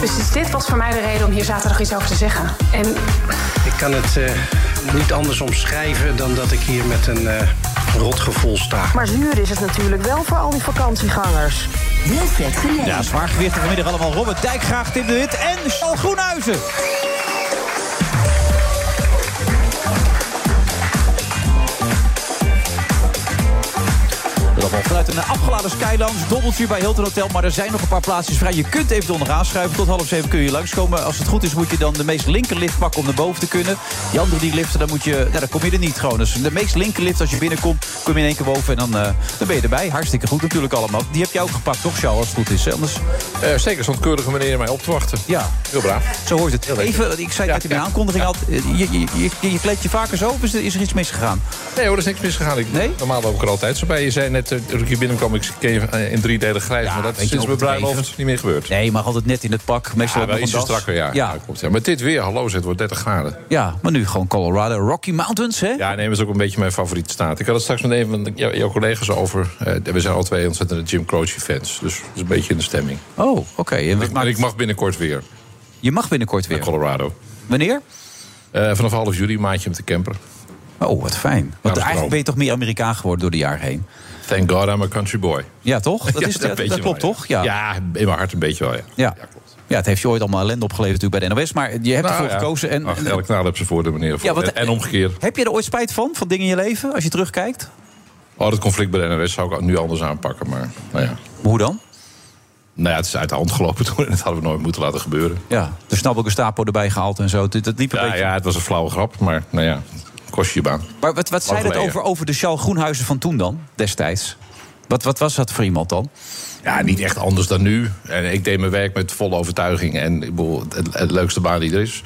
Dus dit was voor mij de reden om hier zaterdag iets over te zeggen. En Ik kan het eh, niet anders omschrijven dan dat ik hier met een eh rotgevoel sta. Maar zuur is het natuurlijk wel voor al die vakantiegangers. Wilfred Genee. Ja, zwaargewichten vanmiddag allemaal. Robert Dijkgraag, Tim de Wit en Charles Groenhuizen. Vanuit een afgeladen Skylounge, dobbeltje bij Hilton Hotel. Maar er zijn nog een paar plaatsjes vrij. Je kunt even donderdag aanschuiven. Tot half zeven kun je langskomen. Als het goed is moet je dan de meest linkerlift pakken om naar boven te kunnen. Die andere die liften, dan, moet je, dan kom je er niet gewoon. Dus de meest linkerlift, als je binnenkomt, kom je in één keer boven. En dan, eh, dan ben je erbij. Hartstikke goed natuurlijk allemaal. Die heb je ook gepakt, toch Charles, als het goed is. hè? Anders, Eh, zeker, stond keurige meneer mij op te wachten. ja, Heel braaf. zo hoort het. Even, ik zei Ja, in mijn ja. aankondiging al. Je, je, je, je je vaker zo of is er, is er iets misgegaan? Nee hoor, er is niks misgegaan. Ik, Nee? Normaal loop ik er altijd zo bij. Je zei net, eh, toen ik hier binnenkwam, ik ken je eh, in drie delen grijs. maar dat is je, sinds mijn bruiloft niet meer gebeurd. Nee, maar altijd net in het pak. Meestal Ja, wel strakker, ja. Ja. Ja. Maar dit weer, hallo, het wordt 30 graden. Ja, maar nu gewoon Colorado. Rocky Mountains, hè? Ja, nee, dat is ook een beetje mijn favoriete staat. Ik had het straks met een van jou- jouw collega's over. Eh, we zijn al twee ontzettende Jim Croce-fans. Dus dat is een beetje in de stemming. Oh, oké. En maakt- en ik mag binnenkort weer Je mag binnenkort naar weer. Colorado. Wanneer? Eh, vanaf half juli maandje met de camper. Oh, wat fijn. Want is eigenlijk ben je toch meer Amerikaan geworden door de jaren heen. Thank God I'm a country boy. Ja, toch? Dat, Ja, is, dat, klopt, wel, toch? Ja. Ja, in mijn hart een beetje wel, ja. Ja. klopt. Ja, het heeft je ooit allemaal ellende opgeleverd natuurlijk bij de NOS. Maar je hebt Nou, ervoor gekozen. En, Ach, en- elke knaal heeft ze voor de meneer. Ja, en, omgekeerd. heb je er ooit spijt van, van dingen in je leven, als je terugkijkt? Oh, dat conflict bij de NRS zou ik nu anders aanpakken. Maar nou ja. Hoe dan? Nou ja, het is uit de hand gelopen toen. En dat hadden we nooit moeten laten gebeuren. Ja, de snabbel Gestapo erbij gehaald en zo. Dat, dat liep een Ja, beetje... ja, het was een flauwe grap. Maar nou ja, kost je je baan. Maar wat, wat zei dat over, over de Charles Groenhuizen van toen dan, destijds? Wat, wat was dat voor iemand dan? Ja, niet echt anders dan nu. En ik deed mijn werk met volle overtuiging. En ik bedoel, het, het leukste baan die er is.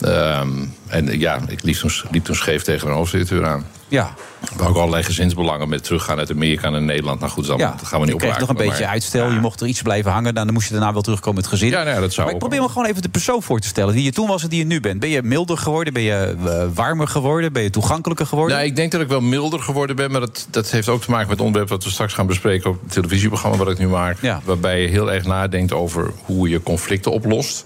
Ehm, en ja, ik liep toen, liep toen scheef tegen een hoofddirecteur aan. Ja, We ook allerlei gezinsbelangen met teruggaan uit Amerika naar Nederland. Nou goed, dat, ja. dat gaan we niet je kreeg nog een beetje uitstel. Je mocht er iets blijven hangen. Dan moest je daarna wel terugkomen met het gezin. Ja, nee, dat zou maar ik probeer me gewoon even de persoon voor te stellen. Die je toen was en die je nu bent. Ben je milder geworden? Ben je eh, warmer geworden? Ben je toegankelijker geworden? Nou, ik denk dat ik wel milder geworden ben. Maar dat, dat heeft ook te maken met het onderwerp wat we straks gaan bespreken op het televisieprogramma wat ik nu maak. Ja. Waarbij je heel erg nadenkt over hoe je conflicten oplost.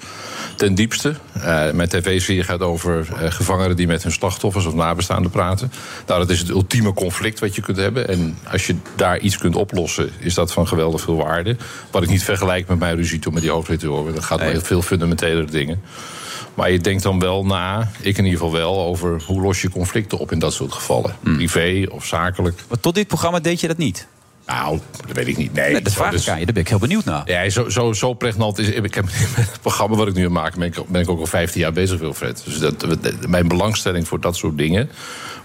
Ten diepste. Eh, mijn tv-serie gaat over eh, gevangenen die met hun slachtoffers of nabestaanden praten. Nou, dat is het ultieme conflict wat je kunt hebben. En als je daar iets kunt oplossen, is dat van geweldig veel waarde. Wat ik niet vergelijk met mijn ruzie toen met die hoofdredacteur. Dat gaat om heel veel fundamentelere dingen. Maar je denkt dan wel na, ik in ieder geval wel, over hoe los je conflicten op in dat soort gevallen. Hmm. Privé of zakelijk. Maar tot dit programma deed je dat niet? Nou, dat weet ik niet. Nee, Nee, dat vraag dus- ik aan je. Daar ben ik heel benieuwd naar. Ja, zo, zo, zo pregnant is. Ik heb het programma wat ik nu maken ben, ik, ben ik ook al 15 jaar bezig, Wilfred. Dus dat- mijn belangstelling voor dat soort dingen,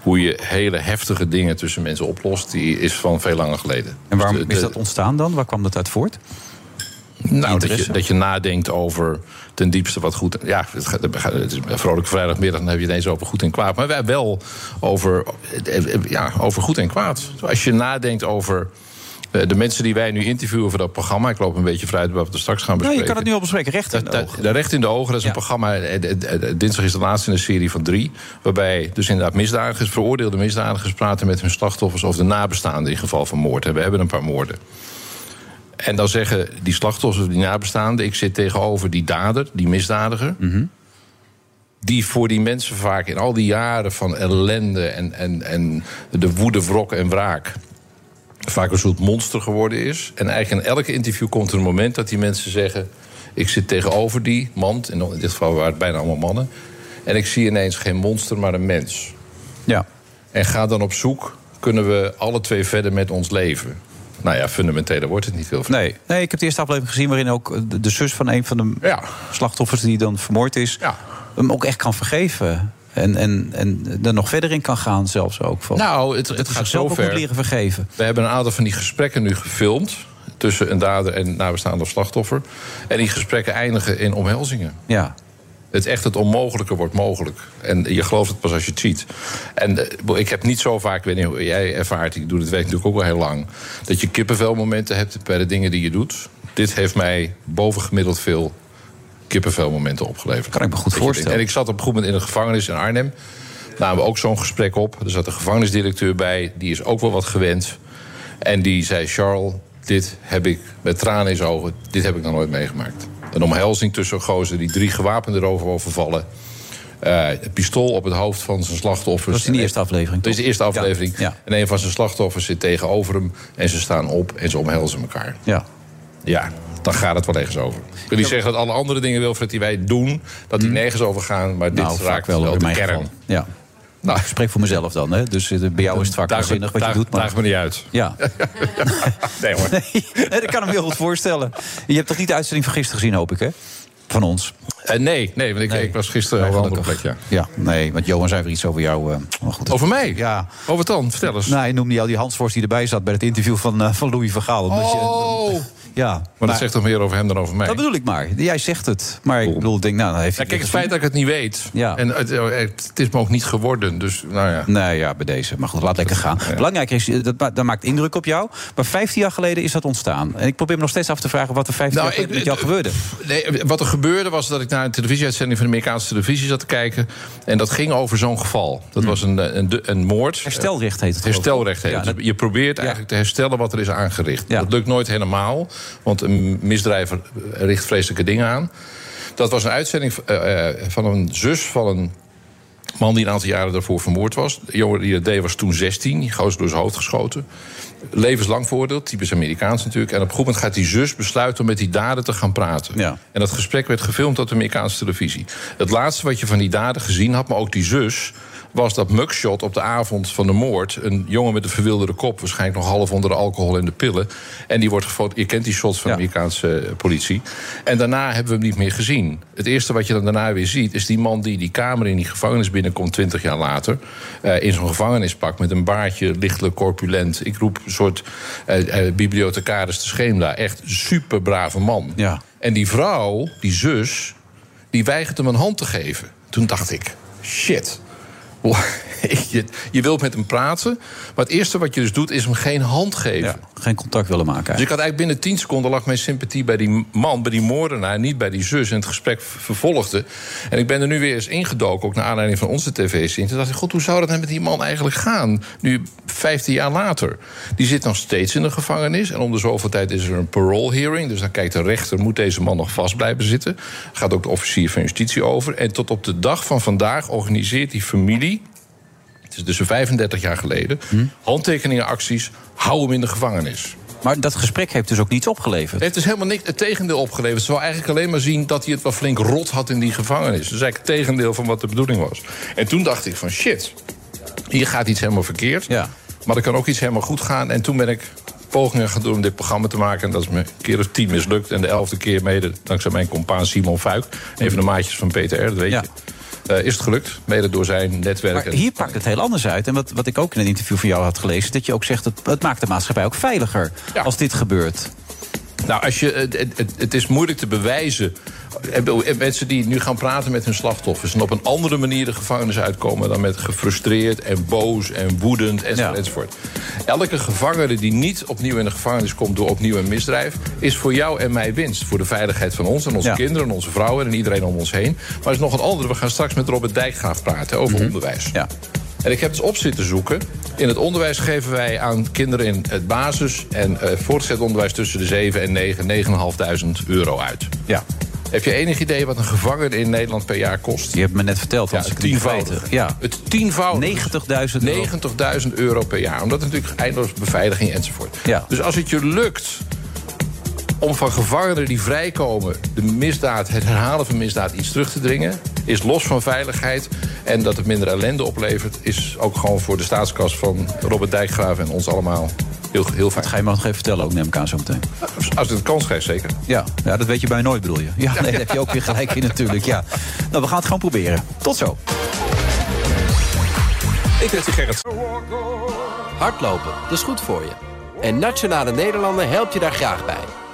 hoe je hele heftige dingen tussen mensen oplost, die is van veel langer geleden. En waarom Dus is dat ontstaan dan? Waar kwam dat uit voort? Nou, dat je, dat je nadenkt over ten diepste wat goed... Ja, het, is een vrolijke vrijdagmiddag, dan heb je het eens over goed en kwaad. Maar wij wel over, ja, over goed en kwaad. Als je nadenkt over eh, de mensen die wij nu interviewen voor dat programma... ik loop een beetje vooruit wat we straks gaan bespreken. je kan het nu al bespreken. Recht in de Dat- ogen. dat- Recht in de ogen, dat is Ja. een programma. eh, eh, eh, Dinsdag is de laatste in een serie van drie. Waarbij dus inderdaad misdadigers, veroordeelde misdadigers praten met hun slachtoffers of de nabestaanden in geval van moord. En we hebben een paar moorden. En dan zeggen die slachtoffers of die nabestaanden: ik zit tegenover die dader, die misdadiger. Die voor die mensen vaak in al die jaren van ellende en, en, en de woede, wrok en wraak vaak een soort monster geworden is. En eigenlijk in elke interview komt er een moment dat die mensen zeggen... ik zit tegenover die man, in dit geval waren het bijna allemaal mannen... en ik zie ineens geen monster, maar een mens. Ja. En ga dan op zoek, kunnen we alle twee verder met ons leven? Nou ja, fundamenteler wordt het niet veel. Nee. nee, ik heb de eerste aflevering gezien... waarin ook de, de zus van een van de Ja. slachtoffers die dan vermoord is... Ja. hem ook echt kan vergeven. En, en, en er nog verder in kan gaan zelfs ook. Van, Nou, het, het gaat zover. moet leren vergeven. We hebben een aantal van die gesprekken nu gefilmd. tussen een dader en nabestaande of slachtoffer. En die gesprekken eindigen in omhelzingen. Ja. Het echt het onmogelijke wordt mogelijk. En je gelooft het pas als je het ziet. En eh, ik heb niet zo vaak, ik weet niet hoe jij ervaart, ik doe het werk natuurlijk ook al heel lang, dat je kippenvelmomenten hebt bij de dingen die je doet. Dit heeft mij bovengemiddeld veel kippenvelmomenten opgeleverd. Kan ik me goed voorstellen. En ik zat op een goed moment in een gevangenis in Arnhem. Namen we ook zo'n gesprek op. Er zat een gevangenisdirecteur bij, die is ook wel wat gewend. En die zei: Charles, dit heb ik met tranen in zijn ogen, dit heb ik nog nooit meegemaakt. Een omhelzing tussen gozer die drie gewapenden erover overvallen. Eh, een pistool op het hoofd van zijn slachtoffers. Dat was in die eerste aflevering, Dat is de eerste aflevering. Ja, ja. En een van zijn slachtoffers zit tegenover hem. En ze staan op en ze omhelzen elkaar. Ja. Ja, dan gaat het wel ergens over. Ik wil niet zeggen dat alle andere dingen, Wilfred, die wij doen... dat die nergens over gaan, maar dit Hmm. nou, raakt wel wel de mijn kern. geval. Ja. Nou, ik spreek voor mezelf dan, hè. Dus eh, bij jou is het vaak waanzinnig wat je doet. Maar... daag me niet uit. Ja. Nee hoor. Nee, dat kan ik me heel goed voorstellen. Je hebt toch niet de uitzending van gisteren gezien, hoop ik, hè? Van ons. Eh, nee, nee, want ik, ik was gisteren op een andere plek, ja. Ja, nee, want Johan zei weer iets over jou. eh, maar goed. Over mij? Ja. Over het dan? Vertel eens. Nou, hij noemde jou die Hans Vorst die erbij zat bij het interview van, eh, van Louis van Gaal. Omdat je, Oh! Ja, Maar dat zegt toch meer over hem dan over mij? dat bedoel ik maar. Jij zegt het. Maar ik bedoel, denk, nou, dan heeft Ja, hij kijk, het feit dat ik het niet weet. Ja. En het, het, het is me ook niet geworden. Dus, nou ja. Nee, ja, bij deze. Maar goed, laat lekker gaan. Belangrijk is, eh, dat, dat maakt indruk op jou. Maar 15 jaar geleden is dat ontstaan. En ik probeer me nog steeds af te vragen wat er 15 Nou, jaar geleden met jou gebeurde. Nee, wat er gebeurde was dat ik naar een televisieuitzending van de Amerikaanse televisie zat te kijken. En dat ging over zo'n geval. Dat was een, eh, een, een moord. Hmm. Herstelrecht heet het. Herstelrecht heet Ja, het. dat- Dus je probeert eigenlijk te herstellen wat er is aangericht. Dat lukt nooit helemaal, want een misdrijver richt vreselijke dingen aan. Dat was een uitzending eh, eh, van een zus van een man die een aantal jaren daarvoor vermoord was. De jongen die dat deed was toen 16, die gozer door zijn hoofd geschoten. Levenslang veroordeeld, typisch Amerikaans natuurlijk. En op een goed moment gaat die zus besluiten om met die dader te gaan praten. Ja. En dat gesprek werd gefilmd op de Amerikaanse televisie. Het laatste wat je van die dader gezien had, maar ook die zus was dat mugshot op de avond van de moord. Een jongen met een verwilderde kop, waarschijnlijk nog half onder de alcohol en de pillen. En die wordt gefotografeerd. Je kent die shots van de Amerikaanse eh, politie. En daarna hebben we hem niet meer gezien. Het eerste wat je dan daarna weer ziet, is die man die die kamer in die gevangenis binnenkomt 20 jaar later. eh, in zo'n gevangenispak met een baardje, lichtelijk corpulent. Ik roep een soort eh, eh, bibliothecaris te Scheemda. Echt super brave man. Ja. En die vrouw, die zus, die weigert hem een hand te geven. Toen dacht ik, shit. Je, je wilt met hem praten, maar het eerste wat je dus doet is hem geen hand geven. Ja, geen contact willen maken. Dus ik had eigenlijk binnen 10 seconden lag mijn sympathie bij die man, bij die moordenaar, niet bij die zus. En het gesprek vervolgde. En ik ben er nu weer eens ingedoken, ook naar aanleiding van onze tv-zin. Toen dacht ik, god, hoe zou dat nou met die man eigenlijk gaan? Nu, 15 jaar later. Die zit nog steeds in de gevangenis. En om de zoveel tijd is er een parole hearing. Dus dan kijkt de rechter, moet deze man nog vast blijven zitten? Gaat ook de officier van justitie over. En tot op de dag van vandaag organiseert die familie is dus 35 jaar geleden. Handtekeningenacties, hou hem in de gevangenis. Maar dat gesprek heeft dus ook niets opgeleverd. Het heeft dus helemaal niks, het tegendeel opgeleverd. Ze wou eigenlijk alleen maar zien dat hij het wel flink rot had in die gevangenis. Dus eigenlijk het tegendeel van wat de bedoeling was. En toen dacht ik van shit, hier gaat iets helemaal verkeerd. Ja. Maar er kan ook iets helemaal goed gaan. En toen ben ik pogingen gaan doen om dit programma te maken. En dat is me een keer of tien mislukt. En de elfde keer mede dankzij mijn compaan Simon Fuik. Een van de maatjes van PTR, dat weet Ja. je. Eh, is het gelukt, mede door zijn netwerk. Maar hier pakt het heel anders uit. En wat, wat ik ook in een interview van jou had gelezen... dat je ook zegt, het, het maakt de maatschappij ook veiliger Ja. als dit gebeurt. Nou, als je, het, het, het is moeilijk te bewijzen. Eh, Mensen die nu gaan praten met hun slachtoffers... en op een andere manier de gevangenis uitkomen... dan met gefrustreerd en boos en woedend enzovoort. Ja. enzovoort. Elke gevangene die niet opnieuw in de gevangenis komt... door opnieuw een misdrijf, is voor jou en mij winst. Voor de veiligheid van ons en onze Ja. kinderen en onze vrouwen... en iedereen om ons heen. Maar er is nog een andere. We gaan straks met Robert Dijkgraaf praten over onderwijs. Mhm. Ja. En ik heb dus op zitten zoeken. In het onderwijs geven wij aan kinderen in het basis- en eh, voortgezet onderwijs tussen de 7 en 9, 9.500 euro uit. Ja. Heb je enig idee wat een gevangene in Nederland per jaar kost? Je hebt me net verteld, Ja, want het het weten. Ja. Het tienvoudige. 90.000 euro. 90.000 euro per jaar. Omdat natuurlijk eindeloos beveiliging enzovoort. Ja. Dus als het je lukt om van gevangenen die vrijkomen... de misdaad, het herhalen van misdaad iets terug te dringen... is los van veiligheid en dat het minder ellende oplevert... is ook gewoon voor de staatskas van Robert Dijkgraaf en ons allemaal heel, heel fijn. Dat ga je me nog even vertellen ook, neem ik aan zo meteen. Als het een kans krijgt, zeker. Ja, ja dat weet je bij nooit, bedoel je? Ja, nee, daar heb je ook weer gelijk in natuurlijk. Ja. Nou, we gaan het gewoon proberen. Tot zo. Ik ben Gerrit. Hardlopen, dat is goed voor je. En Nationale Nederlanden helpt je daar graag bij.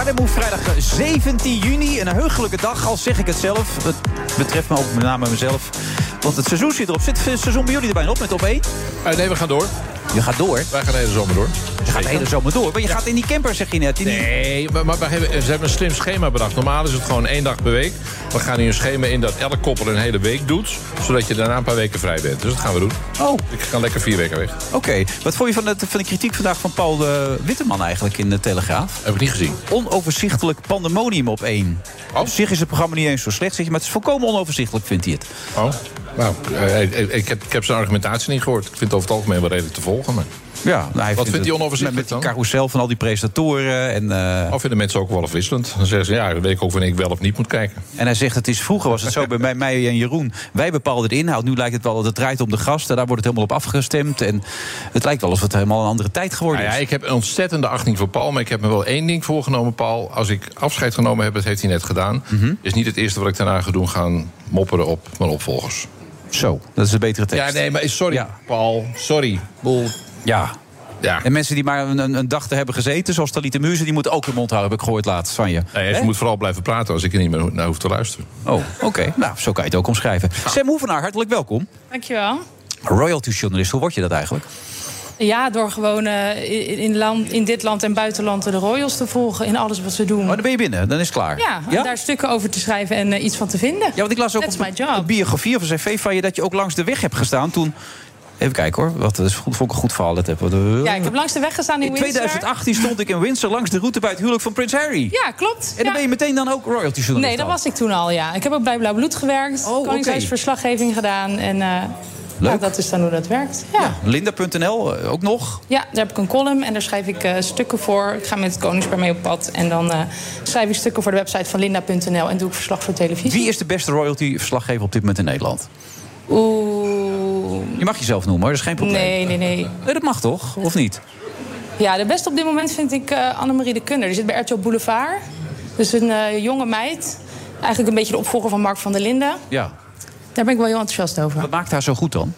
Move vrijdag 17 juni. Een heugelijke dag, al zeg ik het zelf. Het betreft me ook met name mezelf. Want het seizoen zit erop. Zit het seizoen bij jullie er bijna op met op 1? Eh, nee, we gaan door. Je gaat door. Wij gaan de hele zomer door. Je gaat de hele zomer door. Maar je gaat in die camper, zeg je net. Die... Nee, maar, maar we hebben, ze hebben een slim schema bedacht. Normaal is het gewoon één dag per week. We gaan nu een schema in dat elk koppel een hele week doet. Zodat je daarna een paar weken vrij bent. Dus dat gaan we doen. Oh. Ik ga lekker vier weken weg. Oké. Wat vond je van de, van de kritiek vandaag van Paul de Witteman eigenlijk in de Telegraaf? Heb ik niet gezien. Onoverzichtelijk pandemonium op één. Oh. Op zich is het programma niet eens zo slecht, zeg je, maar het is volkomen onoverzichtelijk, vindt hij het. Oh. Nou, eh, ik, ik, ik heb, ik heb zijn argumentatie niet gehoord. Ik vind het over het algemeen wel redelijk te volgen. Maar... Ja, nou, hij Wat vindt hij onoverzichtelijk Met, met die carousel van al die presentatoren. En, eh, Of vinden mensen ook wel afwisselend. Dan zeggen ze, ja, dan weet ik ook wanneer ik wel of niet moet kijken. en hij zegt, het is, vroeger was het zo bij mij, en Jeroen. Wij bepaalden de inhoud. Nu lijkt het wel dat het draait om de gasten. Daar wordt het helemaal op afgestemd. En het lijkt wel alsof het helemaal een andere tijd geworden Nou ja, is. ik heb een ontzettende achting voor Paul. Maar ik heb me wel één ding voorgenomen, Paul. Als ik afscheid genomen heb, dat heeft hij net gedaan. Mhm. Is niet het eerste wat ik daarna ga doen, gaan mopperen op mijn opvolgers. Zo, dat is een betere tekst. Ja, nee, maar sorry, Paul. Sorry. Boel. Ja. Ja. En mensen die maar een, een, dag te hebben gezeten, zoals Talita Muze... die moeten ook hun mond houden, heb ik gehoord laatst van je. Nee, ze moet vooral blijven praten als ik er niet meer naar hoef te luisteren. Oh, oké. Nou, zo kan je het ook omschrijven. Sam Hoevenaar, hartelijk welkom. Dankjewel. Royalty-journalist, hoe word je dat eigenlijk? Ja, door gewoon eh, in, in, land, in dit land en buitenland de Royals te volgen in alles wat ze doen. Oh, dan ben je binnen, dan is het klaar. Ja, daar stukken over te schrijven en eh, iets van te vinden. Ja, want ik las ook That's op biografie of een cv van je... dat je ook langs de weg hebt gestaan toen... Even kijken hoor, wat, is goed, vond ik een goed verhaal. Dat heb, Ja, ik heb langs de weg gestaan in, in Windsor. 2018 stond ik in Windsor langs de route bij het huwelijk van Prins Harry. Ja, klopt. En dan Ja. ben je meteen dan ook royalty-journalist Nee, dat was ik toen al, ja. Ik heb ook bij Blauw Bloed gewerkt. Oh. Koningshuisverslaggeving gedaan. En eh, Leuk. ja, dat is dan hoe dat werkt. Ja. Linda.nl eh, ook nog. Ja, daar heb ik een column en daar schrijf ik eh, stukken voor. Ik ga met het Koningspaar mee op pad. En dan eh, schrijf ik stukken voor de website van linda.nl... en doe ik verslag voor televisie. Wie is de beste royalty-verslaggever op dit moment in Nederland? Oeh... Je mag jezelf noemen hoor, dat is geen probleem. Nee, nee, nee. Dat mag toch? Of niet? Ja, de beste op dit moment vind ik eh Annemarie de Kunder. Die zit bij RTL Boulevard. Dus een jonge meid. Eigenlijk een beetje de opvolger van Mark van der Linden. Ja. Daar ben ik wel heel enthousiast over. Wat maakt haar zo goed dan?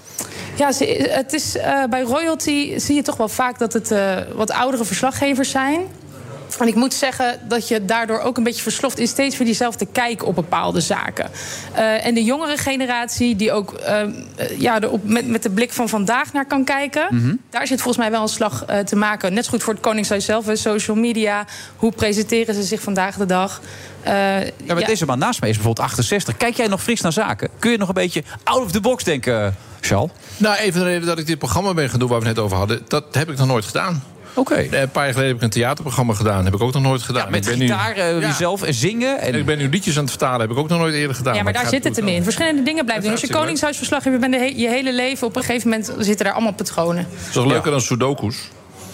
Ja, het is, eh, bij royalty zie je toch wel vaak dat het eh, wat oudere verslaggevers zijn. En ik moet zeggen dat je daardoor ook een beetje versloft in steeds weer diezelfde kijk op bepaalde zaken. Eh, en de jongere generatie, die ook eh, ja, er op, met, met de blik van vandaag naar kan kijken, Mhm. daar zit volgens mij wel een slag eh, te maken. Net zo goed voor het Koningshuis zelf, hè, social media. Hoe presenteren ze zich vandaag de dag? Eh, Ja, maar ja. deze man naast mij is bijvoorbeeld 68. Kijk jij nog fris naar zaken? Kun je nog een beetje out of the box denken, Charles? Nou, even de reden dat ik dit programma ben gaan doen waar we het net over hadden. Dat heb ik nog nooit gedaan. Oké. Eh, Een paar jaar geleden heb ik een theaterprogramma gedaan. Heb ik ook nog nooit gedaan. Met ik ben gitaar, eh, jezelf en zingen. En... En ik ben nu liedjes aan het vertalen. Heb ik ook nog nooit eerder gedaan. Ja, maar daar zit het hem in. Verschillende dingen blijven doen. Als je koningshuisverslaggever bent he- je hele leven... op een gegeven moment zitten daar allemaal patronen. Het is toch leuker dan sudokus?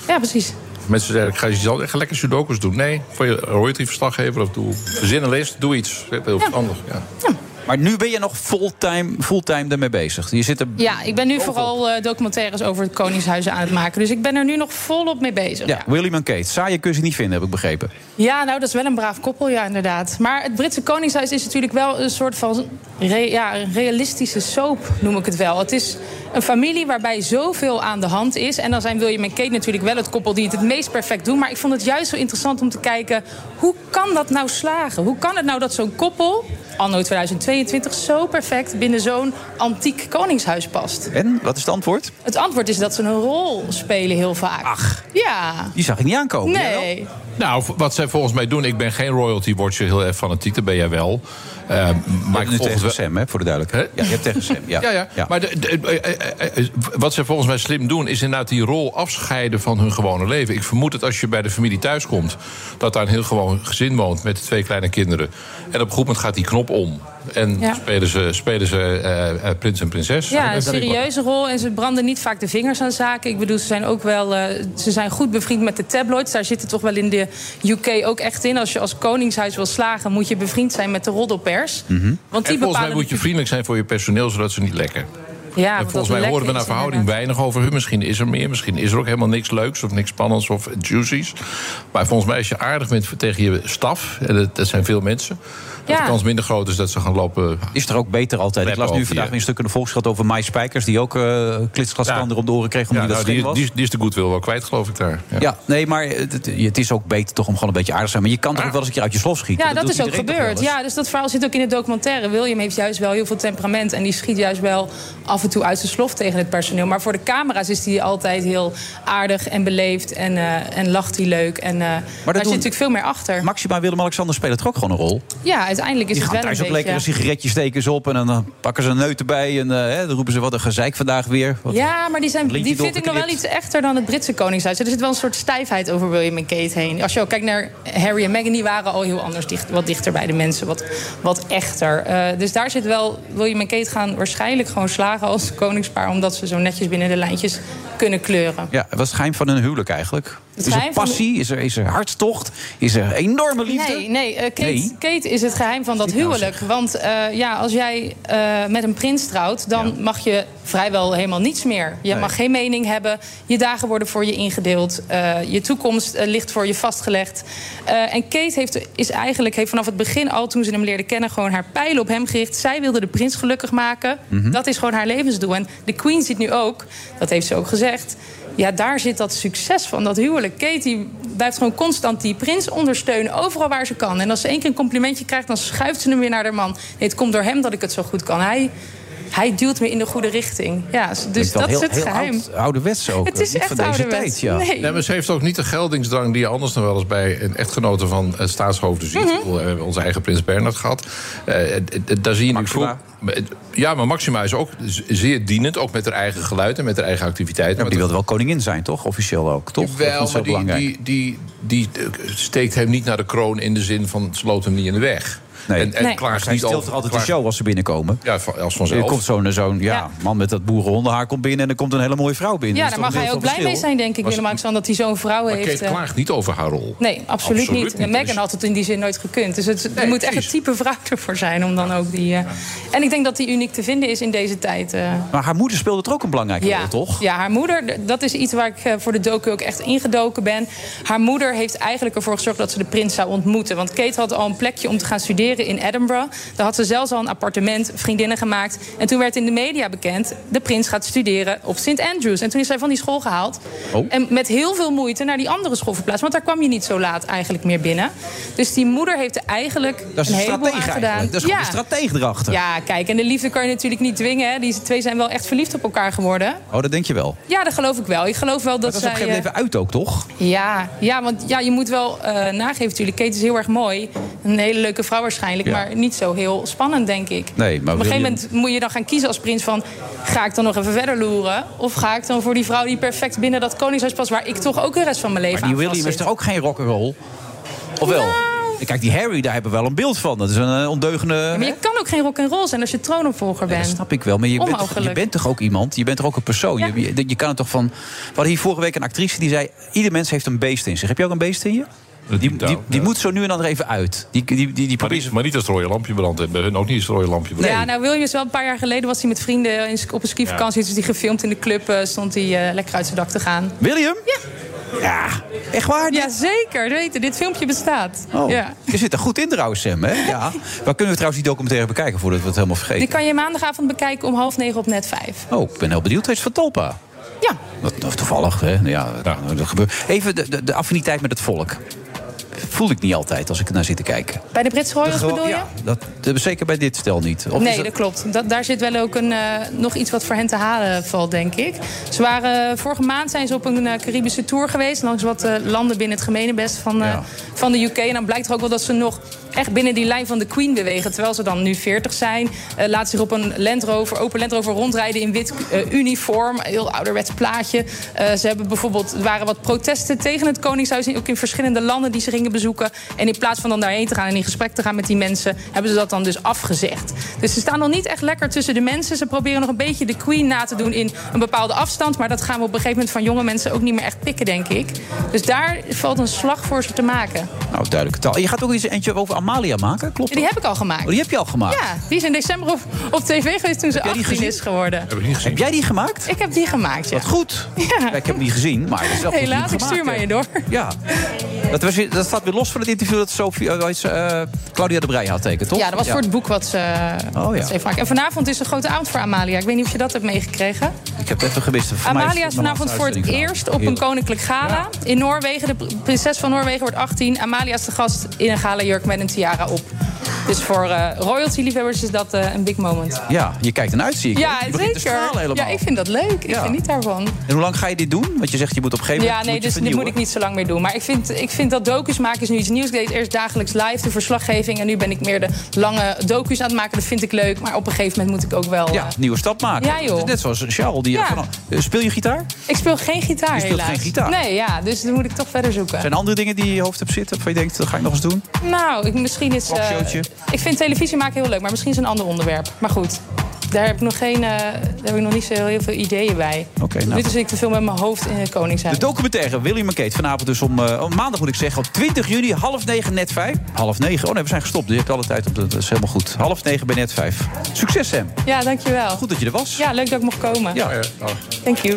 Ja, precies. Mensen zeggen, ik ga, je zal echt lekker sudokus doen. Nee, voor je royalty-verslaggever of doe verzin een list, doe iets. Heel verstandig, ja. Maar nu ben je nog fulltime, fulltime ermee bezig. Je zit er... Ja, ik ben nu vooral eh, documentaires over het Koningshuis aan het maken. Dus ik ben er nu nog volop mee bezig. Ja, William en Kate. Saaie kun je ze niet vinden, heb ik begrepen. Ja, nou, dat is wel een braaf koppel, ja, inderdaad. Maar het Britse Koningshuis is natuurlijk wel een soort van re- ja, een realistische soap, noem ik het wel. Het is een familie waarbij zoveel aan de hand is. En dan zijn William en Kate natuurlijk wel het koppel die het het meest perfect doen. Maar ik vond het juist zo interessant om te kijken... hoe kan dat nou slagen? Hoe kan het nou dat zo'n koppel, anno 2022... zo perfect binnen zo'n antiek koningshuis past? En, wat is het antwoord? Het antwoord is dat ze een rol spelen heel vaak. Ach. Ja. Die zag ik niet aankomen. Nee. Nou, wat zij volgens mij doen, ik ben geen royalty watcher, heel erg fanatiek, dat ben jij wel. Eh, maar Maar ik tegen wel- Sam, hè, voor de duidelijkheid. Ja, je hebt tegen Sam, ja. Ja, ja. Maar de, de- eh, eh, wat ze volgens mij slim doen, is inderdaad die rol afscheiden van hun gewone leven. Ik vermoed dat als je bij de familie thuis komt, dat daar een heel gewoon gezin woont met twee kleine kinderen. En op een goed moment gaat die knop om. En Ja. spelen ze, spelen ze eh, eh, prins en prinses. Ja, een serieuze rol. En ze branden niet vaak de vingers aan zaken. Ik bedoel, ze zijn ook wel. eh, ze zijn goed bevriend met de tabloids. Daar zit het toch wel in de UK ook echt in. Als je als koningshuis wil slagen, moet je bevriend zijn met de roddelpers. Want die en volgens mij moet je vriendelijk zijn voor je personeel, zodat ze niet lekken. Ja, en volgens mij horen we naar verhouding weinig over hun. Misschien is er meer, misschien is er ook helemaal niks leuks of niks spannends of juicies. Maar volgens mij als je aardig bent tegen je staf, en dat, dat zijn veel mensen, dat Ja. de kans minder groot is dat ze gaan lopen. Is er ook beter altijd. Ik las nu vandaag weer een stuk in de Volkskrant over Mike Spijkers... die ook uh, klitsglaskander om de oren kreeg omdat Ja, hij nou, dat die, was. die, die is de goodwill wel kwijt, geloof ik daar. Ja. Ja, nee, maar het, het- het is ook beter toch om gewoon een beetje aardig te zijn. Maar je kan toch ook wel eens een keer uit je slof schieten? Ja, dat, is ook gebeurd. Ja, dus dat verhaal zit ook in de documentaire. William heeft juist wel heel veel temperament. En die schiet juist wel af en toe uit zijn slof tegen het personeel. Maar voor de camera's is hij altijd heel aardig en beleefd. En, eh, en lacht hij leuk. En eh daar zit natuurlijk veel meer achter. Maxima Willem-Alexander spelen toch ook gewoon een rol? Ja, uiteindelijk is Die het gaan wel een thuis ook beetje... lekker een sigaretje steken ze op... en dan pakken ze een neut erbij en eh, dan roepen ze wat een gezeik vandaag weer. Wat- Ja, maar die, zijn, die vind ik nog wel iets echter dan het Britse koningshuis. Er zit wel een soort stijfheid over William en Kate heen. Als je ook kijkt naar Harry en Meghan, die waren al heel anders, dicht, wat dichter bij de mensen, wat, wat echter. Eh, dus daar zit wel, William en Kate gaan waarschijnlijk gewoon slagen als koningspaar, omdat ze zo netjes binnen de lijntjes kunnen kleuren. Ja, wat geheim van hun huwelijk eigenlijk? Is er van- passie? Is, er, is er hartstocht? Is er enorme liefde? Nee, nee, eh, Kate, Nee? Kate is het geheim van dat nou huwelijk. Want eh, ja, als jij eh, met een prins trouwt, dan mag je vrijwel helemaal niets meer. Je Nee. mag geen mening hebben. Je dagen worden voor je ingedeeld. je toekomst ligt voor je vastgelegd. En Kate heeft, is eigenlijk, heeft vanaf het begin al, toen ze hem leerde kennen, gewoon haar pijlen op hem gericht. Zij wilde de prins gelukkig maken. Mhm. Dat is gewoon haar levensdoel. En de Queen ziet nu ook, dat heeft ze ook gezegd. Ja, daar zit dat succes van, dat huwelijk. Kate die blijft gewoon constant die prins ondersteunen, overal waar ze kan. En als ze één keer een complimentje krijgt, dan schuift ze hem weer naar haar man. Het komt door hem dat ik het zo goed kan. Hij, hij duwt me in de goede richting. Ja, dus dat heel, is het heel geheim. Oud, ouderwets ook. Het is Niet echt van deze ouderwets. tijd, ja. Nee. maar ze heeft ook niet de geldingsdrang die je anders nog wel eens bij een echtgenote van het staatshoofden ziet. Mhm. We hebben onze eigen prins Bernhard gehad. Eh, het- daar zie je nu voor. Ja, maar Maxima is ook zeer dienend, ook met haar eigen geluid en met haar eigen activiteiten. Ja, maar die wilde wel koningin zijn, toch? Officieel ook, toch? Wel, maar die, die, die, die eh, steekt hem niet naar de kroon in de zin van sloot hem niet in de weg. Nee. En, en Nee. klaagt Zij niet stelt over. er altijd de klaagt- show als ze binnenkomen. Ja, van- als Er vanzelf. komt zo'n zo'n ja, Ja. man met dat boerenhondenhaar komt binnen... en er komt een hele mooie vrouw binnen. Ja, daar mag hij een ook blij mee zijn, denk ik, Willem-Alexander, dat hij zo'n vrouw Maar heeft. Kate eh. klaagt niet over haar rol. Nee, absoluut, Absoluut niet. niet. En Meghan Dus- had het in die zin nooit gekund. Dus het, Nee, je moet echt het type vrouw ervoor zijn om dan ook die... eh, En ik denk dat die uniek te vinden is in deze tijd. eh. Maar haar moeder speelde er ook een belangrijke Ja, rol, toch? ja, haar moeder, dat is iets waar ik voor de docu ook echt ingedoken ben. Haar moeder heeft eigenlijk ervoor gezorgd dat ze de prins zou ontmoeten. Want Kate had al een plekje om te gaan studeren in Edinburgh. Daar had ze zelfs al een appartement, vriendinnen gemaakt. En toen werd in de media bekend, de prins gaat studeren op St. Andrews. En toen is zij van die school gehaald. Oh. En met heel veel moeite naar die andere school verplaatst. Want daar kwam je niet zo laat eigenlijk meer binnen. Dus die moeder heeft er eigenlijk Dat is een een heleboel aan gedaan. Dat is gewoon een stratege erachter. Ja, kijk, en de liefde kan je natuurlijk niet dwingen. Hè. Die twee zijn wel echt verliefd op elkaar geworden. Oh, dat denk je wel. Ja, dat geloof ik wel. Ik geloof wel dat Dat was op een zij... gegeven moment eh, even uit ook, toch? ja, ja, want ja, je moet wel eh, nageven natuurlijk. Kate is heel erg mooi. Een hele leuke vrouw waarschijnlijk. Ja. Maar niet zo heel spannend, denk ik. Nee, maar Op een gegeven moment moet je dan gaan kiezen als prins van... ga ik dan nog even verder loeren? Of ga ik dan voor die vrouw die perfect binnen dat koningshuis past... waar ik toch ook de rest van mijn leven Maar die William is toch ook geen rock'n'roll? Of wel? Kijk, die Harry, daar hebben we wel een beeld van. Dat is een eh, ondeugende... Ja, maar je kan ook geen rock'n'roll zijn als je troonopvolger Ja, bent. dat snap ik wel. Maar je bent, toch, je Onmogelijk. bent toch ook iemand? Je bent toch ook een persoon? Je, je, je kan het toch van... We hadden hier vorige week een actrice die zei... ieder mens heeft een beest in zich. Heb je ook een beest in je? Die, die, die moet zo nu en dan er even uit. Die, die, die, die Maar niet, maar niet als het rode lampje brandt. Bij hun ook niet als het rode lampje brandt. Ja, nou William is wel een paar jaar geleden was hij met vrienden in, op een skivakantie. Dus die gefilmd in de club eh, stond hij eh, lekker uit zijn dak te gaan. William? Ja. Ja, echt waar? Ja, zeker. Weten, dit filmpje bestaat. Oh, Ja. je zit er goed in trouwens, Sam. Hè? Ja. Waar kunnen we trouwens die documentaire bekijken voordat we het helemaal vergeten? Die kan je maandagavond bekijken om half negen op net vijf. Oh, ik ben heel benieuwd. Hij is van Talpa. Ja. Dat, toevallig, hè? Ja, dat, dat gebeurt. Even de, de, de affiniteit met het volk. Voel ik niet altijd als ik er naar zit te kijken. Bij de Britse Royals bedoel je? Ja, dat, dat- zeker bij dit stel niet. Of nee, dat- dat klopt. Dat, daar zit wel ook een, eh, nog iets wat voor hen te halen valt, denk ik. Ze waren, vorige maand zijn ze op een eh, Caribische tour geweest... langs wat eh, landen binnen het gemeenebest van, eh, van de UK. En dan blijkt er ook wel dat ze nog echt binnen die lijn van de Queen bewegen... terwijl ze dan nu 40 zijn. Eh laat zich op een Land Rover, open Land Rover rondrijden in wit eh, uniform. Een heel ouderwets plaatje. Eh, ze hebben bijvoorbeeld, er waren wat protesten tegen het Koningshuis... ook in verschillende landen die ze gingen bezoeken. En in plaats van dan daarheen te gaan en in gesprek te gaan met die mensen... hebben ze dat dan dus afgezegd. Dus ze staan nog niet echt lekker tussen de mensen. Ze proberen nog een beetje de Queen na te doen in een bepaalde afstand. Maar dat gaan we op een gegeven moment van jonge mensen ook niet meer echt pikken, denk ik. Dus daar valt een slag voor ze te maken. Nou, duidelijke taal. Je gaat ook eens eentje over Amalia maken, klopt Die dat? heb ik al gemaakt. Oh, die heb je al gemaakt? Ja, die is in december op, op tv geweest toen ze jij die 18 is geworden. Heb ik niet gezien. Heb jij die gemaakt? Ik heb die gemaakt, ja. Wat goed. Ja. Ja, ik heb hem niet gezien, maar het is wel goed Helaas, ik stuur maar je door. Ja. Dat, was, weer- dat staat weer los van het interview dat Sophie, eh, Claudia de Brij had tekent, toch? Ja, dat was voor het boek wat ze, Oh, wat ja. ze heeft gemaakt. En vanavond is een grote avond voor Amalia. Ik weet niet of je dat hebt meegekregen. Ik heb het even gemist. Voor Amalia is vanavond voor het eerst op een koninklijk gala in Noorwegen. De pr- prinses van Noorwegen wordt 18. Amalia is de gast in een galajurk met een tiara op. Dus voor eh, royalty-liefhebbers is dat eh, een big moment. Ja, je kijkt ernaar uit, zie ik. Ja, zeker. Ja, ik vind dat leuk. Ik Ja. geniet daarvan. En hoe lang ga je dit doen? Want je zegt je moet op een gegeven Ja, moment nee, moet je dus dit moet ik niet zo lang meer doen. Maar ik vind, ik vind dat docus maken is nu iets nieuws. Ik deed eerst dagelijks live de verslaggeving. En nu ben ik meer de lange docus aan het maken. Dat vind ik leuk. Maar op een gegeven moment moet ik ook wel... Ja, eh, nieuwe stap maken. Ja, joh. Het is Net zoals Charles. Die Ja. van, speel je gitaar? ik speel geen gitaar, Je speelt helaas. geen gitaar? Nee, ja. Dus dan moet ik toch verder zoeken. Zijn er andere dingen die je hoofd hebt zitten... waarvan je denkt, dat ga ik nog eens doen? Nou, ik, misschien is... eh, ik vind televisie maken heel leuk. Maar misschien is een ander onderwerp. Maar goed. Daar heb ik nog, geen, eh, daar heb ik nog niet zo heel, heel veel ideeën bij. Oké, nou. nu zit ik te veel met mijn hoofd in het Koningshuis. De documentaire William Kate vanavond dus om, eh, maandag moet ik zeggen... op 20 juni, half negen, net vijf. Half negen, oh nee, we zijn gestopt. Je hebt alle tijd op de, dat is helemaal goed. Half negen bij net vijf. Succes, Sam. Ja, dankjewel. Goed dat je er was. Ja, leuk dat ik mocht komen. Ja. Thank you.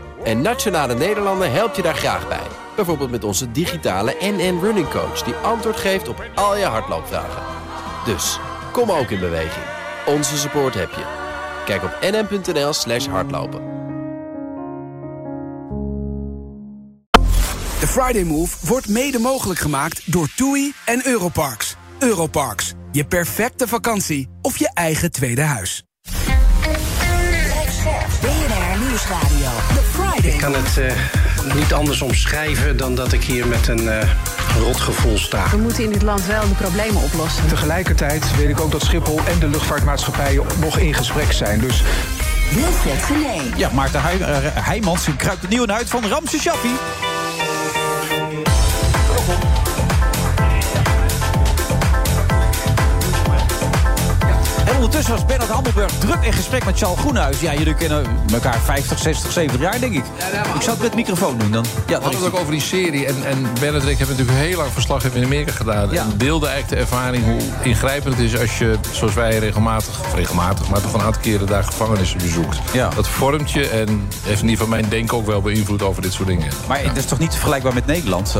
En Nationale Nederlanden helpt je daar graag bij. Bijvoorbeeld met onze digitale NN Running Coach... die antwoord geeft op al je hardloopvragen. Dus, kom ook in beweging. Onze support heb je. Kijk op nn.nl slash hardlopen. De Friday Move wordt mede mogelijk gemaakt door TUI en Europarks. Europarks, je perfecte vakantie of je eigen tweede huis. BNR Nieuwsradio. Ik kan het eh, niet anders omschrijven dan dat ik hier met een eh rotgevoel sta. We moeten in dit land wel de problemen oplossen. Tegelijkertijd weet ik ook dat Schiphol en de luchtvaartmaatschappijen nog in gesprek zijn. Dus Wilfred Genee. Ja, Maarten eh, Heijmans kruipt opnieuw naar uit van Ramse Shaffi. Ondertussen was Bernard Hammelburg druk in gesprek met Charles Groenhuis. Ja, jullie kennen elkaar 50, 60, 70 jaar, denk ik. Ik zat met microfoon doen dan. Ja, We hadden het ook over die serie. En, en Bernard en ik hebben natuurlijk heel lang verslag in Amerika gedaan. En deelde eigenlijk de ervaring hoe ingrijpend het is als je, zoals wij regelmatig, of regelmatig, maar toch een aantal keren daar gevangenissen bezoekt. Dat vormt je en heeft in ieder geval mijn denken ook wel beïnvloed over dit soort dingen. Maar het is toch niet vergelijkbaar met Nederland?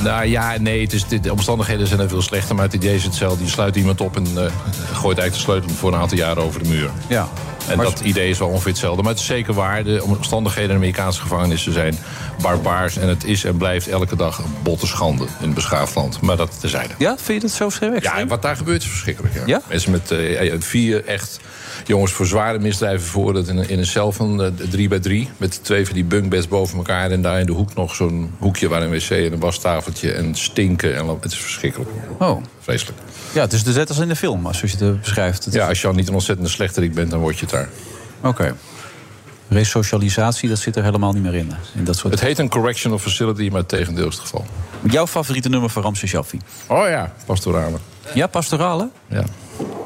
Nou ja, nee, het is, de omstandigheden zijn er veel slechter. Maar het idee is hetzelfde. Je sluit iemand op en eh, gooit eigenlijk de sleutel voor een aantal jaren over de muur. Ja. En dat idee is wel ongeveer hetzelfde. Maar het is zeker waar. De omstandigheden in Amerikaanse gevangenissen zijn barbaars. En het is en blijft elke dag een botte schande in een beschaafd land. Maar dat terzijde. Ja, vind je dat zo scherp? Ja, en wat daar gebeurt is verschrikkelijk. Ja. Ja? Mensen met eh, ja, vier echt jongens voor zware misdrijven voor in, een- in een cel van eh, drie bij drie. Met twee van die bunkbeds boven elkaar. En daar in de hoek nog zo'n hoekje waar een wc en een wastafeltje. En stinken. En, het is verschrikkelijk. Oh. Vreselijk. Ja, het is dus net als in de film, zoals je het eh, beschrijft. Het Ja, als je al niet een ontzettende slechterik bent, dan word je het daar. Oké. Resocialisatie, dat zit er helemaal niet meer in. in dat soort... Het heet een correctional facility, maar het tegendeel is het geval. Jouw favoriete nummer van Ramses Shaffi? Oh ja, pastorale. Ja, pastorale? Ja.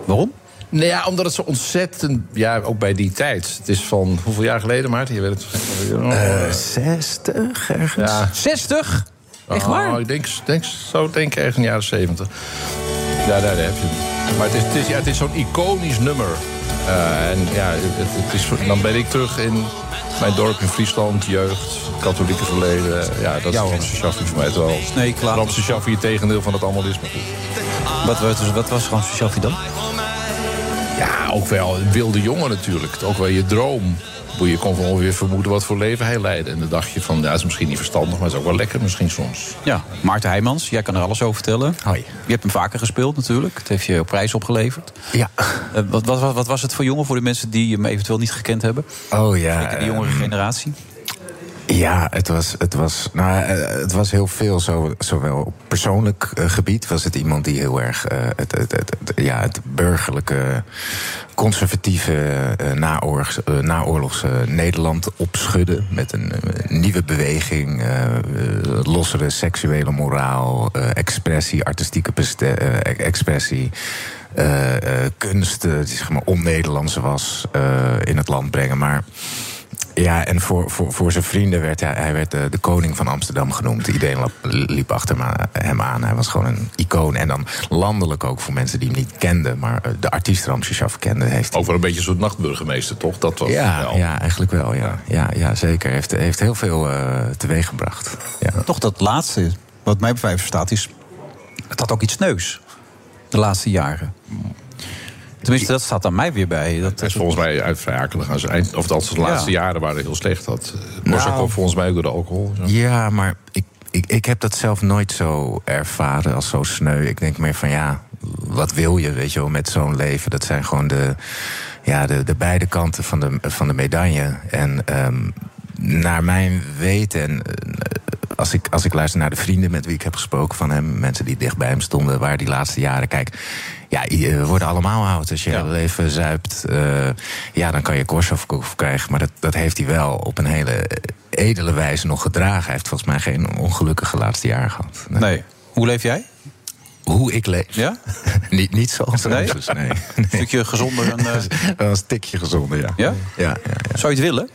Waarom? Nou ja, omdat het zo ontzettend... Ja, ook bij die tijd. Het is van hoeveel jaar geleden, Maarten? Je weet het Eh, 60 ergens. Ja. 60? Echt waar? Oh, ik denk, denk, zo denk ik ergens in de jaren 70. Ja, daar, heb je het. Maar het is, het is, ja, het is zo'n iconisch nummer. Eh, en ja, het, het is, dan ben ik terug in mijn dorp in Friesland, jeugd, katholieke verleden. Ja, dat is Ramse Shaffi voor mij het wel. Nee, klaar. Ramse Shaffi, het tegendeel van het allemaal is. Maar goed. Wat, wat, wat was Ramse Shaffi dan? Ja, ook wel wilde jongen natuurlijk. Ook wel je droom. Je kon van ongeveer vermoeden wat voor leven hij leidde. En dan dacht je van, ja, dat is misschien niet verstandig... maar het is ook wel lekker misschien soms. Ja, Maarten Heijmans, jij kan er alles over vertellen. Hoi. Je hebt hem vaker gespeeld natuurlijk. Het heeft je prijs opgeleverd. Ja. Uh, wat, wat, wat, was het voor jongen, voor de mensen die hem eventueel niet gekend hebben? Oh ja. Zeker de jongere um, generatie. Ja, het was, het was, nou, het was heel veel. Zo, zowel op persoonlijk uh, gebied was het iemand die heel erg uh, het, het, ja, het burgerlijke, conservatieve uh, naoorlogs, naoorlogs Nederland opschudde. Met een nieuwe beweging, lossere seksuele moraal, expressie, artistieke expressie. Uh, uh, kunst die zeg maar on-Nederlands was in het land brengen. Maar ja, en voor, voor, voor zijn vrienden werd hij, hij werd de, de koning van Amsterdam genoemd. Iedereen liep achter hem aan. Hij was gewoon een icoon. En dan landelijk ook voor mensen die hem niet kenden. Maar de artiest Ramse Shaf kende. Heeft Over een beetje een soort nachtburgemeester, toch? Dat was ja, wel. ja, eigenlijk wel. Ja, ja, ja zeker. Heeft, heeft heel veel uh, teweeggebracht. Ja. Toch dat laatste, wat mij bij verstaat, is... het had ook iets neus. De laatste jaren. Tenminste, dat staat aan mij weer bij. Dat is volgens mij uit vrij akelig aan zijn eind. Of dat de laatste ja. jaren waren heel slecht. Dat Borsakov nou, volgens mij ook door de alcohol. Zo. Ja, maar ik, ik, ik heb dat zelf nooit zo ervaren als zo sneu. Ik denk meer van ja, wat wil je, weet je wel, met zo'n leven? Dat zijn gewoon de, ja, de, de beide kanten van de, van de medaille. En um, naar mijn weten, en als ik, als ik luister naar de vrienden met wie ik heb gesproken van hem, mensen die dicht bij hem stonden, waar die laatste jaren, kijk, ja, we worden allemaal oud. Als je ja. leven zuipt, uh, ja, dan kan je Korsakoff krijgen. Maar dat, dat heeft hij wel op een hele edele wijze nog gedragen. Hij heeft volgens mij geen ongelukkige laatste jaar gehad. Nee. nee. Hoe leef jij? Hoe ik leef? Ja? niet, niet zoals nee? Ramses, nee. Een stukje gezonder. En, uh... Wel een stukje gezonder, ja. Ja? Ja, ja, ja. Zou je het willen?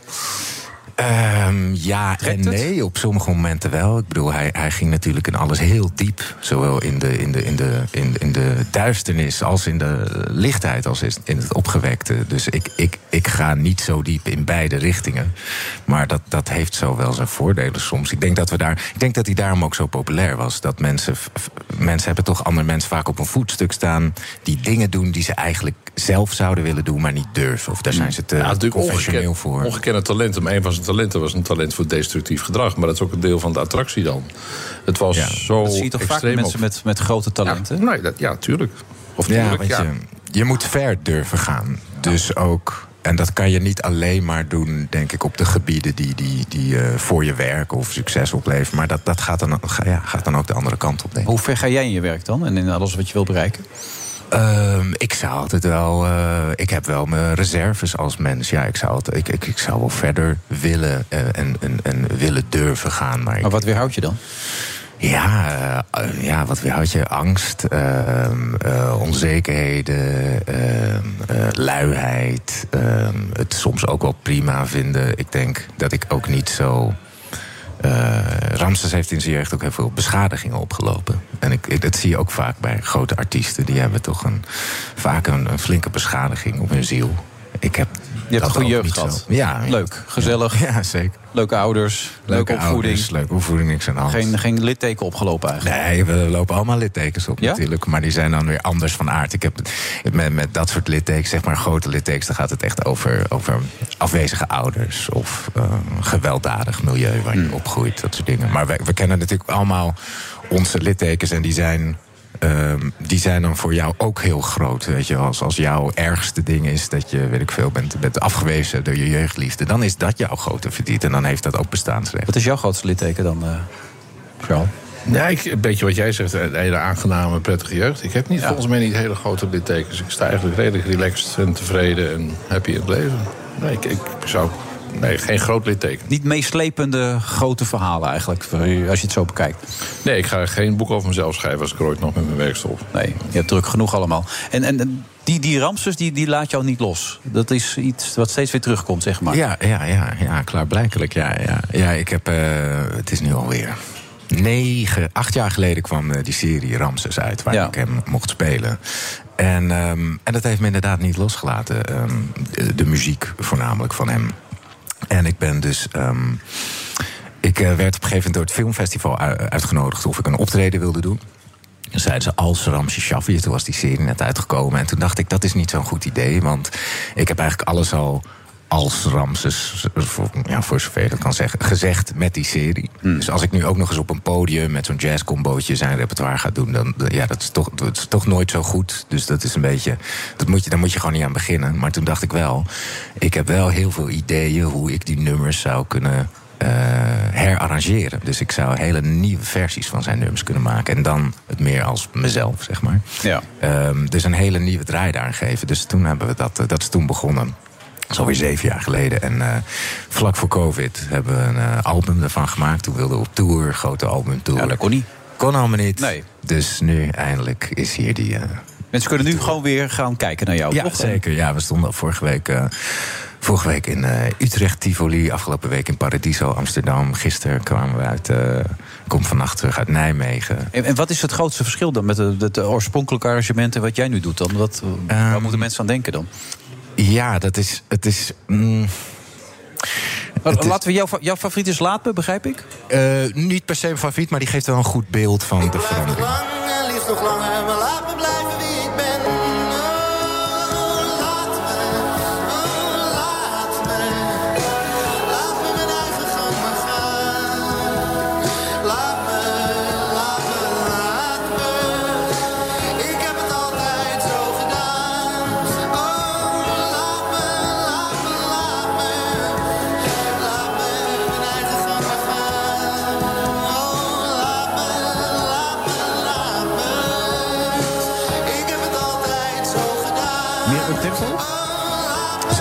Um, ja Trekt en nee, het? op sommige momenten wel. Ik bedoel, hij, hij ging natuurlijk in alles heel diep. Zowel in de, in, de, in, de, in, in de duisternis als in de lichtheid, als in het opgewekte. Dus ik, ik, ik ga niet zo diep in beide richtingen. Maar dat, dat heeft zo wel zijn voordelen soms. Ik denk dat, we daar, ik denk dat hij daarom ook zo populair was. Dat mensen, mensen hebben toch andere mensen vaak op een voetstuk staan... die dingen doen die ze eigenlijk zelf zouden willen doen, maar niet durven. Of daar zijn ze te ja, professioneel ongekend, voor. Ongekende talent. Om een van zijn talenten was een talent voor destructief gedrag. Maar dat is ook een deel van de attractie dan. Het was ja, zo Dat zie je toch vaak extreem mensen op- met, met grote talenten? Ja, nee, dat, ja, tuurlijk. Of ja, tuurlijk, want ja. Je, je moet ver durven gaan. Dus ook. En dat kan je niet alleen maar doen, denk ik, op de gebieden die, die, die uh, voor je werk of succes opleveren. Maar dat, dat gaat, dan, ja, gaat dan ook de andere kant op, denk ik. Hoe ver ga jij in je werk dan en in alles wat je wil bereiken? Um, ik zou altijd wel. Uh, ik heb wel mijn reserves als mens. Ja, ik zou, altijd, ik, ik, ik zou wel verder willen uh, en, en, en willen durven gaan. Maar, maar wat weerhoudt je dan? Ja, uh, ja, wat weerhoudt je? Angst, uh, onzekerheden, uh, luiheid. het soms ook wel prima vinden. Ik denk dat ik ook niet zo. Uh, Ramses heeft in zijn jeugd ook heel veel beschadigingen opgelopen. En ik, dat zie je ook vaak bij grote artiesten. Die hebben toch een, vaak een flinke beschadiging op hun ziel. Ik heb je hebt een goede jeugd gehad. Ja, Leuk, gezellig. Ja, zeker. Leuke ouders, leuke, leuke opvoeding. Ouders, leuke opvoeding, niks aan de hand. Geen, geen litteken opgelopen eigenlijk? Nee, we lopen allemaal littekens op ja? natuurlijk. Maar die zijn dan weer anders van aard. Ik heb met, met dat soort littekens, zeg maar grote littekens... dan gaat het echt over, over afwezige ouders... of uh, gewelddadig milieu waar je Hmm. mm. opgroeit, dat soort dingen. Maar we, we kennen natuurlijk allemaal onze littekens... en die zijn Um, die zijn dan voor jou ook heel groot. Weet je, als, als jouw ergste ding is dat je, weet ik veel, bent, bent afgewezen door je jeugdliefde, dan is dat jouw grote verdriet en dan heeft dat ook bestaansrecht. Wat is jouw grootste litteken dan, uh, Charles? Ja, ik, een beetje wat jij zegt, een hele aangename, prettige jeugd. Ik heb niet, ja. volgens mij niet hele grote littekens. Ik sta eigenlijk redelijk relaxed en tevreden en happy in het leven. Nee, ik, ik zou Nee, geen groot litteken. Niet meeslepende grote verhalen eigenlijk, als je het zo bekijkt. Nee, ik ga geen boek over mezelf schrijven als ik er ooit nog met mijn werk stop. Nee, je hebt druk genoeg allemaal. En, en die, die Ramses, die, die laat jou niet los. Dat is iets wat steeds weer terugkomt, zeg maar. Ja, ja, ja, ja klaarblijkelijk. Ja, ja. ja ik heb, uh, het is nu alweer negen, acht jaar geleden kwam eh, die serie Ramses uit, waar ik hem mocht spelen. En, ehm, en dat heeft me inderdaad niet losgelaten. ehm, de, de muziek voornamelijk van hem. En ik ben dus. ehm, ik eh, werd op een gegeven moment door het filmfestival uitgenodigd of ik een optreden wilde doen. En zeiden ze als Ramses Shaffi. Toen was die serie net uitgekomen. En toen dacht ik, dat is niet zo'n goed idee. Want ik heb eigenlijk alles al als Ramses, voor, ja, voor zover je dat kan zeggen, gezegd met die serie. Dus als ik nu ook nog eens op een podium met zo'n jazzcombootje zijn repertoire ga doen, dan ja, dat is, toch, dat is toch nooit zo goed. Dus dat is een beetje, dat moet je, daar moet je gewoon niet aan beginnen. Maar toen dacht ik wel, ik heb wel heel veel ideeën hoe ik die nummers zou kunnen eh, herarrangeren. Dus ik zou hele nieuwe versies van zijn nummers kunnen maken. En dan het meer als mezelf, zeg maar. Ja. Ehm, dus een hele nieuwe draai daar geven. Dus toen hebben we dat, eh, dat is toen begonnen. Dat is alweer zeven jaar geleden. En eh, vlak voor COVID hebben we een eh, album ervan gemaakt. Toen wilden we op tour, grote albumtour. Ja, dat kon niet. Kon allemaal niet. Nee. Dus nu eindelijk is hier die... eh, Mensen kunnen nu gewoon weer gaan kijken naar jou, ja, toch? zeker. Ja, we stonden vorige week, vorige week in Utrecht, Tivoli. Afgelopen week in Paradiso, Amsterdam. Gisteren kwamen we uit... kom vannacht terug uit Nijmegen. En, en wat is het grootste verschil dan met het, het oorspronkelijke arrangement en wat jij nu doet dan? Wat, waar moeten mensen aan denken dan? Ja, dat is... Het is mm, Laten we jouw, jouw favoriet is Laatme, begrijp ik? eh, niet per se een favoriet, maar die geeft wel een goed beeld van de verandering. En liefst nog langer,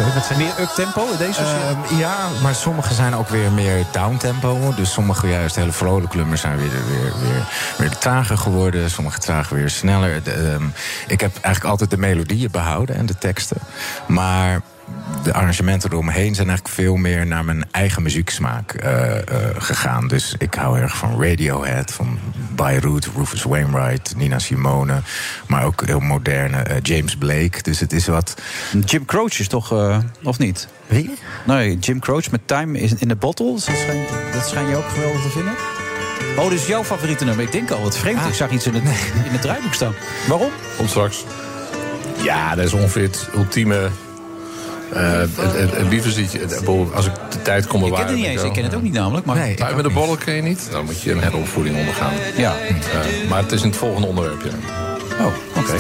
Zei je? Meer up-tempo in deze? Ehm, ja, maar sommige zijn ook weer meer downtempo. Dus sommige juist hele vrolijke nummers zijn weer, weer, weer, weer trager geworden. Sommige trager weer sneller. De, ehm, ik heb eigenlijk altijd de melodieën behouden en de teksten. Maar de arrangementen eromheen zijn eigenlijk veel meer naar mijn eigen muzieksmaak eh, eh, gegaan. Dus ik hou erg van Radiohead, van Beirut, Rufus Wainwright, Nina Simone. Maar ook heel moderne eh, James Blake. Dus het is wat... Jim Croce is toch, eh, of niet? Wie? Nee, Jim Croce met Time is in the Bottle. Dat schijn, dat schijn je ook geweldig te vinden. Oh, dit is jouw favoriete nummer. Ik denk al, wat vreemd. Ik zag iets in het, in het draaiboek staan. Waarom? Komt straks. Ja, dat is ongeveer het ultieme... eh, het, bedoel, Als ik de tijd kon Ik bewaren... ken het niet eens. Ik ken het ook niet namelijk. Maar Nee, met de bollen ken je niet? Dan moet je een heropvoeding ondergaan. Ja. Maar het is in het volgende onderwerp, ja. Oh, oké.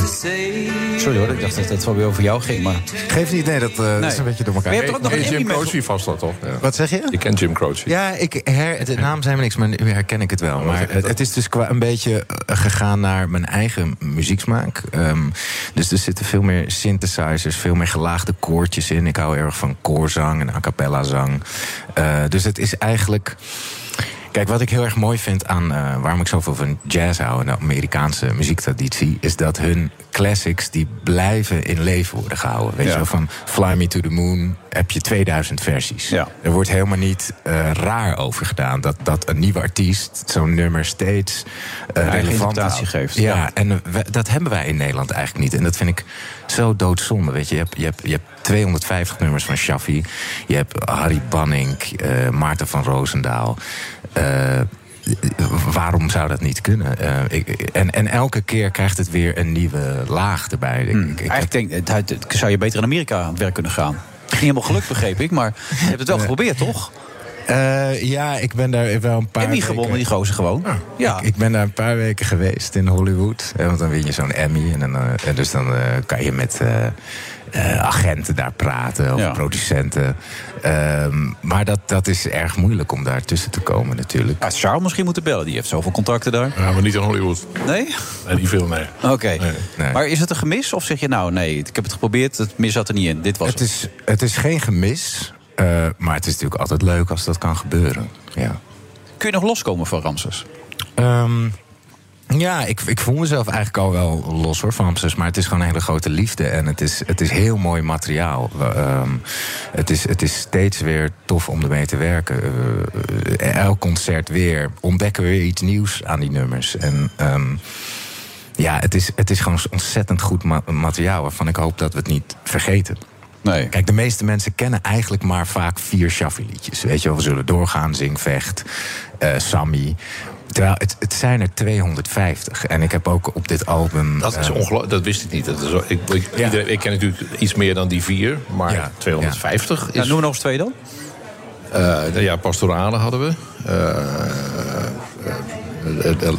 Sorry hoor, ik dacht dat het wel weer over jou ging. Maar... Geef niet, nee, dat eh, Nee. is een beetje door elkaar. Maar je hebt er ook nog een Jim Croce vast dat toch? Ja. Wat zeg je? Je kent Jim Croce. Ja, ik her, de naam zijn me niks, maar nu herken ik het wel. Maar het, het is dus qua een beetje eh, gegaan naar mijn eigen muzieksmaak. Ehm, dus er zitten veel meer synthesizers, veel meer gelaagde koortjes in. Ik hou erg van koorzang en a cappella zang. Eh, dus het is eigenlijk... Kijk, wat ik heel erg mooi vind aan eh, waarom ik zoveel van jazz hou en de Amerikaanse muziektraditie, is dat hun classics die blijven in leven worden gehouden. Weet Ja. je wel, van Fly Me to the Moon heb je 2000 versies. Ja. Er wordt helemaal niet eh, raar over gedaan dat, dat een nieuwe artiest zo'n nummer steeds Eigen relevant geeft, Ja, ja. en we- dat hebben wij in Nederland eigenlijk niet. En dat vind ik zo doodzonde. Weet je, je hebt, je hebt, je hebt 250 nummers van Shaffi. Je hebt Harry Banning, eh, Maarten van Roosendaal. Waarom zou dat niet kunnen? Eh, ik, en, en elke keer krijgt het weer een nieuwe laag erbij. Ik- ik, ik Eigenlijk denk het, het- zou je beter in Amerika aan het werk kunnen gaan. Niet helemaal geluk, begreep ik. Maar je hebt het wel geprobeerd, toch? Eh, ja, ik ben daar wel een paar Emmy weken- gewonnen, die gozer gewoon. Ja. Ik, ik ben daar een paar weken geweest in Hollywood. Eh, Want dan win je zo'n Emmy. En, dan, en dus dan kan je met eh, agenten daar praten. Of Ja. producenten. Ehm, maar dat, dat is erg moeilijk om daar tussen te komen natuurlijk. Ja, Charles misschien moeten bellen. Die heeft zoveel contacten daar. Ja, maar niet in Hollywood. Nee? En niet veel, nee. Oké. Nee. Maar is het een gemis? Of zeg je nou, nee, ik heb het geprobeerd. Het mis zat er niet in. Dit was Het is, het is geen gemis. eh, maar het is natuurlijk altijd leuk als dat kan gebeuren. Ja. Kun je nog loskomen van Ramses? Ehm, Ja, ik, ik voel mezelf eigenlijk al wel los hoor van Hamsters. Maar het is gewoon een hele grote liefde. En het is, het is heel mooi materiaal. Ehm, het, is, het is steeds weer tof om ermee te werken. Eh, elk concert weer ontdekken we weer iets nieuws aan die nummers. En ehm, ja, het is, het is gewoon ontzettend goed ma- materiaal... waarvan ik hoop dat we het niet vergeten. Nee. Kijk, de meeste mensen kennen eigenlijk maar vaak vier Shaffi-liedjes. Weet je wel, we zullen doorgaan, Zing, Vecht, eh, Sammy. Terwijl het, het zijn er 250. En ik heb ook op dit album... Dat is eh, ongelooflijk, dat wist ik niet. Dat is, zo- ik, ik, iedereen, ik ken natuurlijk iets meer dan die vier, maar 250 is... Ja, noem nog eens twee dan. Eh, ja, pastorale hadden we. Eh,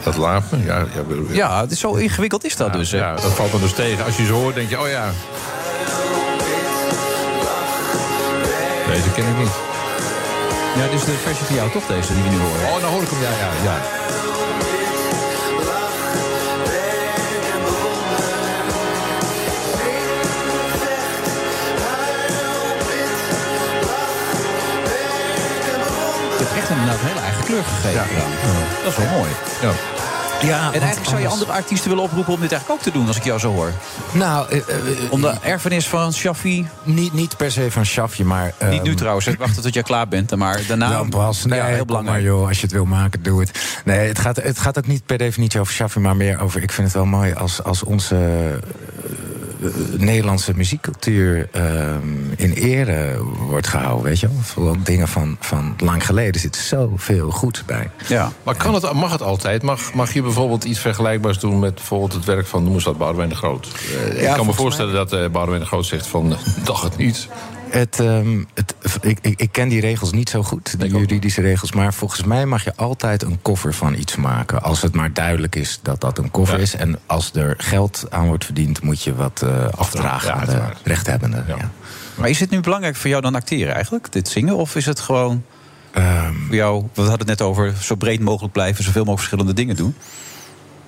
het, lapen, ja, ja, we- Ja, het is zo ingewikkeld is dat ja, dus. hè. Ja, dat valt me dus tegen. Als je ze hoort, denk je, oh ja. Deze ken ik niet. Ja, dit is de versie van jou toch, deze die we nu horen? Oh, dan hoor ik hem, ja, ja, ja. Je hebt echt inderdaad een hele eigen kleur gegeven. eraan. Dat is wel mooi. Ja. Ja, en eigenlijk zou je andere artiesten willen oproepen om dit eigenlijk ook te doen, als ik jou zo hoor. Nou, eh, eh, Om de erfenis van Shaffi. Niet, niet per se van Shaffi, maar... Niet nu ehm, trouwens, ik wacht tot jij klaar bent. Maar daarna. Dan pas. Nee, ja, heel belangrijk. Maar joh, als je het wil maken, doe het. Nee, het gaat, het gaat ook niet per definitie over Shaffi, maar meer over... Ik vind het wel mooi als, als onze Nederlandse muziekcultuur ehm, in ere wordt gehouden, weet je wel. Vooral dingen van, van lang geleden zit zoveel goed bij. Ja. Maar kan het, mag het altijd? Mag, mag je bijvoorbeeld iets vergelijkbaars doen met bijvoorbeeld het werk van, noem eens dat, Boudewijn de Groot? Eh, ik kan me voorstellen dat eh Boudewijn de Groot zegt van, dag het niet. Het, ehm, het, ik, ik, ik ken die regels niet zo goed, die juridische regels. Maar volgens mij mag je altijd een koffer van iets maken. Als het maar duidelijk is dat dat een koffer is. En als er geld aan wordt verdiend, moet je wat eh, afdragen aan de rechthebbenden. Ja. Maar is het nu belangrijk voor jou dan acteren eigenlijk, dit zingen? Of is het gewoon voor jou, we hadden het net over, zo breed mogelijk blijven, zoveel mogelijk verschillende dingen doen?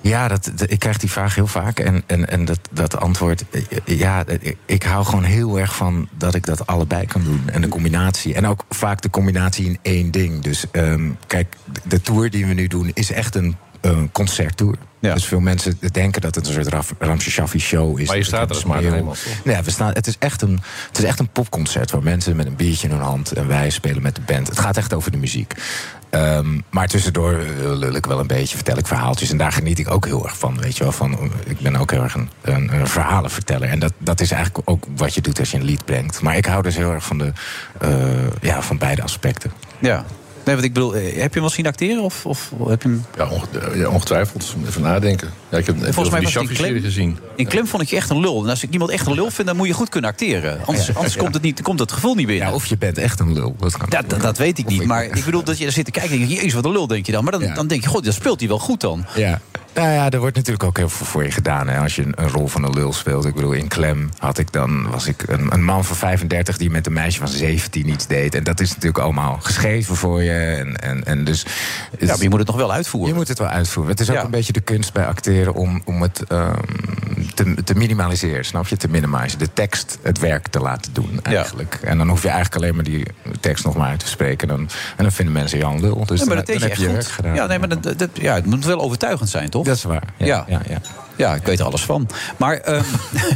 Ja, dat, ik krijg die vraag heel vaak. En, en, en dat, dat antwoord, eh, ja, ik, ik hou gewoon heel erg van dat ik dat allebei kan doen. En de combinatie. En ook vaak de combinatie in één ding. Dus ehm, kijk, de tour die we nu doen is echt een, een concerttour. Dus veel mensen denken dat het een soort Raf- Ramse Shaffi show is. Maar je staat er speel- Heijmans, toch? Nee, we staan, het, is echt een, het is echt een popconcert waar mensen met een biertje in hun hand en wij spelen met de band. Het gaat echt over de muziek. Ehm, maar tussendoor eh, lul ik wel een beetje, vertel ik verhaaltjes. En daar geniet ik ook heel erg van. Weet je wel, van, eh, ik ben ook heel erg een, een, een verhalenverteller. En dat, dat is eigenlijk ook wat je doet als je een lied brengt. Maar ik hou dus heel erg van, de, eh, ja, van beide aspecten. Ja. Nee, want ik bedoel, eh, heb je hem wel zien acteren? Of, of heb je hem... Ja, onge- ja, ongetwijfeld. Even nadenken. Ja, ik heb Volgens mij die was gezien. In Klem vond ik je echt een lul. En als ik iemand echt een lul vind, dan moet je goed kunnen acteren. Anders, anders komt, het niet, komt het gevoel niet binnen. of je bent echt een lul. Dat, kan dat, dat, dat weet ik niet. Maar ik bedoel dat je er zit te kijken en denk je, jezus, wat een lul, denk je dan. Maar dan, dan denk je, god, dat speelt hij wel goed dan. Ja. Nou ja, er wordt natuurlijk ook heel veel voor je gedaan. Hè, als je een, een rol van een lul speelt. Ik bedoel, in Klem had ik dan, was ik een, een man van 35 die met een meisje van 17 iets deed. En dat is natuurlijk allemaal geschreven voor je. En, en, en dus, Ja, maar je moet het nog wel uitvoeren. Je moet het wel uitvoeren. Het is ook Ja. een beetje de kunst bij acteren om, om het ehm, te, te minimaliseren, snap je? Te minimaliseren. De tekst het werk te laten doen, eigenlijk. En dan hoef je eigenlijk alleen maar die tekst nog maar uit te spreken. Dan, en dan vinden mensen Jan lul. Dus Ja, maar dan, dat deed dan je heb je werk gedaan. Ja, nee, maar dat- dat- ja, het moet wel overtuigend zijn, toch? Dat is waar. Ja, Ja. ja, ja. Ik weet er alles van. Maar, ehm,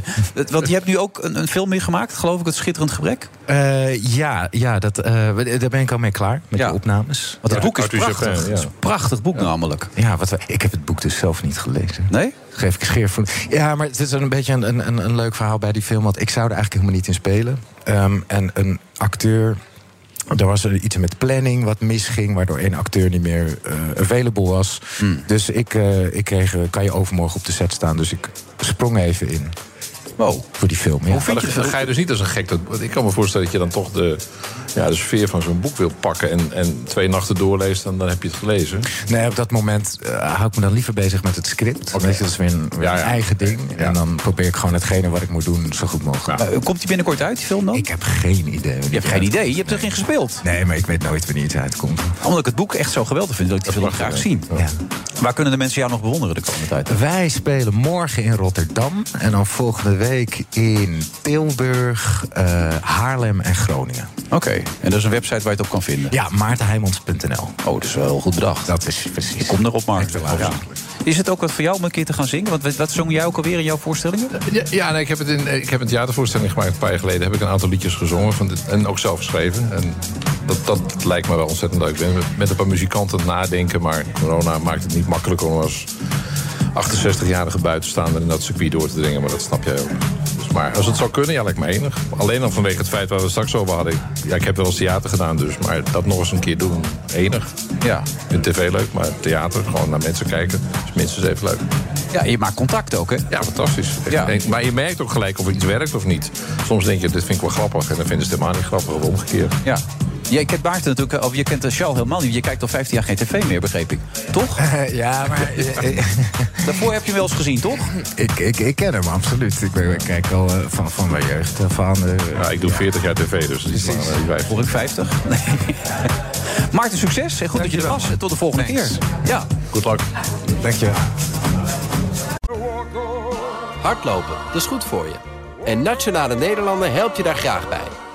want je hebt nu ook een, een film meer gemaakt, geloof ik, Het Schitterend Gebrek. Eh, ja, ja dat, eh, daar ben ik al mee klaar met de opnames. Want het Ja. boek is prachtig. Het is een prachtig boek namelijk. Ja, wat ik heb het boek dus zelf niet gelezen. Nee? Geef ik scheer voor. Ja, maar het is een beetje een, een, een leuk verhaal bij die film. Want ik zou er eigenlijk helemaal niet in spelen. Ehm, en een acteur. Er was er iets met planning wat misging, waardoor één acteur niet meer eh, available was. Dus ik, eh, ik kreeg, eh, kan je overmorgen op de set staan? Dus ik sprong even in. Wow. Voor die film. Ja. Maar dan, dan ga je dus niet als een gek. Dat, ik kan me voorstellen dat je dan toch de, ja, de sfeer van zo'n boek wil pakken. En, en twee nachten doorleest en dan heb je het gelezen. Nee, op dat moment eh, hou ik me dan liever bezig met het script. Weet je, dat is weer een, weer Ja, een ja. eigen ding. En dan probeer ik gewoon hetgene wat ik moet doen zo goed mogelijk. Eh, komt die binnenkort uit, die film dan? Ik heb geen idee. Je hebt geen idee, je hebt er geen gespeeld. Nee, maar ik weet nooit wanneer het uitkomt. Omdat ik het boek echt zo geweldig vind, dat ik die film graag zien. Ja. Waar kunnen de mensen jou nog bewonderen de komende tijd? Wij spelen morgen in Rotterdam. En dan volgende week in Tilburg, eh, Haarlem en Groningen. Oké, en dat is een website waar je het op kan vinden? Ja, maartenheijmans.nl. Oh, dat is wel goed bedacht. Dat is precies. Kom erop, Mark. Ja. Is het ook wat voor jou om een keer te gaan zingen? Want wat- zong jij ook alweer in jouw voorstellingen? Ja, ja nee, ik, heb het in, ik heb een theatervoorstelling gemaakt een paar jaar geleden. Heb ik een aantal liedjes gezongen van dit, en ook zelf geschreven. En dat, dat lijkt me wel ontzettend leuk. Ik ben met- met een paar muzikanten nadenken. Maar corona maakt het niet makkelijker om als 68-jarige buitenstaander in dat circuit door te dringen. Maar dat snap jij ook. Dus, maar als het zou kunnen, ja, lijkt me enig. Alleen al vanwege het feit waar we het straks over hadden. Ja, ik heb wel eens theater gedaan dus. Maar dat nog eens een keer doen, enig. Ja. In tv leuk, maar theater, gewoon naar mensen kijken. is minstens even leuk. Ja, je maakt contact ook, hè? Ja, fantastisch. Ja. Maar je merkt ook gelijk of iets werkt of niet. Soms denk je, dit vind ik wel grappig. En dan vinden ze het helemaal niet grappig of omgekeerd. Ja. Jij kent Maarten natuurlijk, of je kent de Charles helemaal niet. Je kijkt al 15 jaar geen tv meer, begreep ik. Toch? ja, maar... Daarvoor heb je hem wel eens gezien, toch? Ik, ik, ik ken hem, absoluut. Ik, ben, ik kijk al eh, van, van mijn jeugd af aan. eh, Ja, ik doe 40 jaar tv, dus dat is maar uh. Hoor ik 50? Nee. Maarten, succes. En goed dat je er was. En tot de volgende keer. Ja. Goed luck. Dankjewel. Hardlopen, dat is goed voor je. En Nationale Nederlanden helpt je daar graag bij.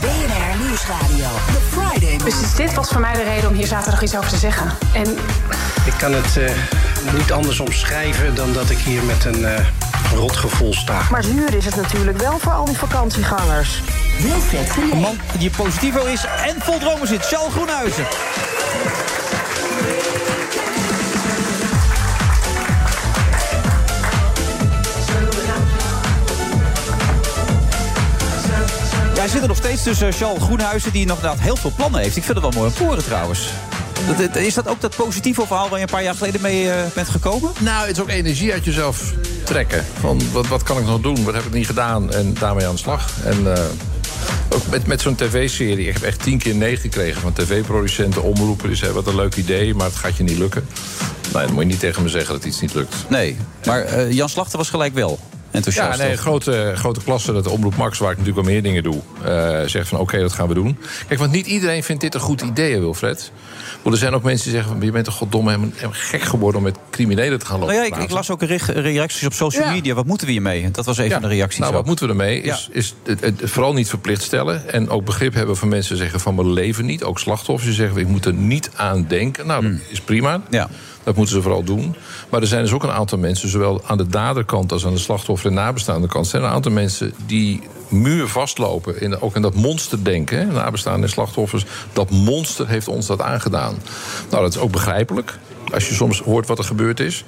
BNR Nieuwsradio. The Friday. Dus dit was voor mij de reden om hier zaterdag iets over te zeggen. En Ik kan het eh, niet anders omschrijven dan dat ik hier met een rotgevoel sta. Maar zuur is het natuurlijk wel voor al die vakantiegangers. Wilfred. Een man die positivo is en vol dromen zit. Charles Groenhuizen. Hij zit er nog steeds tussen Charles Groenhuizen... die nog inderdaad heel veel plannen heeft. Ik vind het wel mooi om horen trouwens. Is dat ook dat positieve verhaal waar je een paar jaar geleden mee eh, bent gekomen? Nou, het is ook energie uit jezelf trekken. Van wat, wat kan ik nog doen? Wat heb ik niet gedaan? En daarmee aan de slag. En eh, ook met, met zo'n tv-serie. Ik heb echt tien keer nee gekregen van tv-producenten, omroepen. Die zeiden, wat een leuk idee, maar het gaat je niet lukken. Nou, dan moet je niet tegen me zeggen dat iets niet lukt. Nee, maar eh, Jan Slachter was gelijk wel enthousiast. Ja, nee, grote, grote klasse, dat de Omroep Max, waar ik natuurlijk al meer dingen doe, eh, zegt van oké, dat gaan we doen. Kijk, want niet iedereen vindt dit een goed idee, Wilfred. Want er zijn ook mensen die zeggen van je bent toch goddomme gek geworden om met criminelen te gaan lopen. Nou ja, ik, las ook een re- reacties op social Ja. media. Wat moeten we hiermee? Dat was een van de reacties. Nou, ook. wat moeten we ermee? Is, is het, het vooral niet verplicht stellen. En ook begrip hebben van mensen die zeggen van we leven niet. Ook slachtoffers die zeggen ik moet er niet aan denken. Nou, dat is prima. Hmm. Ja. Dat moeten ze vooral doen. Maar er zijn dus ook een aantal mensen, zowel aan de daderkant als aan de slachtoffer- en nabestaande kant, zijn er een aantal mensen die muur vastlopen. In, ook in dat monsterdenken, hè, nabestaanden en slachtoffers. Dat monster heeft ons dat aangedaan. Nou, dat is ook begrijpelijk. Als je soms hoort wat er gebeurd is.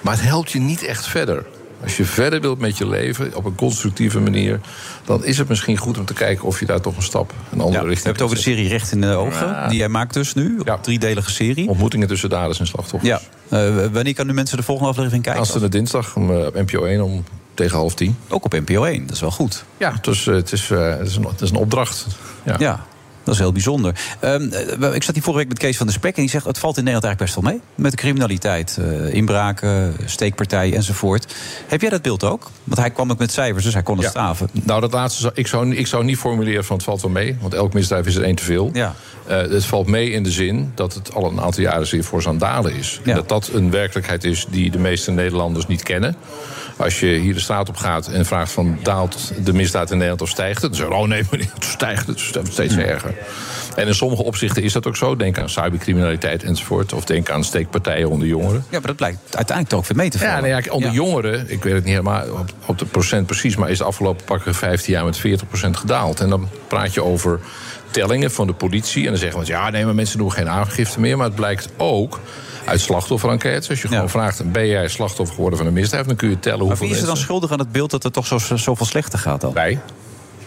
Maar het helpt je niet echt verder. Als je verder wilt met je leven op een constructieve manier, dan is het misschien goed om te kijken of je daar toch een stap een andere Ja, richting. hebben het over de serie Recht in de Ogen. Ja. Die jij maakt dus nu. Een driedelige serie. Ontmoetingen tussen daders en slachtoffers. Ja. Eh, wanneer kan nu mensen de volgende aflevering kijken? Aanstaande dinsdag om, eh, op NPO 1 om tegen half tien. Ook op NPO 1, dat is wel goed. Ja, dus eh, het, is, eh, het, is een, het is een opdracht. Ja. Ja. Dat is heel bijzonder. Ehm, eh, ik zat hier vorige week met Kees van der Spek en die zegt... het valt in Nederland eigenlijk best wel mee. Met de criminaliteit, eh, inbraken, steekpartijen enzovoort. Heb jij dat beeld ook? Want hij kwam ook met cijfers, dus hij kon het Ja. staven. Nou, dat laatste ik, zou, ik zou niet formuleren van het valt wel mee. Want elk misdrijf is er één te veel. Ja. Eh, het valt mee in de zin dat het al een aantal jaren zeer voor aan dalen is. En dat dat een werkelijkheid is die de meeste Nederlanders niet kennen. Als je hier de straat op gaat en vraagt van daalt de misdaad in Nederland of stijgt het? Dan zeggen oh nee, meneer, het stijgt, het wordt steeds erger. En in sommige opzichten is dat ook zo. Denk aan cybercriminaliteit enzovoort. Of denk aan steekpartijen onder jongeren. Ja, maar dat blijkt uiteindelijk toch weer mee te vallen. Ja, nee, ja, onder jongeren, ik weet het niet helemaal op, op de procent precies... maar is de afgelopen pakken 15 jaar met 40% gedaald. En dan praat je over tellingen van de politie. En dan zeggen we, ja, nee, maar mensen doen geen aangifte meer. Maar het blijkt ook uit slachtofferenquêtes. Als je gewoon vraagt, ben jij slachtoffer geworden van een misdrijf... dan kun je tellen Maar hoeveel wie is er dan mensen... schuldig aan het beeld dat het toch zo, zoveel slechter gaat dan? Wij.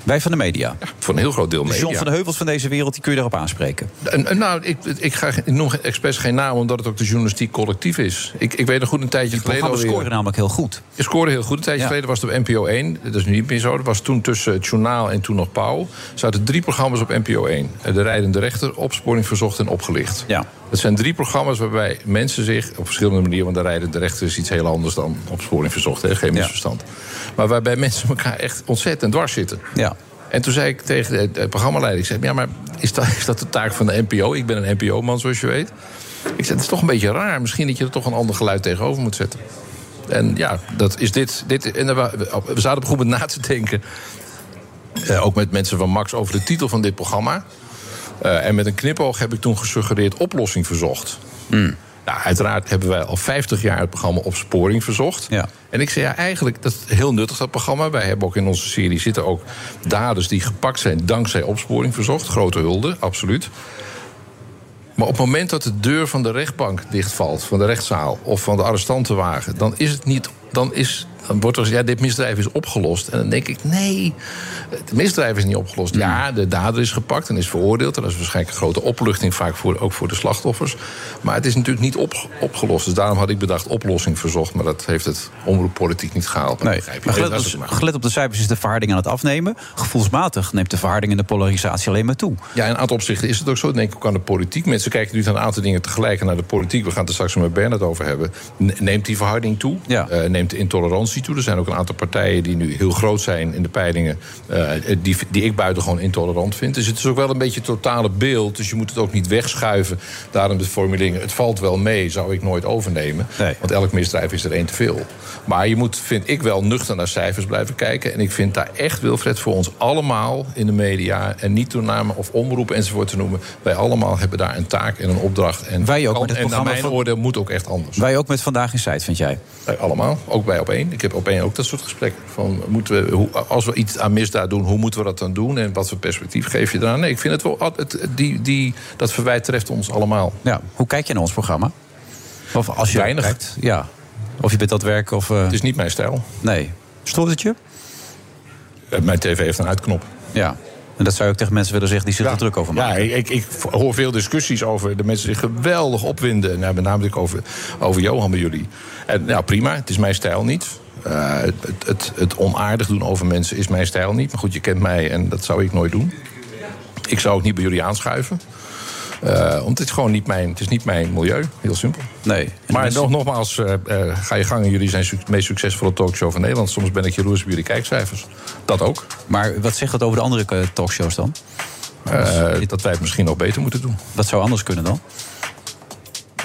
Wij van de media. Voor een heel groot deel De media. John van de Heuvels van deze wereld, die kun je daarop aanspreken. En, nou, ik, ik, ga, ik noem expres geen naam, omdat het ook de journalistiek collectief is. Ik, ik weet nog goed een tijdje geleden. programma's alweer- scoren namelijk heel goed. Je scoorde heel goed. Een tijdje Ja. geleden was het op NPO 1. Dat is nu niet meer zo. Dat was toen tussen het journaal en toen nog Pauw. Er zaten drie programma's op NPO 1. Eh, De Rijdende Rechter, Opsporing Verzocht en Opgelicht. Ja. Dat zijn drie programma's waarbij mensen zich op verschillende manieren... want de Rijdende Rechter is iets heel anders dan Opsporing Verzocht. Hè? Geen misverstand. Maar waarbij mensen elkaar echt ontzettend dwars zitten. Ja. En toen zei ik tegen de, de programmaleider... ik zei, ja, maar is dat, is dat de taak van de NPO? Ik ben een NPO-man, zoals je weet. Ik zei, het is toch een beetje raar. Misschien dat je er toch een ander geluid tegenover moet zetten. En ja, dat is dit. dit en we we zaten op goed na te denken. eh, ook met mensen van Max over de titel van dit programma. Eh, en met een knipoog heb ik toen gesuggereerd oplossing verzocht. Nou, uiteraard hebben wij al 50 jaar het programma Opsporing verzocht. En ik zei ja, eigenlijk, dat is heel nuttig, dat programma. Wij hebben ook in onze serie zitten ook daders die gepakt zijn dankzij Opsporing verzocht. Grote hulde, absoluut. Maar op het moment dat de deur van de rechtbank dichtvalt, van de rechtszaal of van de arrestantenwagen, dan is het niet. Dan, is, wordt er gezegd, ja, dit misdrijf is opgelost. En dan denk ik, nee, het misdrijf is niet opgelost. Ja, de dader is gepakt en is veroordeeld. En dat is waarschijnlijk een grote opluchting, vaak voor, ook voor de slachtoffers. Maar het is natuurlijk niet op, opgelost. Dus daarom had ik bedacht oplossing verzocht. Maar dat heeft het omroeppolitiek niet gehaald. Nee, begrijp je. Maar gelet, op, maar. gelet op de cijfers is de verharding aan het afnemen. Gevoelsmatig neemt de verharding en de polarisatie alleen maar toe. Ja, in een aantal opzichten is het ook zo. Denk ik ook aan de politiek. Mensen kijken nu naar een aantal dingen tegelijk naar de politiek. We gaan het er straks met Bernard over hebben. Ne- Neemt die verharding toe? Eh, neemt de intolerantie toe? Er zijn ook een aantal partijen die nu heel groot zijn in de peilingen. eh, die, die ik buitengewoon intolerant vind. Dus het is ook wel een beetje het totale beeld. Dus je moet het ook niet wegschuiven. Daarom de formulering: het valt wel mee, zou ik nooit overnemen. Want elk misdrijf is er één te veel. Maar je moet, vind ik wel, nuchter naar cijfers blijven kijken. En ik vind daar echt, Wilfred, voor ons allemaal in de media... en niet door namen of omroepen enzovoort te noemen... wij allemaal hebben daar een taak en een opdracht. En, Wij ook kan- met het en naar programma mijn van- oordeel moet ook echt anders. Wij ook met Vandaag in Site, vind jij? Allemaal, ook bij op één. Ik heb op één ook dat soort gesprekken. Van, moeten we, hoe, als we iets aan misdaad doen, hoe moeten we dat dan doen? En wat voor perspectief geef je eraan? Nee, ik vind het wel... Het, die, die, dat verwijt treft ons allemaal. Ja, hoe kijk je naar ons programma? Of als je Weinig. kijkt, ja. Of je bent het werk of... Het is niet mijn stijl. Nee. Stoort het je? Eh, Mijn tv heeft een uitknop. Ja. En dat zou ook tegen mensen willen zeggen die zich er druk over maken. Ja, ik, ik, ik hoor veel discussies over de mensen zich geweldig opwinden. Nou, met name over, over Johan bij jullie. En nou, prima, het is mijn stijl niet. Eh, het, het, het onaardig doen over mensen is mijn stijl niet. Maar goed, je kent mij en dat zou ik nooit doen. Ik zou ook niet bij jullie aanschuiven. Eh, want het is gewoon niet mijn, het is niet mijn milieu. Heel simpel. Nee. Maar mensen- nog, nogmaals, eh, ga je gang. Jullie zijn de meest succesvolle talkshow van Nederland. Soms ben ik jaloers op jullie kijkcijfers. Dat ook. Maar wat zegt dat over de andere talkshows dan? Dat wij het misschien nog beter moeten doen. Wat zou anders kunnen dan?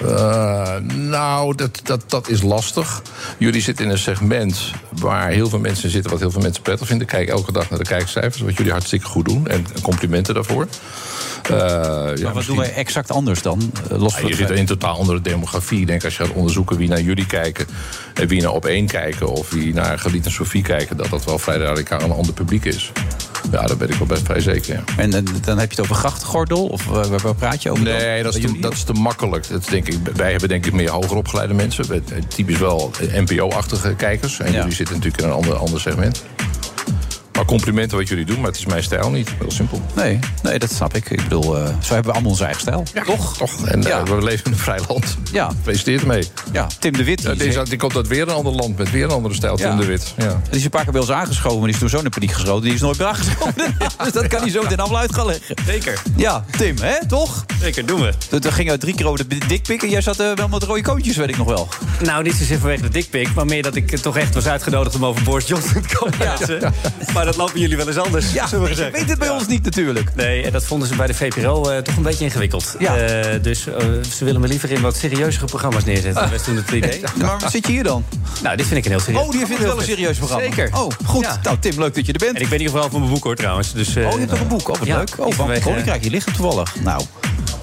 Eh, nou, dat, dat, dat is lastig. Jullie zitten in een segment waar heel veel mensen zitten... wat heel veel mensen prettig vinden. Kijk elke dag naar de kijkcijfers, wat jullie hartstikke goed doen. En complimenten daarvoor. Eh, ja, maar wat doen wij exact anders dan? Eh, los Ja, je zit in totaal andere demografie. Ik denk als je gaat onderzoeken wie naar jullie kijken... en wie naar op één kijken of wie naar Galiet en Sofie kijken... dat dat wel vrij radicaal een ander publiek is. Ja, daar ben ik wel best vrij zeker, ja. En, en dan heb je het over grachtgordel? Of waar, waar praat je over? Nee, dat is, te, dat is te makkelijk. Dat denk ik, wij hebben denk ik meer hoger opgeleide mensen. Eh, Typisch wel NPO-achtige kijkers. En jullie zitten natuurlijk in een ander, ander segment. Maar complimenten wat jullie doen, maar het is mijn stijl niet. Heel simpel. Nee, nee, dat snap ik. Ik bedoel, eh, zo hebben we allemaal onze eigen stijl. Toch? Toch. En eh, we leven in een vrij land. Ja. Gefeliciteerd ermee. Ja, Tim de Wit. Ja, die komt uit weer een ander land met weer een andere stijl. Tim Ja. de Wit. Ja. Die is een paar keer bij ons aangeschoven, maar die is toen zo in paniek geschoten. Die is nooit meer aangeschoven. dus dat kan hij zo meteen allemaal uit gaan leggen. Zeker. Ja, Tim, hè, toch? Zeker, doen we. Dat dat ging uit drie keer over de dikpik en jij zat eh, wel met rode koontjes, weet ik nog wel. Nou, niet zozeer vanwege de dikpik, maar meer dat ik toch echt was uitgenodigd om over Boris Johnson te komen praten. Maar dat lopen jullie wel eens anders. Ja, zullen we je weet het bij ons niet natuurlijk. Nee, en dat vonden ze bij de VPRO eh, toch een beetje ingewikkeld. Ja. Eh, dus eh, ze willen me liever in wat serieuzere programma's neerzetten. Dat was toen het idee. Maar wat zit je hier dan? Nou, dit vind ik een heel serieus Oh, die vindt het wel een serieus programma. Zeker. Oh, goed. Ja. Nou, Tim, leuk dat je er bent. En ik ben hier vooral van mijn boek hoor trouwens. Dus, eh, Oh, je hebt toch een boek? Oh, wat ja, leuk. Oh, van vanwege- Koninkrijk, je ligt er toevallig. Nou,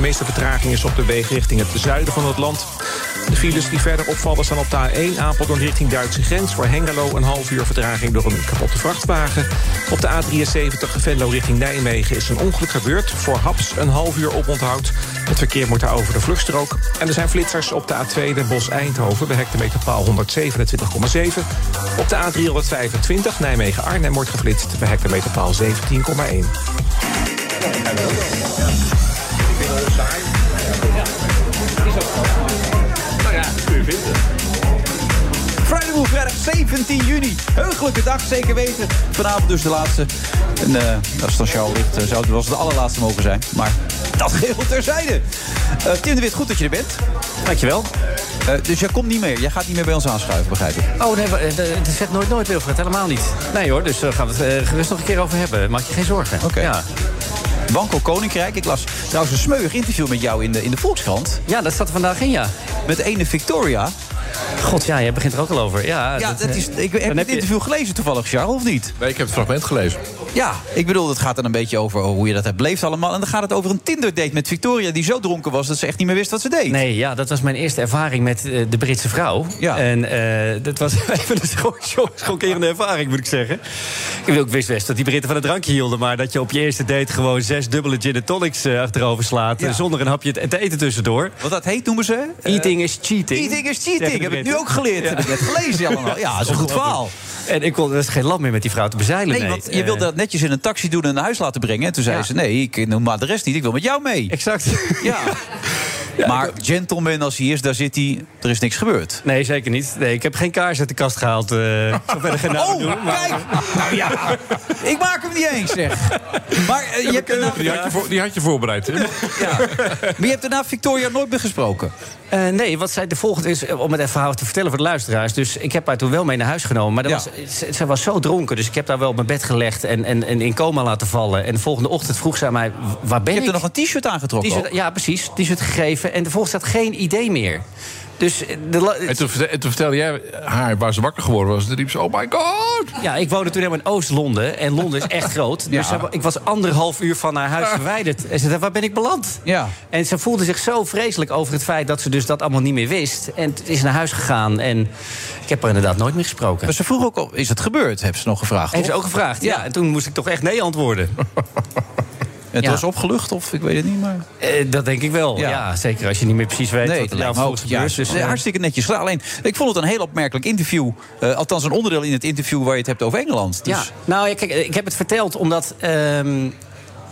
De meeste vertraging is op de weg richting het zuiden van het land. De files die verder opvallen staan op de A1 Apeldoorn richting Duitse grens... voor Hengelo een half uur vertraging door een kapotte vrachtwagen. Op de A73 Venlo richting Nijmegen is een ongeluk gebeurd. Voor Haps een half uur oponthoud. Het verkeer moet daar over de vluchtstrook. En er zijn flitsers op de A2 Den Bosch-Eindhoven... bij hectometerpaal 127,7. Op de A325 Nijmegen-Arnhem wordt geflitst... bij hectometerpaal 17,1. Nou ja, kun je vinden. Friday Move, vrijdag 17 juni. Heugelijke dag, zeker weten. Vanavond dus de laatste. En eh, als het dan Charles ligt, eh, zou het wel eens de allerlaatste mogen zijn. Maar dat geheel terzijde. Eh Tim de Wit, goed dat je er bent. Dankjewel. Eh dus jij komt niet meer. Jij gaat niet meer bij ons aanschuiven, begrijp ik. Oh nee, het zegt nooit nooit Wilfred, helemaal niet. Nee hoor, dus daar gaan we het gerust nog een keer over hebben. Maak je geen zorgen. Oké. Ja. Banco Koninkrijk. Ik las trouwens een smeuig interview met jou in de, in de Volkskrant. Ja, dat staat er vandaag in, ja. Met ene Victoria. God, ja, jij begint er ook al over. Ja, Ja, dat is, ik heb het heb je- interview gelezen toevallig, Charles, of niet? Nee, ik heb het fragment gelezen. Ja, ik bedoel, het gaat dan een beetje over hoe je dat hebt beleefd allemaal. En dan gaat het over een Tinder-date met Victoria... die zo dronken was dat ze echt niet meer wist wat ze deed. Nee, ja, dat was mijn eerste ervaring met eh, de Britse vrouw. Ja. En eh, dat was even een scho- scho- schokkerende ervaring, moet ik zeggen. Ik, bedoel, ik wist best dat die Britten van het drankje hielden... maar dat je op je eerste date gewoon zes dubbele gin and tonics eh, achterover slaat... Ja. eh, zonder een hapje te te eten tussendoor. Wat dat heet, noemen ze? Eating is cheating. Eating is cheating, heb ik nu ook geleerd. Heb ik net gelezen allemaal. Ja, dat is een goed verhaal. En ik kon, er geen land meer met die vrouw te bezeilen. Nee, want je Eh, wilde dat netjes in een taxi doen en naar huis laten brengen. En toen zei Ja. ze, nee, ik noem maar de rest niet. Ik wil met jou mee. Exact. Ja. maar gentleman als hij is, daar zit hij. Er is niks gebeurd. Nee, zeker niet. Nee, ik heb geen kaars uit de kast gehaald. eh ik zal verder geen Oh, doen, maar- kijk! Nou ja, ik maak hem niet eens, zeg. Maar, eh, je, hebt daarna, Die had je, voor- die had je voorbereid, hè? ja. maar je hebt daarna Victoria nooit meer gesproken. Eh, nee, wat zij de volgende is, eh, om het even verhaal te vertellen voor de luisteraars. Dus ik heb haar toen wel mee naar huis genomen. Maar dat Ja. was, ze, ze was zo dronken, dus ik heb haar wel op mijn bed gelegd en, en, en in coma laten vallen. En de volgende ochtend vroeg zij mij, waar ben Je ik? hebt er nog een t-shirt aangetrokken. Ja, precies. T-shirt gegeven. En de staat geen idee meer. Dus eh, de, En toen, verte- en toen vertelde jij haar waar ze wakker geworden was. En toen riep ze, oh my god! ja, ik woonde toen helemaal in Oost-Londen. En Londen is echt groot. Dus Ja. ik was anderhalf uur van haar huis verwijderd. En ze zei, waar ben ik beland? Ja. En ze voelde zich zo vreselijk over het feit dat ze dus dat allemaal niet meer wist. En is naar huis gegaan. En ik heb haar inderdaad nooit meer gesproken. Maar ze vroeg ook, is het gebeurd? Heeft ze nog gevraagd. Heeft ze ook gevraagd, ja. En toen moest ik toch echt nee antwoorden. Het Ja. was opgelucht, of ik weet het niet, maar... Eh, dat denk ik wel, Ja. ja. Zeker als je niet meer precies weet Nee, wat dat er nou Ja, gebeurt. Dus, eh, hartstikke netjes. Alleen, ik vond het een heel opmerkelijk interview. Eh, althans, een onderdeel in het interview waar je het hebt over Engeland. Dus, Ja, nou ja, kijk, ik heb het verteld omdat... ehm,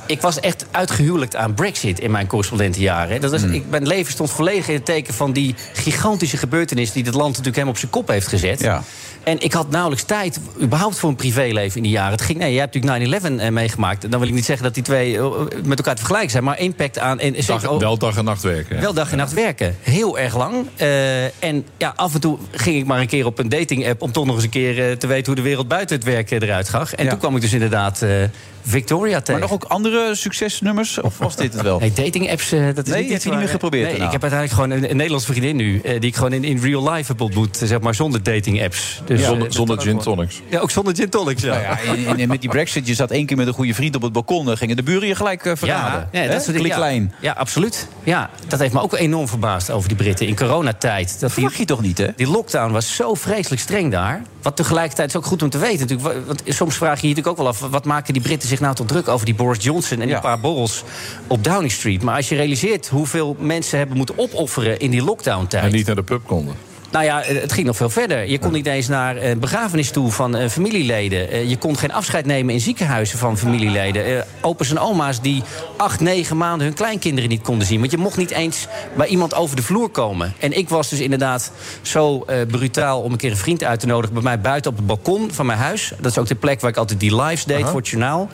ik was echt uitgehuwelijkd aan Brexit in mijn correspondentenjaren. Dat was, Hmm. ik, mijn leven stond volledig in het teken van die gigantische gebeurtenis... die het land natuurlijk helemaal op zijn kop heeft gezet. Ja. En ik had nauwelijks tijd, überhaupt voor een privéleven in die jaren. Het ging, nee, jij hebt natuurlijk 9-11 eh, meegemaakt. Dan wil ik niet zeggen dat die twee eh, met elkaar te vergelijken zijn... maar impact aan... En, Dag, ook- wel dag en nacht werken. wel dag en nacht werken. Heel erg lang. Eh, en ja, af en toe ging ik maar een keer op een dating-app... om toch nog eens een keer te weten hoe de wereld buiten het werk eruit zag. En Ja. toen kwam ik dus inderdaad Victoria tegen. Maar nog ook andere succesnummers? Of was dit het wel? Nee, dating-apps, eh, dat is Nee, niet heb je niet meer geprobeerd Nee, daarna? ik heb uiteindelijk gewoon een, een Nederlandse vriendin nu... eh, die ik gewoon in, in real life heb ontmoet, zeg maar, zonder dating-apps. Dus, zonder eh, zonder dat gin tonics. Ja, ook zonder gin tonics, ja. Nou ja, en, en met die brexit, je zat één keer met een goede vriend op het balkon... dan gingen de buren je gelijk eh, verraden. Ja, dat soort dingen. Ja, ja, absoluut. Ja, dat heeft me ook enorm verbaasd over die Britten in coronatijd. Dat Verwacht je toch niet, hè? die lockdown was zo vreselijk streng daar. Wat tegelijkertijd is ook goed om te weten. Natuurlijk, Wa- want soms vraag je je natuurlijk ook wel af... wat maken die Britten zich nou tot druk over die Boris Johnson... en die Ja. paar borrels op Downing Street. Maar als je realiseert hoeveel mensen hebben moeten opofferen... in die lockdown-tijd... En niet naar de pub konden. Nou ja, eh, het ging nog veel verder. Je kon niet eens naar een begrafenis toe van eh, familieleden. Eh, je kon geen afscheid nemen in ziekenhuizen van familieleden. Opa's en oma's die acht, negen maanden hun kleinkinderen niet konden zien. Want je mocht niet eens bij iemand over de vloer komen. En ik was dus inderdaad zo brutaal om een keer een vriend uit te nodigen... bij mij buiten op het balkon van mijn huis. Dat is ook de plek waar ik altijd die lives deed voor het journaal.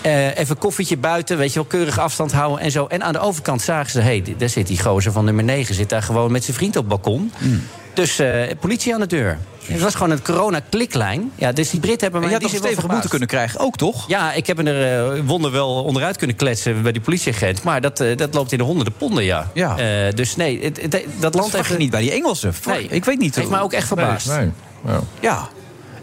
Eh, even koffietje buiten, weet je wel, keurig afstand houden en zo. En aan de overkant zagen ze, hé, hey, daar zit die gozer van nummer 9... zit daar gewoon met zijn vriend op het balkon. Dus Dus eh, politie aan de deur. Het was gewoon een corona-kliklijn. Ja, dus die Britten hebben En mij je had stevige wel boete kunnen krijgen, ook toch? ja, ik heb er eh, wonder wel onderuit kunnen kletsen bij die politieagent. Maar dat, eh, dat loopt in de honderden ponden, ja. Ja. Dus nee, het, het- dat land je niet bij die Engelsen. Nee, Ik weet niet. heeft mij ook echt verbaasd. Nee, ja. Ja.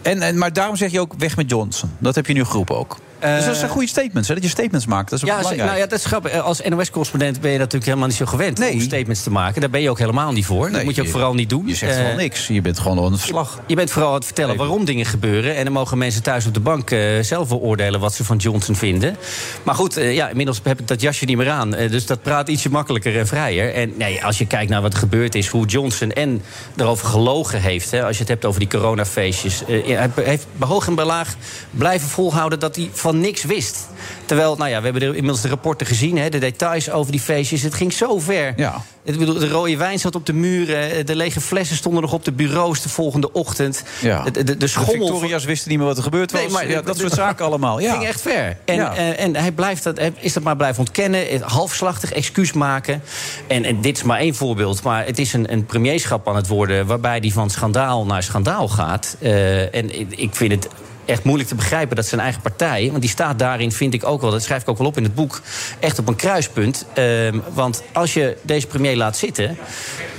En, en, maar daarom zeg je ook weg met Johnson. Dat heb je nu geroepen ook. Dus dat zijn goede statements, hè? Dat je statements maakt. Dat is ook Eh, Ja, belangrijk. nou ja, dat is grappig. Eh, Als NOS-correspondent ben je natuurlijk helemaal niet zo gewend om statements te maken. Daar ben je ook helemaal niet voor. dat moet je ook vooral niet doen. Je zegt Eh, gewoon niks. Je bent gewoon aan het verslag. Je bent vooral aan het vertellen waarom dingen gebeuren. En dan mogen mensen thuis op de bank eh, zelf wel oordelen wat ze van Johnson vinden. Maar goed, eh, ja, inmiddels heb ik dat jasje niet meer aan. Eh, dus dat praat ietsje makkelijker en vrijer. En nee, als je kijkt naar wat er gebeurd is, hoe Johnson en erover gelogen heeft. Hè, als je het hebt over die coronafeestjes. eh, hij heeft bij hoog en bij laag blijven volhouden dat hij van niks wist. Terwijl, nou ja, we hebben er inmiddels de rapporten gezien, hè, de details over die feestjes. Het ging zo ver. Ja. Ik bedoel, de rode wijn zat op de muren. De lege flessen stonden nog op de bureaus de volgende ochtend. Ja. De, de, de De schommel... Victoria's wisten niet meer wat er gebeurd was. Nee, maar ja, dat soort zaken allemaal. Ja. ging echt ver. En, Ja. eh, en hij blijft dat, hij is dat maar blijven ontkennen. eh, Halfslachtig excuus maken. En, en dit is maar één voorbeeld. Maar het is een, een premierschap aan het worden... waarbij die van schandaal naar schandaal gaat. Eh, en ik vind het echt moeilijk te begrijpen dat zijn eigen partij... want die staat daarin, vind ik ook wel... dat schrijf ik ook wel op in het boek... echt op een kruispunt. Ehm, want als je deze premier laat zitten...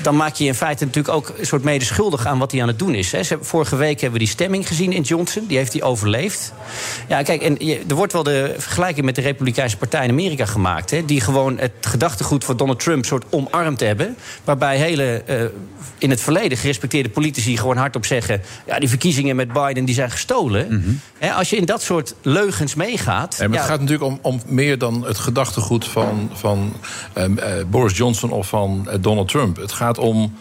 dan maak je in feite natuurlijk ook een soort medeschuldig... aan wat hij aan het doen is. Hè. Vorige week hebben we die stemming gezien in Johnson. Die heeft hij overleefd. Ja, kijk, en er wordt wel de vergelijking met de Republikeinse Partij in Amerika gemaakt... Hè, die gewoon het gedachtegoed van Donald Trump soort omarmd hebben... waarbij hele eh, in het verleden gerespecteerde politici gewoon hardop zeggen... ja, die verkiezingen met Biden die zijn gestolen. Hè, als je in dat soort leugens meegaat... Maar ja, het gaat natuurlijk om, om meer dan het gedachtegoed van, van ehm, eh, Boris Johnson of van eh, Donald Trump. Het gaat om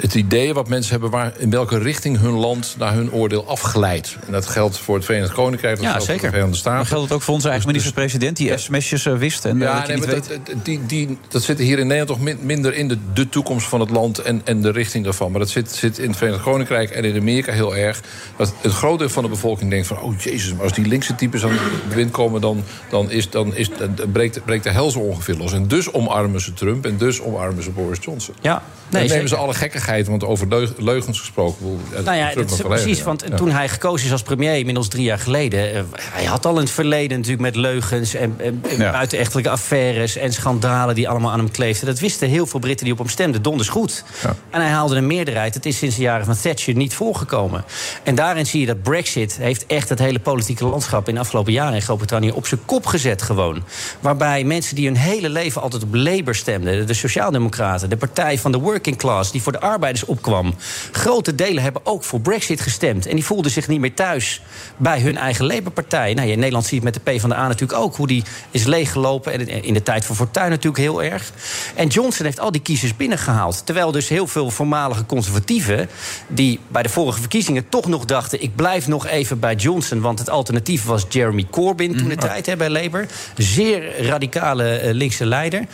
het, idee wat mensen hebben waar, in welke richting hun land naar hun oordeel afglijdt. En dat geldt voor het Verenigd Koninkrijk, dat Ja, geldt zeker. voor de Verenigde Staten. Maar geldt het ook voor onze eigen minister-president... die sms'jes eh, wist en eh, Ja, dat nee, niet weet... dat, die, die, dat zit hier in Nederland toch min- minder in de, de toekomst van het land en, en de richting daarvan. Maar dat zit, zit in het Verenigd Koninkrijk en in Amerika heel erg. Dat het groot deel van de bevolking denkt van... oh jezus, maar als die linkse types aan de bewind komen... dan, dan, is, dan, is, dan breekt, breekt de hel zo ongeveer los. En dus omarmen ze Trump en dus omarmen ze Boris Johnson. Ja, dan nee, nemen zeker. ze alle gekkigheid, want over leug- leugens gesproken... bedoel, Nou ja, dat is precies. Want ja. toen hij gekozen is als premier, inmiddels drie jaar geleden. eh, hij had al een verleden natuurlijk met leugens en, en Ja. buitenechtelijke affaires en schandalen die allemaal aan hem kleefden. Dat wisten heel veel Britten die op hem stemden donders goed. En hij haalde een meerderheid. Het is sinds de jaren van Thatcher niet voorgekomen. En daarin zie je dat Brexit heeft echt het hele politieke landschap in de afgelopen jaren in Groot-Brittannië op zijn kop gezet gewoon. Waarbij mensen die hun hele leven altijd op Labour stemden, de Sociaaldemocraten, de partij van de working class die voor de arbeiders opkwam, grote delen hebben ook voor Brexit gestemd. En die voelden zich niet meer thuis bij hun eigen Labour-partij. Nou, in Nederland zie je het met de PvdA natuurlijk ook, hoe die is leeggelopen. En in de tijd van Fortuyn natuurlijk heel erg. En Johnson heeft al die kiezers binnengehaald. Terwijl dus heel veel voormalige conservatieven... die bij de vorige verkiezingen toch nog dachten... ik blijf nog even bij Johnson, want het alternatief was Jeremy Corbyn... toen de tijd hè, bij Labour. Zeer radicale eh, linkse leider.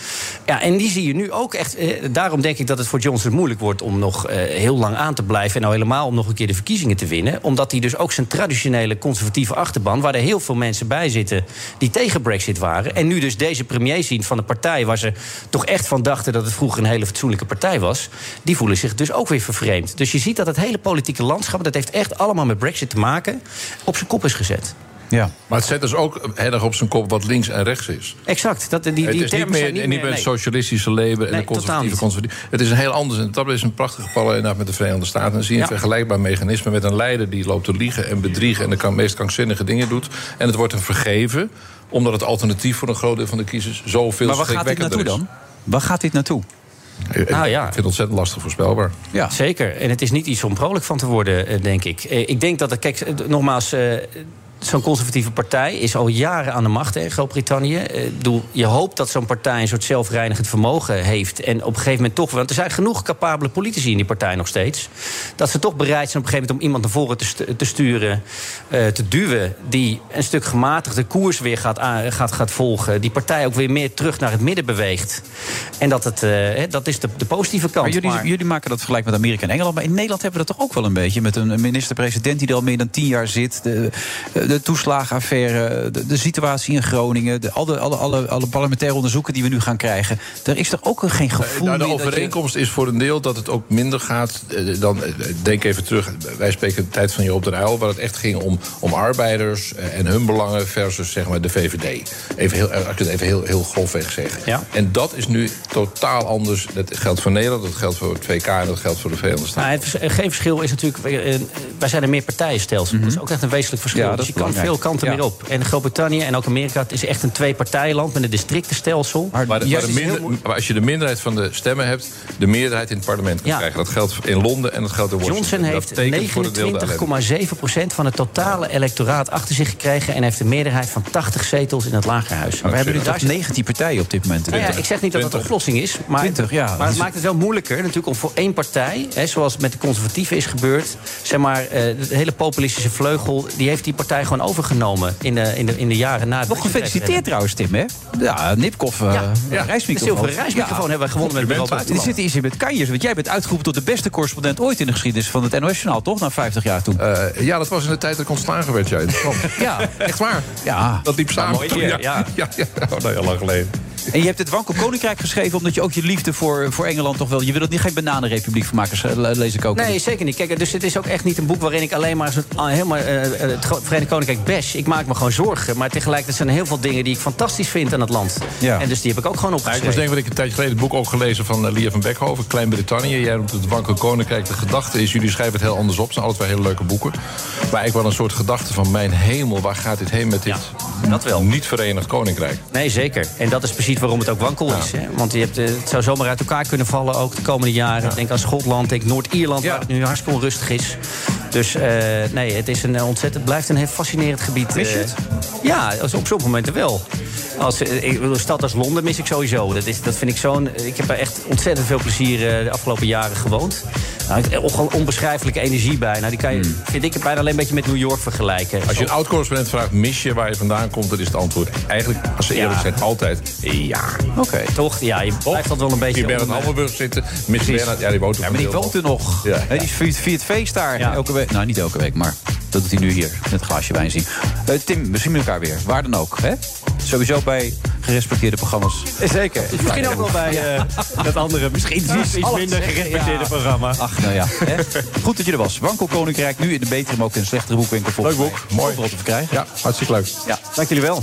Ja, en die zie je nu ook echt... eh, daarom denk ik dat het voor Johnson moeilijk wordt... om nog eh, heel lang aan te blijven... en nou helemaal om nog een keer de verkiezingen te winnen. Omdat hij dus ook zijn traditionele conservatieve achterban... waar er heel veel mensen bij zitten die tegen Brexit waren... en nu dus deze premier zien van de partij... waar ze toch echt van dachten dat het vroeger een hele fatsoenlijke partij was... die voelen zich dus ook weer vervreemd. Dus je ziet dat het hele politieke landschap... dat heeft echt allemaal met Brexit te maken... op zijn kop is gezet. Ja. Maar het zet dus ook heel erg op zijn kop wat links en rechts is. Exact. Dat, die, die het is niet meer, zijn niet niet meer... het socialistische Labour en Nee, de totaal conservatieve niet. conservatieve. Het is een heel anders. En dat is een prachtige parallel met de Verenigde Staten. Dan zie je een Ja. vergelijkbaar mechanisme met een leider die loopt te liegen en bedriegen en de kan- meest krankzinnige dingen doet. En het wordt hem vergeven, omdat het alternatief voor een groot deel van de kiezers zoveel Maar waar gaat dit naartoe dan? Waar gaat dit naartoe? is. Ik- Nou ja. Ik vind het ontzettend lastig voorspelbaar. Ja. Zeker. En het is niet iets om vrolijk van te worden, eh, denk ik. Eh, Ik denk dat, het, kijk, eh, nogmaals... Zo'n conservatieve partij is al jaren aan de macht in Groot-Brittannië. Eh, Je hoopt dat zo'n partij een soort zelfreinigend vermogen heeft. En op een gegeven moment toch... Want er zijn genoeg capabele politici in die partij nog steeds. Dat ze toch bereid zijn op een gegeven moment om iemand naar voren te, te sturen... eh, te duwen, die een stuk gematigde koers weer gaat, gaat, gaat volgen. Die partij ook weer meer terug naar het midden beweegt. En dat, het, eh, dat is de, de positieve kant. Maar jullie, Maar- jullie maken dat vergelijk met Amerika en Engeland. Maar in Nederland hebben we dat toch ook wel een beetje. Met een minister-president die er al meer dan tien jaar zit. De, de de toeslagenaffaire, de, de situatie in Groningen... De, alle, alle, alle, alle parlementaire onderzoeken die we nu gaan krijgen... er is toch ook geen gevoel Nou, de meer je- overeenkomst is voor een deel dat het ook minder gaat eh, dan. eh, Denk even terug, wij spreken de tijd van Joop de Uyl, waar het echt ging om, om arbeiders eh, en hun belangen versus zeg maar, de VVD. Even heel, als ik het even heel, heel grofweg zeggen. En dat is nu totaal anders. Dat geldt voor Nederland, dat geldt voor het VK en dat geldt voor de Verenigde Staten. Nou, het geen verschil is natuurlijk. wij zijn een meerpartijenstelsel. Dat is ook echt een wezenlijk verschil. Ja, dus je kan veel kanten Ja. meer op. En Groot-Brittannië en ook Amerika het is echt een twee-partijenland met een districtenstelsel. Maar, de- maar, minder- maar als je de minderheid van de stemmen hebt, de meerderheid in het parlement kan Ja. krijgen. Dat geldt in Londen en dat geldt in Washington. Johnson heeft betekent voor een deel de ellende. 29,7% van het totale electoraat achter zich gekregen... en heeft een meerderheid van 80 zetels in het lagerhuis. Maar we hebben nu Daar toch zit- 19 partijen op dit moment. Nou ja, ik zeg niet dat dat de oplossing is, maar, 20, ja. maar het maakt het wel moeilijker natuurlijk om voor één partij, hè, zoals het met de conservatieven is gebeurd, zeg maar, eh, de hele populistische vleugel, die heeft die partij gewoon overgenomen in de, in de, in de jaren na Nog gefeliciteerd trouwens, Tim, hè? Ja, Nipkoff, eh Ja. reismicrofoon. De zilveren reismicrofoon hebben we gewonnen met Bureau Er Buitenland. zit iets in met kanjers, want jij bent uitgeroepen tot de beste correspondent ooit in de geschiedenis van het NOS-journaal, toch? Na 50 jaar toen. Eh, ja, dat was in de tijd dat ik ontslagen werd, krant. Ja. Echt waar. Ja. Dat liep samen. mooi ja. ja, ja. Oh, nou, heel lang geleden. En je hebt het Wankel Koninkrijk geschreven omdat je ook je liefde voor, voor Engeland toch wel... Je wil het niet geen bananenrepubliek van maken, eh, le- lees ik ook. Nee, zeker niet. Kijk, dus het is ook echt niet een boek waarin ik alleen maar zo- ah, helemaal eh, het Verenigd Koninkrijk bash. Ik maak me gewoon zorgen. Maar tegelijkertijd zijn er heel veel dingen die ik fantastisch vind aan het land. Ja. En dus die heb ik ook gewoon ik opgeschreven. was denk dat ik een tijdje geleden het boek ook gelezen van Lia van Beckhoven, Klein-Brittannië. Jij noemt het Wankel Koninkrijk. De gedachte is, jullie schrijven het heel anders op. Het zijn alle twee hele leuke boeken. Maar ik wel een soort gedachte van, mijn hemel, waar gaat dit heen met dit dat wel. niet verenigd Koninkrijk? Nee, zeker. En dat is precies waarom het ook wankel is. Hè? Want je hebt, eh, het zou zomaar uit elkaar kunnen vallen ook de komende jaren. Denk aan Schotland, denk Noord-Ierland, waar het nu hartstikke onrustig is. Dus eh, nee, het is een eh, ontzettend, blijft een heel fascinerend gebied. Mis je het? Ja, als- op sommige momenten wel. Als, ik bedoel, een stad als Londen mis ik sowieso. Dat, is, dat vind ik zo'n. Ik heb er echt ontzettend veel plezier eh, de afgelopen jaren gewoond. Nou, ik- on- onbeschrijfelijke energie bij. Nou, die kan je, vind ik, bijna alleen een beetje met New York vergelijken. Als je een oud-correspondent vraagt, mis je waar je vandaan komt, dan is het antwoord eigenlijk, als ze eerlijk Ja. zijn, altijd ja. Oké. Toch? Ja, je blijft dat wel een beetje... Hier Bernard om, eh, Hammelburg zitten, Miss Bernard, ja, die woont Ja, maar die woont er nog. Ja. Hè, die viert, viert feest daar. Elke week. Nou, niet elke week, maar dat doet hij nu hier. Met een glaasje wijn zien. Eh, Tim, we zien elkaar weer. Waar dan ook. Hè? Sowieso bij gerespecteerde programma's. Zeker. Misschien ook wel bij eh, dat andere, misschien iets, minder gerespecteerde Ja. programma. Ach, nou ja. Hè? Goed dat je er was. Wankel Koninkrijk, nu in de betere, maar ook in een slechtere boekwinkel. Leuk boek. Mooi. Overal te verkrijgen. Ja, hartstikke leuk. Ja. Dank jullie wel.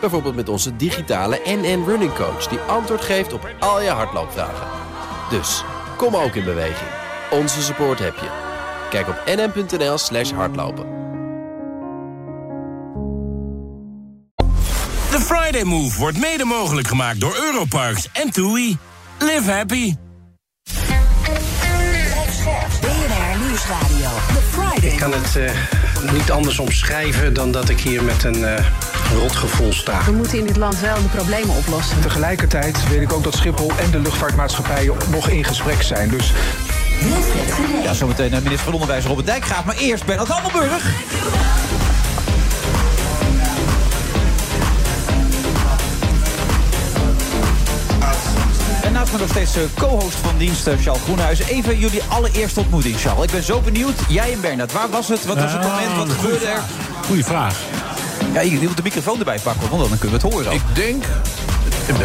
Bijvoorbeeld met onze digitale NN Running Coach... die antwoord geeft op al je hardloopvragen. Dus, kom ook in beweging. Onze support heb je. Kijk op nn.nl slash hardlopen. De Friday Move wordt mede mogelijk gemaakt door Europarks en TUI. Live happy. BNR Nieuwsradio. The Friday Ik kan het eh, niet anders omschrijven dan dat ik hier met een eh rotgevoel sta. We moeten in dit land wel de problemen oplossen. Tegelijkertijd weet ik ook dat Schiphol en de luchtvaartmaatschappijen nog in gesprek zijn. Dus Ja, zometeen naar minister van Onderwijs Robert Dijkgraaf. Maar eerst Bernard Hammelburg. En naast me nog steeds eh, co-host van dienst, eh, Charles Groenhuizen. Even jullie allereerste ontmoeting, Charles. Ik ben zo benieuwd. Jij en Bernard, waar was het? Wat was het moment? Wat gebeurde er? Goeie vraag. Ja, je moet de microfoon erbij pakken, want dan kunnen we het horen. Ik denk,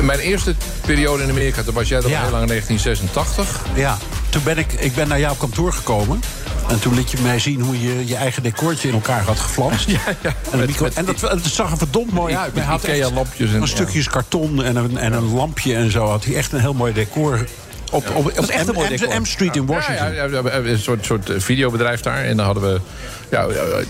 mijn eerste periode in Amerika, toen was jij dat Ja. heel lang in 1986. Ja, toen ben ik, ik ben naar jouw kantoor gekomen. En toen liet je mij zien hoe je je eigen decoortje in elkaar had geflanst. Ja, ja. En, de Met- micro- met- en dat, dat zag er verdomd mooi uit. met Hij had echt Ikea-lampjes en- Een stukjes karton en een, en een lampje en zo. Had hij echt een heel mooi decor. Op, op, echt een mooi M- Street in Washington. Ja, ja, ja, we hebben een soort, soort eh, videobedrijf daar. En dan hadden we ja,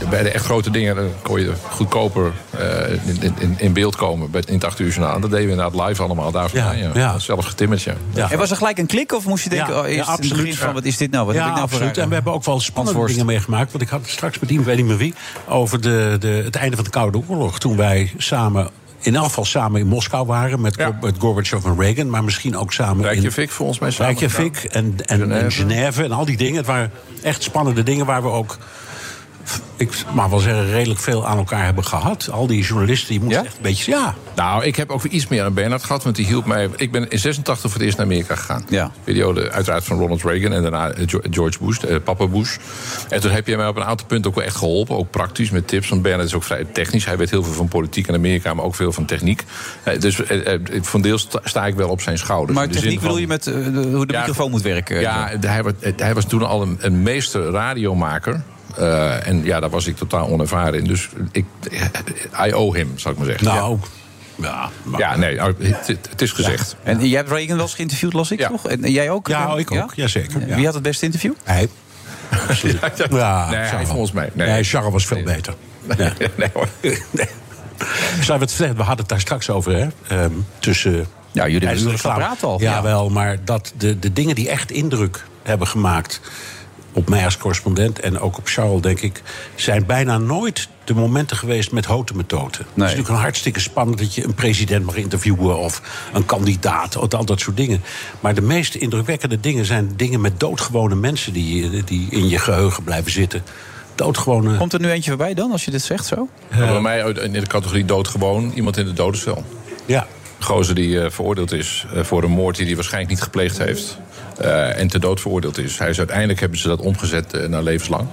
bij de echt grote dingen... dan kon je goedkoper eh, in, in, in beeld komen bij, in het 8 uur journaal. Dat deden we inderdaad live allemaal daar vandaan. Ja, ja. Zelf getimmerd, ja. Ja. En was er gelijk een klik of moest je denken, Ja, oh, eerst het absoluut. begin van, wat is dit nou? Wat ja, heb ik nou voor absoluut. En we hebben ook wel spannende dingen meegemaakt. Want ik had het straks met iemand, weet niet meer wie... over de, de, het einde van de Koude Oorlog. Toen wij samen in elk geval samen in Moskou waren met, met Gorbachev en Reagan, maar misschien ook samen Reykjavik in volgens mij samen Reykjavik en, en, en Genève en al die dingen. Het waren echt spannende dingen waar we ook, ik mag wel zeggen, redelijk veel aan elkaar hebben gehad. Al die journalisten, die moesten echt een beetje, ja, Nou, ik heb ook weer iets meer aan Bernard gehad, want die hielp mij. Ik ben in 86 voor het eerst naar Amerika gegaan. Ja. Periode uiteraard van Ronald Reagan en daarna eh, George Bush, eh, papa Bush. En toen heb je mij op een aantal punten ook wel echt geholpen, ook praktisch met tips. Want Bernard is ook vrij technisch. Hij weet heel veel van politiek in Amerika, maar ook veel van techniek. Eh, dus eh, eh, van deel sta, ik wel op zijn schouders. Maar In de techniek zin van- bedoel je met hoe de Ja, microfoon moet werken? Ja, hij, was- hij was toen al een, een meester radiomaker. Eh, en ja, daar was ik totaal onervaren in. Dus ik, I owe him, zou ik maar zeggen. Nou, ja. Ja, nee, nou, het, het- het is gezegd. En jij hebt Reagan wel eens geïnterviewd, las ik toch? En jij ook? Ja, ik ook. Jazeker. Ja. Wie had het beste interview? Hij. Absoluut. Ja, Nee, hij volgens mij. Nee. Nee, Charles was veel beter. Ja. Nee hoor. Zou we, het hadden het daar straks over, hè? Ehm, tussen. Ja, jullie hebben reclame. gepraat al. Ja, Ja. wel, maar dat de, de dingen die echt indruk hebben gemaakt. Op mij als correspondent en ook op Charles, denk ik. zijn bijna nooit de momenten geweest met houten methoden. Het is natuurlijk een hartstikke spannend dat je een president mag interviewen. of een kandidaat, of al dat soort dingen. Maar de meest indrukwekkende dingen zijn dingen met doodgewone mensen. die, die in je geheugen blijven zitten. Doodgewone. Komt er nu eentje voorbij dan, als je dit zegt zo? Maar bij mij uit- in de categorie doodgewoon, iemand in de dodencel. Ja. Een gozer die eh, veroordeeld is eh, voor een moord die hij waarschijnlijk niet gepleegd heeft. Eh, en ter dood veroordeeld is. Hij is uiteindelijk hebben ze dat omgezet eh, naar levenslang.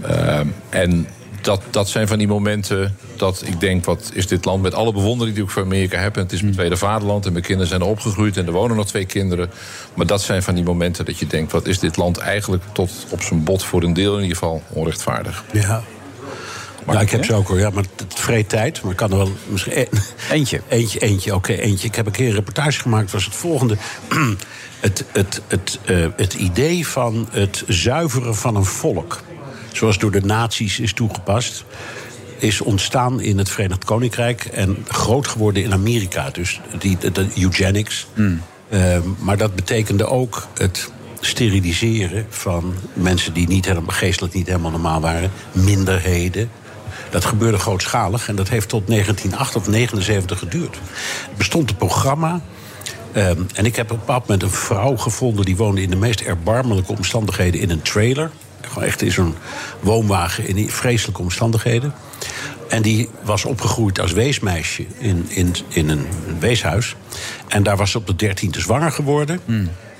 Eh, en dat, dat zijn van die momenten dat ik denk, wat is dit land met alle bewondering die ik voor Amerika heb. En het is mijn tweede vaderland en mijn kinderen zijn er opgegroeid en er wonen nog twee kinderen. Maar dat zijn van die momenten dat je denkt, wat is dit land eigenlijk tot op zijn bot voor een deel in ieder geval onrechtvaardig. Ja. Ja, ik heb ze ook hoor. Ja, maar het vreet tijd. Maar ik kan er wel misschien. e- Eentje. Eentje, eentje, oké, eentje. Ik heb een keer een reportage gemaakt. was het volgende. het, het, het, eh, het idee van het zuiveren van een volk. Zoals door de nazi's is toegepast. Is ontstaan in het Verenigd Koninkrijk. En groot geworden in Amerika. Dus die, de, de eugenics. Eh, maar dat betekende ook het steriliseren van mensen die niet helemaal, geestelijk niet helemaal normaal waren. Minderheden. Dat gebeurde grootschalig en dat heeft tot 1908 of 79 geduurd. Er bestond een programma. ehm, en ik heb op een bepaald moment een vrouw gevonden... die woonde in de meest erbarmelijke omstandigheden in een trailer. Gewoon echt in zo'n woonwagen in vreselijke omstandigheden. En die was opgegroeid als weesmeisje in, in, in een weeshuis. En daar was ze op de dertiende zwanger geworden.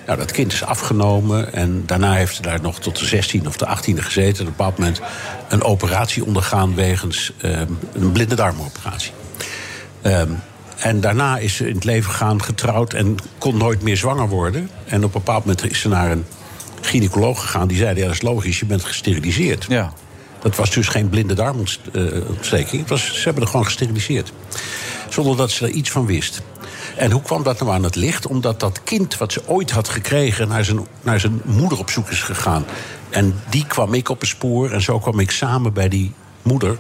Nou, dat kind is afgenomen en daarna heeft ze daar nog tot de 16 of de 18e gezeten. En op een bepaald moment een operatie ondergaan wegens ehm, een blinde darmoperatie. Ehm, en daarna is ze in het leven gegaan, getrouwd en kon nooit meer zwanger worden. En op een bepaald moment is ze naar een gynaecoloog gegaan. Die zei, ja, dat is logisch, je bent gesteriliseerd. Ja. Dat was dus geen blinde darmontsteking. Het was, ze hebben er gewoon gesteriliseerd. Zonder dat ze er iets van wist. En hoe kwam dat nou aan het licht? Omdat dat kind wat ze ooit had gekregen... naar zijn, naar zijn moeder op zoek is gegaan. En die kwam ik op een spoor. En zo kwam ik samen bij die moeder.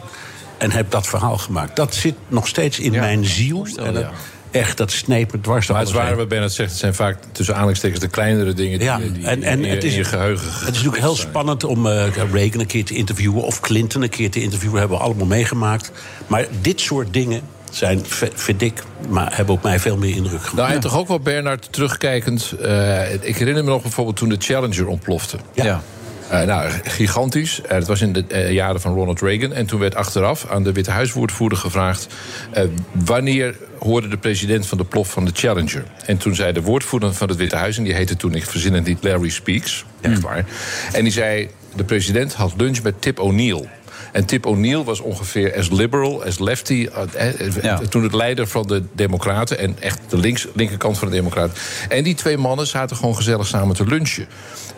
En heb dat verhaal gemaakt. Dat zit nog steeds in mijn ziel. En dat- Echt, dat sneep me dwars door Maar het zware heen. wat Bernard zegt, het zijn vaak tussen aanhalingstekens de kleinere dingen die, Ja, die en, en in, je- het, is, in je geheugen het is natuurlijk heel spannend om eh, Reagan een keer te interviewen... of Clinton een keer te interviewen, hebben we allemaal meegemaakt. Maar dit soort dingen zijn, v- vind ik, maar hebben op mij veel meer indruk gemaakt. Nou, en toch ook wel, Bernard, terugkijkend. eh, ik herinner me nog bijvoorbeeld toen de Challenger ontplofte. Ja. Eh, nou, gigantisch. Eh, het was in de jaren van Ronald Reagan. En toen werd achteraf aan de Witte Huiswoordvoerder gevraagd... eh, wanneer hoorde de president van de plof van de Challenger? En toen zei de woordvoerder van het Witte Huis... en die heette toen, ik verzin het niet, Larry Speaks. Echt waar. En die zei, de president had lunch met Tip O'Neill. En Tip O'Neill was ongeveer as liberal, as lefty... eh, eh, toen het leider van de Democraten... en echt de links, linkerkant van de Democraten. En die twee mannen zaten gewoon gezellig samen te lunchen.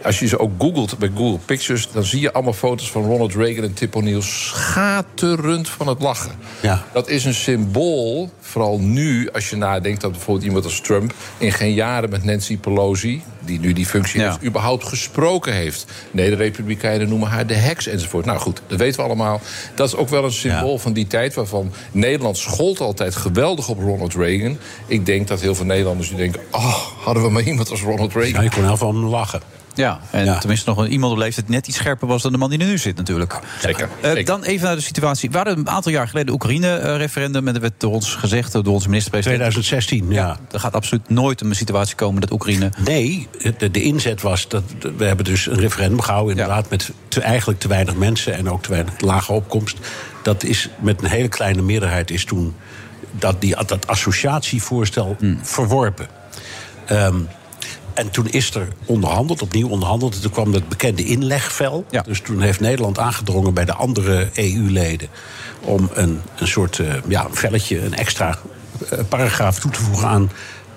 Als je ze ook googelt bij Google Pictures... dan zie je allemaal foto's van Ronald Reagan en Tip O'Neill... schaterend van het lachen. Ja. Dat is een symbool, vooral nu... als je nadenkt dat bijvoorbeeld iemand als Trump... in geen jaren met Nancy Pelosi, die nu die functie heeft... überhaupt gesproken heeft. Nee, de Republikeinen noemen haar de heks enzovoort. Nou goed, dat weten we allemaal. Dat is ook wel een symbool van die tijd... waarvan Nederland schold altijd geweldig op Ronald Reagan. Ik denk dat heel veel Nederlanders nu denken... oh, hadden we maar iemand als Ronald Reagan. Ja, ik kon heel van hem lachen. Ja, en tenminste nog een, iemand op leeftijd net iets scherper was dan de man die er nu zit natuurlijk. Zeker. Eh, dan even naar de situatie. We hadden een aantal jaar geleden Oekraïne-referendum... en er werd door ons gezegd, door onze minister-president... 2016, ja. Er gaat absoluut nooit een situatie komen dat Oekraïne... Nee, de, de inzet was dat we hebben dus een referendum gehouden, inderdaad, met te, eigenlijk te weinig mensen en ook te weinig lage opkomst. Dat is met een hele kleine meerderheid is toen dat, die, dat associatievoorstel verworpen. Ehm, en toen is er onderhandeld, opnieuw onderhandeld. En toen kwam het bekende inlegvel. Dus toen heeft Nederland aangedrongen bij de andere EU-leden... om een, een soort eh, ja, een velletje, een extra eh, paragraaf toe te voegen aan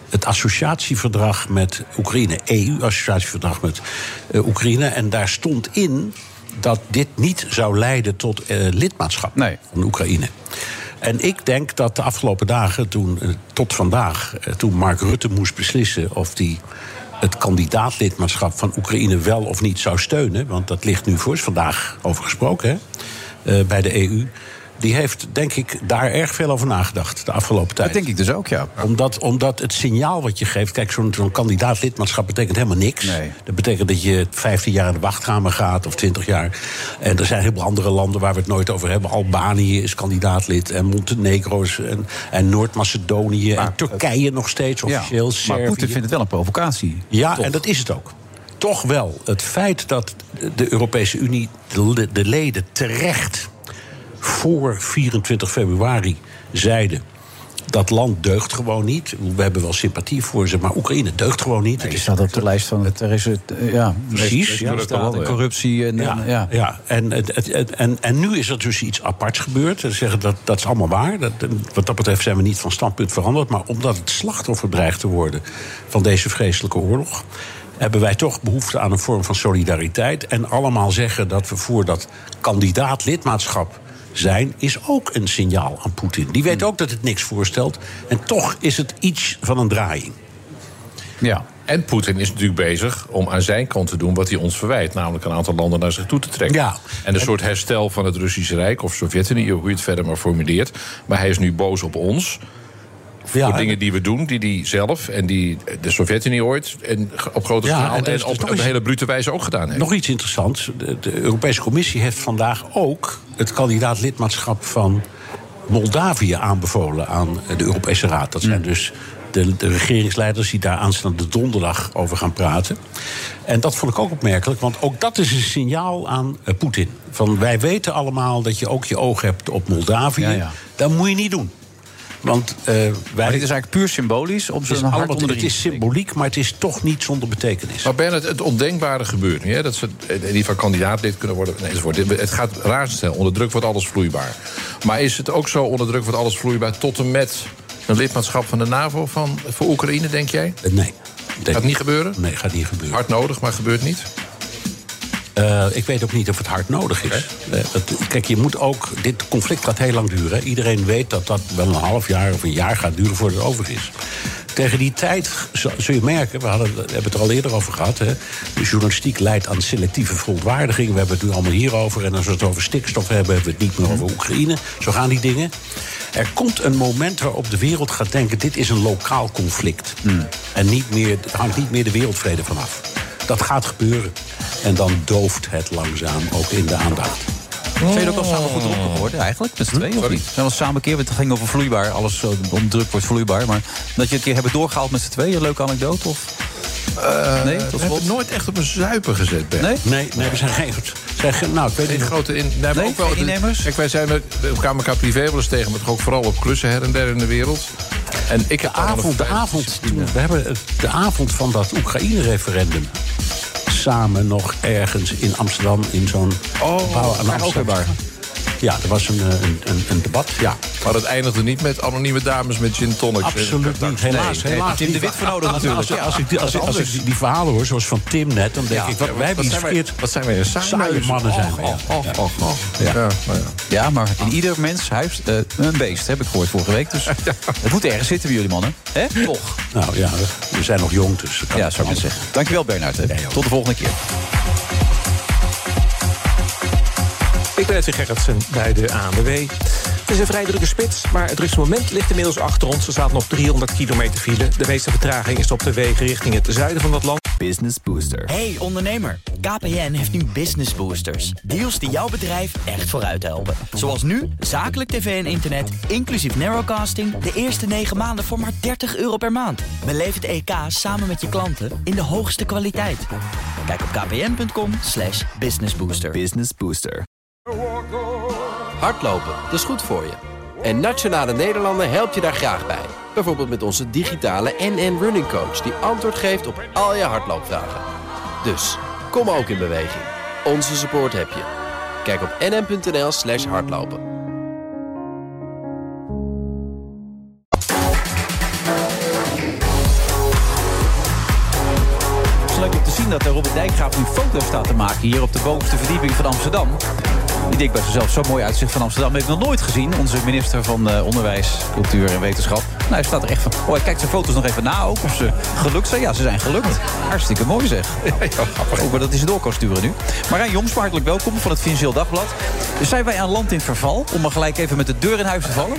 het associatieverdrag met Oekraïne. EU-associatieverdrag met eh, Oekraïne. En daar stond in dat dit niet zou leiden tot lidmaatschap van Oekraïne. En ik denk dat de afgelopen dagen, toen, tot vandaag, toen Mark Rutte moest beslissen of hij het kandidaatlidmaatschap van Oekraïne wel of niet zou steunen, want dat ligt nu voor, is vandaag over gesproken hè, eh, bij de EU. Die heeft, denk ik, daar erg veel over nagedacht de afgelopen tijd. Dat denk ik dus ook, ja. Omdat, omdat het signaal wat je geeft... Kijk, zo'n zo'n kandidaatlidmaatschap betekent helemaal niks. Dat betekent dat je 15 jaar in de wachtkamer gaat, of 20 jaar. En er zijn heel veel andere landen waar we het nooit over hebben. Albanië is kandidaatlid, en Montenegro is, en, en Noord-Macedonië... en Turkije nog steeds officieel, maar Servië. Poetin vindt het wel een provocatie. Ja, Toch? en dat is het ook. Toch wel. Het feit dat de Europese Unie de leden terecht voor 24 februari zeiden. Dat land deugt gewoon niet. We hebben wel sympathie voor ze, maar Oekraïne deugt gewoon niet. Het staat op de lijst van het. Er is het eh, ja, Precies. Ja, staat en corruptie. En, Ja, en, ja. ja. En, het- het- het- en, en nu is er dus iets aparts gebeurd. Ze zeggen dat, dat is allemaal waar. Dat, wat dat betreft zijn we niet van standpunt veranderd. Maar omdat het slachtoffer dreigt te worden van deze vreselijke oorlog. hebben wij toch behoefte aan een vorm van solidariteit. En allemaal zeggen dat we voor dat kandidaat lidmaatschap zijn, is ook een signaal aan Poetin. Die weet ook dat het niks voorstelt. En toch is het iets van een draaiing. Ja. En Poetin is natuurlijk bezig om aan zijn kant te doen wat hij ons verwijt. Namelijk een aantal landen naar zich toe te trekken. Ja. En een soort herstel van het Russische Rijk of Sovjet-Unie, hoe je het verder maar formuleert. Maar hij is nu boos op ons. Voor dingen die we doen, die hij zelf en die de Sovjet-Unie ooit en op grote schaal en dus op nog een hele brute wijze ook gedaan heeft. Nog iets interessants. De, de Europese Commissie heeft vandaag ook het kandidaat lidmaatschap van Moldavië aanbevolen aan de Europese Raad. Dat zijn dus de, de regeringsleiders die daar aanstaande donderdag over gaan praten. En dat vond ik ook opmerkelijk, want ook dat is een signaal aan eh, Poetin. Van wij weten allemaal dat je ook je oog hebt op Moldavië. Ja, ja. Dat moet je niet doen. Want eh, wij. Maar dit is eigenlijk puur symbolisch. Om het is, hart onder het symboliek, maar het is toch niet zonder betekenis. Maar Bernard, het ondenkbare gebeurt nu. Hè? Dat ze in ieder geval kandidaatlid kunnen worden. Nee, enzovoort. Het gaat razendsnel. Onder druk wordt alles vloeibaar. Maar is het ook zo onder druk wordt alles vloeibaar... tot en met een lidmaatschap van de NAVO van, voor Oekraïne, denk jij? Nee. Gaat niet gebeuren? Nee, gaat niet gebeuren. Hard nodig, maar gebeurt niet? Eh, ik weet ook niet of het hard nodig is. Eh, kijk, je moet ook. Dit conflict gaat heel lang duren. Iedereen weet dat dat wel een half jaar of een jaar gaat duren voordat het over is. Tegen die tijd zul je merken, we, hadden, we hebben het er al eerder over gehad. Hè, de journalistiek leidt aan selectieve verontwaardiging. We hebben het nu allemaal hierover. En als we het over stikstof hebben, hebben we het niet meer over Oekraïne. Zo gaan die dingen. Er komt een moment waarop de wereld gaat denken: dit is een lokaal conflict. En niet meer, er hangt niet meer de wereldvrede vanaf. Dat gaat gebeuren. En dan dooft het langzaam ook in de aandacht. Zijn jullie ook al samen goed dronken geworden eigenlijk? Met z'n tweeën of niet? Zijn we al samen een keer, want het ging over vloeibaar. Alles zo onder druk wordt vloeibaar. Maar dat je het een keer hebben doorgehaald met z'n tweeën. Een leuke anekdote? Of? nee, tot we hebben het nooit echt op een zuipen gezet, Ben. Nee? Nee, nee, we zijn geen. Zijn, geen- nou, ik weet Geen niet. grote in, we hebben Nee, ook wel geen innemers? Kijk, wij zijn met, we kwamen elkaar privé wel eens tegen, maar toch ook vooral op klussen her en der in de wereld. En ik heb De avond, de avond, toen, we hebben het- de avond van dat Oekraïne-referendum. Samen nog ergens in Amsterdam in zo'n gebouw aan Amsterdam. Ja, er was een, eh, een, een, een debat. Ja, Maar dat eindigde niet met anonieme dames met gin tonics. absoluut niet. Helaas, nee, helaas. Tim de Wit voor nodig natuurlijk. Als, als, ik, die- als, ik- als ik die, die verhalen hoor, zoals van Tim net, dan denk ik, wat, wij hebben iets zijn wij, verkeerd. wat zijn wij een Saaie mannen zijn we. ja. Nou maar in ieder mens huis eh, een beest, heb ik gehoord vorige week. Dus het moet ergens zitten bij jullie mannen. Hè? Toch? Nou ja, we zijn nog jong, dus... Ja, zou ik zeggen. Dankjewel Bernard. Tot de volgende keer. Ik ben Edwin Gerritsen bij de ANWB. Het is een vrij drukke spits, maar het drukste moment ligt inmiddels achter ons. Er staat nog 300 kilometer file. De meeste vertraging is op de wegen richting het zuiden van het land. Business Booster. Hey ondernemer, KPN heeft nu Business Boosters. Deals die jouw bedrijf echt vooruit helpen. Zoals nu, zakelijk tv en internet, inclusief narrowcasting... de eerste 9 maanden voor maar 30 euro per maand. Beleef het EK samen met je klanten in de hoogste kwaliteit. Kijk op kpn.com slash businessbooster. Business Booster. Hardlopen, dat is goed voor je. En Nationale Nederlanden helpt je daar graag bij. Bijvoorbeeld met onze digitale NN Running Coach... die antwoord geeft op al je hardloopvragen. Dus, kom ook in beweging. Onze support heb je. Kijk op nn.nl slash hardlopen. Het is leuk om te zien dat Robert Dijkgraaf nu foto's staat te maken... hier op de bovenste verdieping van Amsterdam. Die denkt bij zichzelf, zo'n mooi uitzicht van Amsterdam heb ik nog nooit gezien. Onze minister van eh, Onderwijs, Cultuur en Wetenschap. Nou, hij staat er echt van. Oh, hij kijkt zijn foto's nog even na ook. Of ze gelukt zijn. Ja, ze zijn gelukt. Hartstikke mooi zeg. Ook maar dat ze door kan sturen nu. Marijn Jongs, hartelijk welkom van het Financieel Dagblad. Dus zijn wij aan land in verval? Om maar gelijk even met de deur in huis te vallen?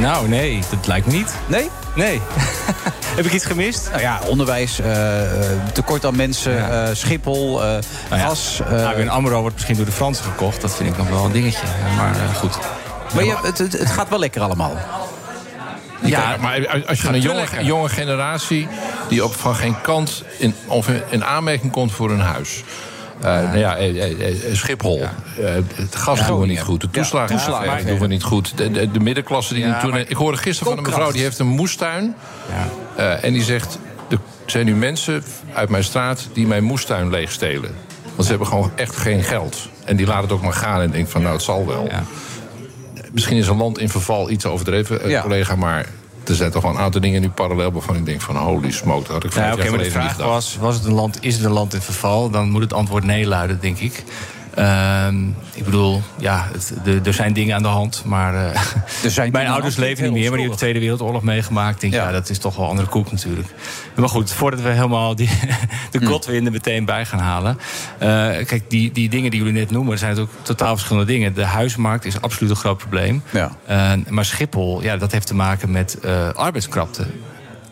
Nou, nee, dat lijkt me niet. Nee? Nee. Heb ik iets gemist? Nou ja, onderwijs, eh, eh, tekort aan mensen, Schiphol, Nou ja, gas. eh, ABN AMRO wordt misschien door de Fransen gekocht. Dat vind ik nog wel een dingetje. Maar eh, goed. maar je, het, het, het gaat wel lekker allemaal. Ja, maar als je een jonge, jonge generatie die op van geen kant in, of in aanmerking komt voor een huis. Eh, nou ja, eh, eh, Schiphol. Eh, het gas doen we niet goed. De toeslagen, Ja, toeslagen. doen we niet goed. De, de, de middenklasse die toen. maar- Ik hoorde gisteren van een mevrouw die heeft een moestuin. Ja. Eh, en die zegt: er zijn nu mensen uit mijn straat die mijn moestuin leegstelen. Want ze hebben gewoon echt geen geld. En die laten het ook maar gaan en denken van nou, het zal wel. Misschien is een land in verval iets overdreven, eh, collega, maar er zijn toch wel een aantal dingen nu parallel waarvan ik denk van holy smoke, dat had ik vijf Ja, jaar maar de vraag was, was het een land, is het een land in verval? Dan moet het antwoord nee luiden, denk ik. Ehm, ik bedoel, ja, het, de, er zijn dingen aan de hand, maar eh, Er zijn mijn ouders leven niet meer, maar die hebben de Tweede Wereldoorlog meegemaakt. Ik denk, ja. Ja. dat is toch wel een andere koek natuurlijk. Maar goed, voordat we helemaal die, de Hmm. Godwin er meteen bij gaan halen. eh, kijk, die, die dingen die jullie net noemen, zijn natuurlijk totaal verschillende dingen. De huismarkt is absoluut een groot probleem. Ja. Eh, maar Schiphol, ja, dat heeft te maken met arbeidskrapte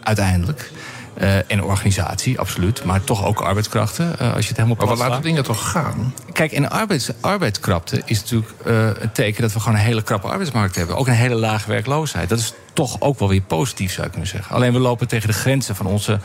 uiteindelijk. Eh, en organisatie, absoluut. Maar toch ook arbeidskrachten, eh, als je het helemaal Maar wat laten dingen toch gaan? Kijk, en arbeids, arbeidskrapte is natuurlijk eh, een teken dat we gewoon een hele krappe arbeidsmarkt hebben. Ook een hele lage werkloosheid. Dat is toch ook wel weer positief, zou ik kunnen zeggen. Alleen we lopen tegen de grenzen van onze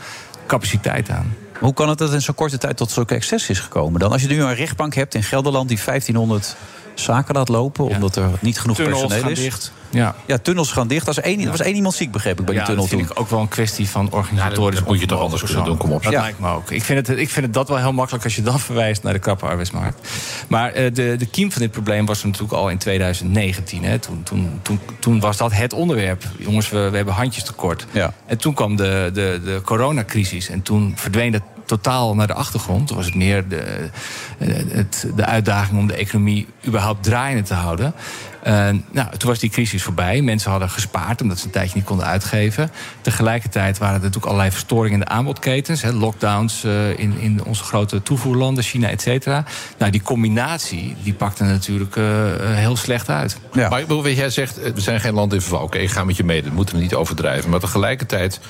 capaciteit aan. Hoe kan het dat in zo'n korte tijd tot zulke excess is gekomen dan? Als je nu een rechtbank hebt in Gelderland die 1500 zaken laat lopen... omdat er niet genoeg Tunnels personeel gaan is. dicht. Ja. Ja, tunnels gaan dicht. Er was één, er was één iemand ziek, begreep ik, bij Ja, die tunnel dat vind toen. ik ook wel een kwestie van organisatorisch. dat moet je toch anders kunnen doen, kom op. Dat Ja. lijkt me ook. Ik vind, het, ik vind het dat wel heel makkelijk als je dan verwijst naar de krappe arbeidsmarkt. Maar eh, de, de kiem van dit probleem was er natuurlijk al in 2019. Hè. Toen, toen, toen, toen was dat het onderwerp. Jongens, we, we hebben handjes tekort. Ja. En toen kwam de, de, de coronacrisis. En toen verdween dat totaal naar de achtergrond. Was het meer de, eh, het, de uitdaging om de economie überhaupt draaiende te houden. Eh, nou, toen was die crisis voorbij. Mensen hadden gespaard omdat ze een tijdje niet konden uitgeven. Tegelijkertijd waren er natuurlijk allerlei verstoringen in de aanbodketens. Hè, lockdowns eh, in, in onze grote toevoerlanden, China, et cetera. Nou, die combinatie die pakte natuurlijk eh, heel slecht uit. Ja. Maar ik bedoel, weet je, jij zegt, we zijn geen land in verval. Oké, ik ga met je mee, dat moeten we niet overdrijven. Maar tegelijkertijd,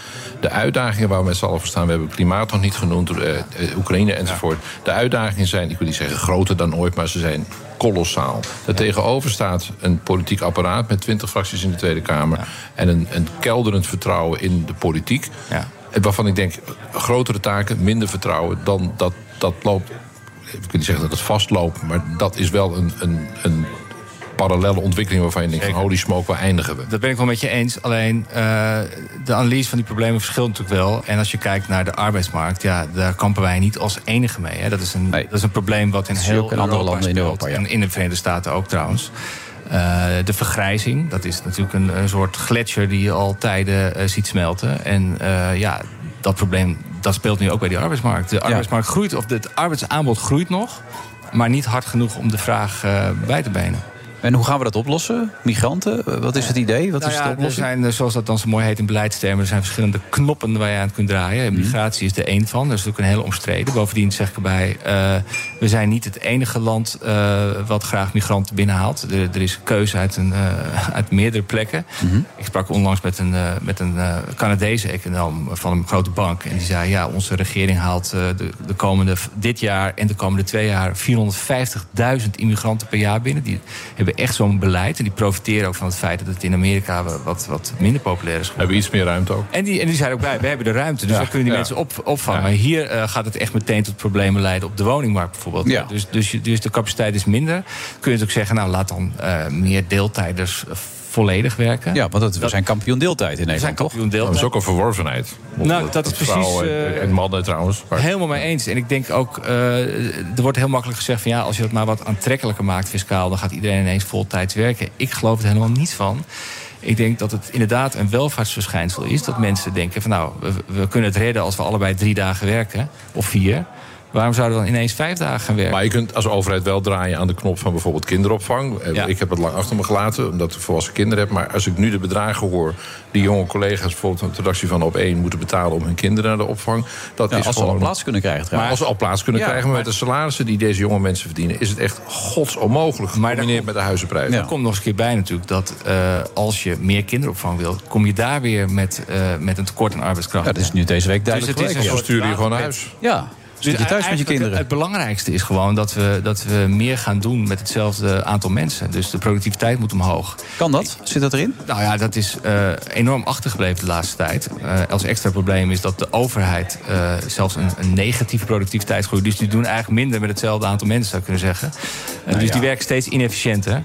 de uitdagingen waar we met z'n allen voor staan... we hebben klimaat nog niet genoemd, eh, Oekraïne enzovoort. De uitdagingen zijn, ik wil niet zeggen groter dan ooit... maar ze zijn kolossaal. Daartegenover staat een politiek apparaat... met twintig fracties in de Tweede Kamer... en een, een kelderend vertrouwen in de politiek... Ja. En Waarvan ik denk, grotere taken, minder vertrouwen... dan dat, dat loopt... Ik wil niet zeggen dat het vastloopt... maar dat is wel een, een, een parallele ontwikkeling waarvan je denkt van holy smoke, waar eindigen we? Dat ben ik wel met je eens. Alleen eh, de analyse van die problemen verschilt natuurlijk wel. En als je kijkt naar de arbeidsmarkt, ja, daar kampen wij niet als enige mee. Hè. Dat, is een, Nee. dat is een probleem wat in heel andere Europa landen in. Europa, ja. En in de Verenigde Staten ook trouwens. Eh, de vergrijzing, dat is natuurlijk een, een soort gletsjer die je al tijden eh, ziet smelten. En eh, ja, dat probleem dat speelt nu ook bij die arbeidsmarkt. De arbeidsmarkt groeit, of het arbeidsaanbod groeit nog, maar niet hard genoeg om de vraag bij te benen. En hoe gaan we dat oplossen? Migranten? Eh, Wat is het idee? Wat Nou is ja, de er zijn, eh, zoals dat dan zo mooi heet in beleidstermen... er zijn verschillende knoppen waar je aan kunt draaien. Mhm. Migratie is er één van, dat is ook een hele omstreden. Bovendien zeg ik erbij, eh, we zijn niet het enige land... eh, wat graag migranten binnenhaalt. Er, er is keuze uit, een, eh, uit meerdere plekken. Mhm. Ik sprak onlangs met een, eh, met een eh, Canadese econoom van een grote bank. En die zei, ja, onze regering haalt eh, de, de komende, dit jaar... en de komende twee jaar 450.000 immigranten per jaar binnen. Die hebben echt zo'n beleid. En die profiteren ook van het feit dat het in Amerika wat, wat minder populair is geworden. Hebben iets meer ruimte ook. En die, en die zijn ook bij, we hebben de ruimte. Dus Ja, dan kunnen die ja. mensen op, opvangen. Maar hier eh, gaat het echt meteen tot problemen leiden op de woningmarkt bijvoorbeeld. Ja. Dus, dus, dus de capaciteit is minder. Kun je ook zeggen, nou laat dan eh, meer deeltijders eh, volledig werken. Ja, want het, we zijn kampioen deeltijd in We zijn Nederland, toch? kampioen Dat deeltijd. is ook een verworvenheid. Nou, dat is precies, Vrouwen eh, en, en mannen trouwens. Maar- Helemaal mee eens. En ik denk ook, eh, er wordt heel makkelijk gezegd van ja, als je dat maar wat aantrekkelijker maakt fiscaal, dan gaat iedereen ineens voltijds werken. Ik geloof er helemaal niet van. Ik denk dat het inderdaad een welvaartsverschijnsel is. Dat mensen denken van nou, we, we kunnen het redden als we allebei drie dagen werken. Of vier. Waarom zouden we dan ineens vijf dagen gaan werken? Maar je kunt als overheid wel draaien aan de knop van bijvoorbeeld kinderopvang. Eh, Ja. Ik heb het lang achter me gelaten, omdat ik volwassen kinderen heb. Maar als ik nu de bedragen hoor die jonge collega's... bijvoorbeeld een redactie van op één moeten betalen... om hun kinderen naar de opvang, dat Ja, is als ze al plaats kunnen krijgen Maar als ze al plaats kunnen Ja, krijgen... maar maar- met de salarissen die deze jonge mensen verdienen... is het echt godsonmogelijk gecombineerd met de huizenprijzen. Er komt nog eens een keer bij natuurlijk dat eh, als je meer kinderopvang wilt, kom je daar weer met, eh, met een tekort aan arbeidskracht. Ja, dat is nu deze week duidelijk Dus het is een Dan stuur je gewoon naar huis. Ja, stuur je thuis met je kinderen. Het belangrijkste is gewoon dat we, dat we meer gaan doen met hetzelfde aantal mensen. Dus de productiviteit moet omhoog. Kan dat? Zit dat erin? Nou ja, dat is eh, enorm achtergebleven de laatste tijd. Eh, als extra probleem is dat de overheid eh, zelfs een, een negatieve productiviteitsgroei. Dus die doen eigenlijk minder met hetzelfde aantal mensen, zou ik kunnen zeggen. Nou dus ja. die werken steeds inefficiënter.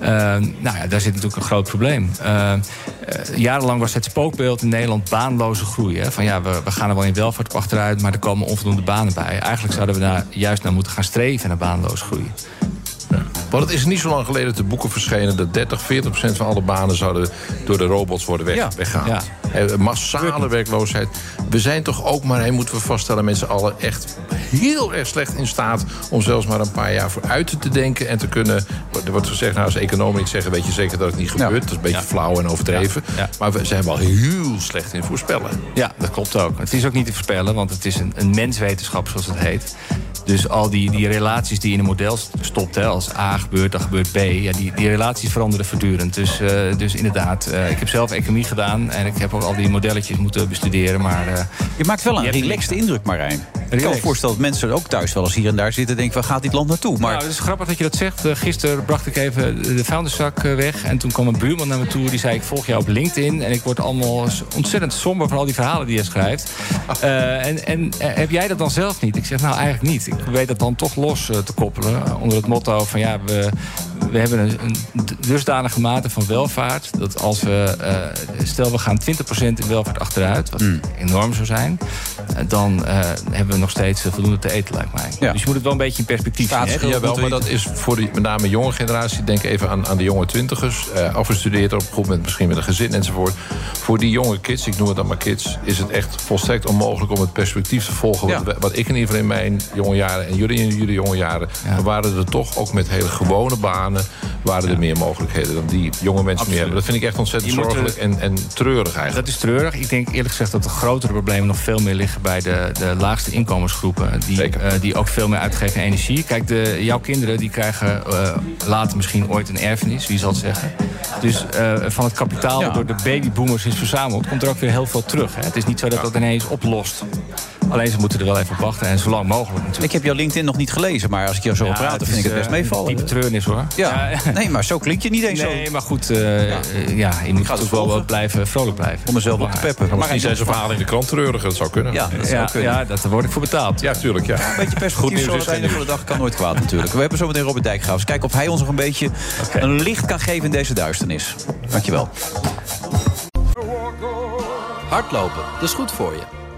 Nou ja, daar zit natuurlijk een groot probleem. Jarenlang was het spookbeeld in Nederland baanloze groei. Hè? Van ja, we, we gaan er wel in welvaart achteruit, maar er komen onvoldoende banen bij. Eigenlijk zouden we daar juist naar moeten gaan streven, naar baanloze groei. Want het is niet zo lang geleden te boeken verschenen... dat 30, 40 procent van alle banen zouden door de robots worden weg, Ja. weggehaald. Ja. Eh, Massale werkloosheid. We zijn toch ook maar, moeten we vaststellen... met z'n allen echt heel erg slecht in staat... om zelfs maar een paar jaar vooruit te denken en te kunnen... Er wordt gezegd, nou, als economen niet zeggen... weet je zeker dat het niet gebeurt. Dat is een beetje flauw en overdreven. Maar we zijn wel heel slecht in voorspellen. Ja, dat klopt ook. Het is ook niet te voorspellen, want het is een, een menswetenschap, zoals het heet. Dus al die, die relaties die in een model st- stopt, hè, als A gebeurt, dan gebeurt B. Ja, die, die relaties veranderen voortdurend. Dus, eh, dus inderdaad, eh, ik heb zelf economie gedaan en ik heb ook al die modelletjes moeten bestuderen. Maar, eh, Je maakt wel een relaxed indruk, Marijn. Ik kan me voorstellen dat mensen ook thuis wel eens hier en daar zitten... en denken, waar gaat dit land naartoe? Maar Nou, het is grappig dat je dat zegt. Gisteren bracht ik even de eh, weg. En toen kwam een buurman naar me toe. Die zei, ik volg jou op LinkedIn. En ik word allemaal ontzettend somber van al die verhalen die je schrijft. En en heb jij dat dan zelf niet? Ik zeg, nou eigenlijk niet. Ik weet dat dan toch los eh, te koppelen. eh, Onder het motto van, ja, we, we hebben een, een dusdanige mate van welvaart... dat als we, eh, stel we gaan 20% in welvaart achteruit... wat enorm zou zijn... dan eh, hebben we nog steeds eh, voldoende te eten, lijkt mij. Dus je moet het wel een beetje in perspectief zien. hè. Ja, wel, maar dat is voor de, met name jonge generatie. Denk even aan, aan de jonge twintigers. eh afgestudeerd op goed met, misschien met een gezin enzovoort. Voor die jonge kids, ik noem het dan maar kids... is het echt volstrekt onmogelijk om het perspectief te volgen. Wat, wat ik in ieder geval in mijn jonge jaren en jullie in jullie jonge jaren... dan waren er toch ook met hele gewone banen... waren er meer mogelijkheden dan die jonge mensen nu hebben. Dat vind ik echt ontzettend zorgelijk en, en treurig eigenlijk. Dat is treurig. Ik denk eerlijk gezegd dat de grotere problemen nog veel meer liggen bij de, de laagste inkomensgroepen. Die, eh, die ook veel meer uitgeven aan energie. Kijk, de, jouw kinderen die krijgen eh, later misschien ooit een erfenis, wie zal het zeggen. Dus eh, van het kapitaal dat door de babyboomers is verzameld, komt er ook weer heel veel terug. Hè. Het is niet zo dat dat ineens oplost. Alleen ze moeten er wel even op wachten en zo lang mogelijk natuurlijk. Ik heb jouw LinkedIn nog niet gelezen, maar als ik jou zo Ja, praten, het vind ik het best eh, meevallen. diepe treurnis hoor. Ja. nee, maar zo klinkt je niet eens zo. Nee, maar goed, eh, ja. ja, je moet toch wel wat blijven, vrolijk blijven. Om mezelf op te peppen. Maar misschien zijn ze verhalen in de krant treurig, dat zou kunnen. Ja, dat zou Ja, kunnen. ja, daar word ik voor betaald. Ja, tuurlijk. Ja. Een beetje perspectief zo aan het einde van de dag kan nooit kwaad natuurlijk. We hebben zo meteen Robert Dijkgraafs. Kijken of hij ons nog een beetje een licht kan geven in deze duisternis. Dankjewel. Hardlopen, dat is goed voor je.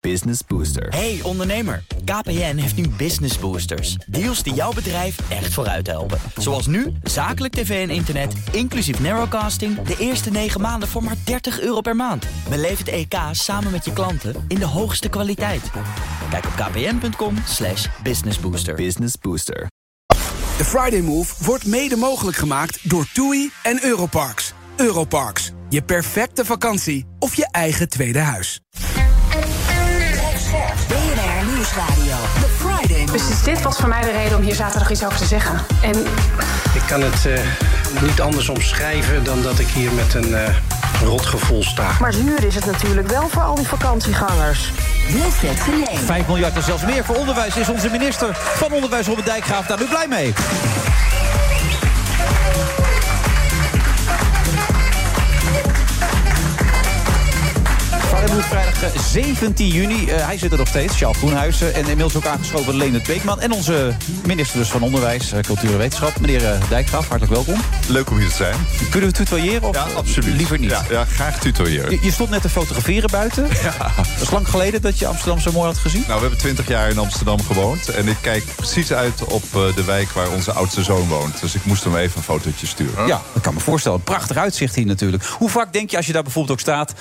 Business Booster. Hey ondernemer, KPN heeft nu Business Boosters. Deals die jouw bedrijf echt vooruit helpen. Zoals nu, zakelijk tv en internet, inclusief narrowcasting... de eerste 9 maanden voor maar 30 euro per maand. Beleef het EK samen met je klanten in de hoogste kwaliteit. Kijk op kpn.com slash businessbooster. Business Booster. De Friday Move wordt mede mogelijk gemaakt door TUI en Europarks. Europarks, je perfecte vakantie of je eigen tweede huis. Nieuwsradio. The Friday Move. Precies dit was voor mij de reden om hier zaterdag iets over te zeggen. En Ik kan het eh, niet anders omschrijven dan dat ik hier met een eh, rotgevoel sta. Maar zuur is het natuurlijk wel voor al die vakantiegangers. Wilfred Genee. 5 miljard en zelfs meer voor onderwijs is onze minister van Onderwijs Robert Dijkgraaf daar nu blij mee. Move vrijdag eh, 17 juni. Eh, hij zit er nog steeds, Charles Groenhuizen. En inmiddels ook aangeschoven Leendert Beekman. En onze minister dus van Onderwijs, eh, Cultuur en Wetenschap. Meneer eh, Dijkgraaf, hartelijk welkom. Leuk om hier te zijn. Kunnen we tutoyeren of Ja, absoluut. liever niet? Ja, ja graag tutoyeren. Je, je stond net te fotograferen buiten. Dat is lang geleden dat je Amsterdam zo mooi had gezien. Nou, we hebben twintig jaar in Amsterdam gewoond. En ik kijk precies uit op eh, de wijk waar onze oudste zoon woont. Dus ik moest hem even een fotootje sturen. Ja, dat kan me voorstellen. Prachtig uitzicht hier natuurlijk. Hoe vaak denk je, als je daar bijvoorbeeld ook staat...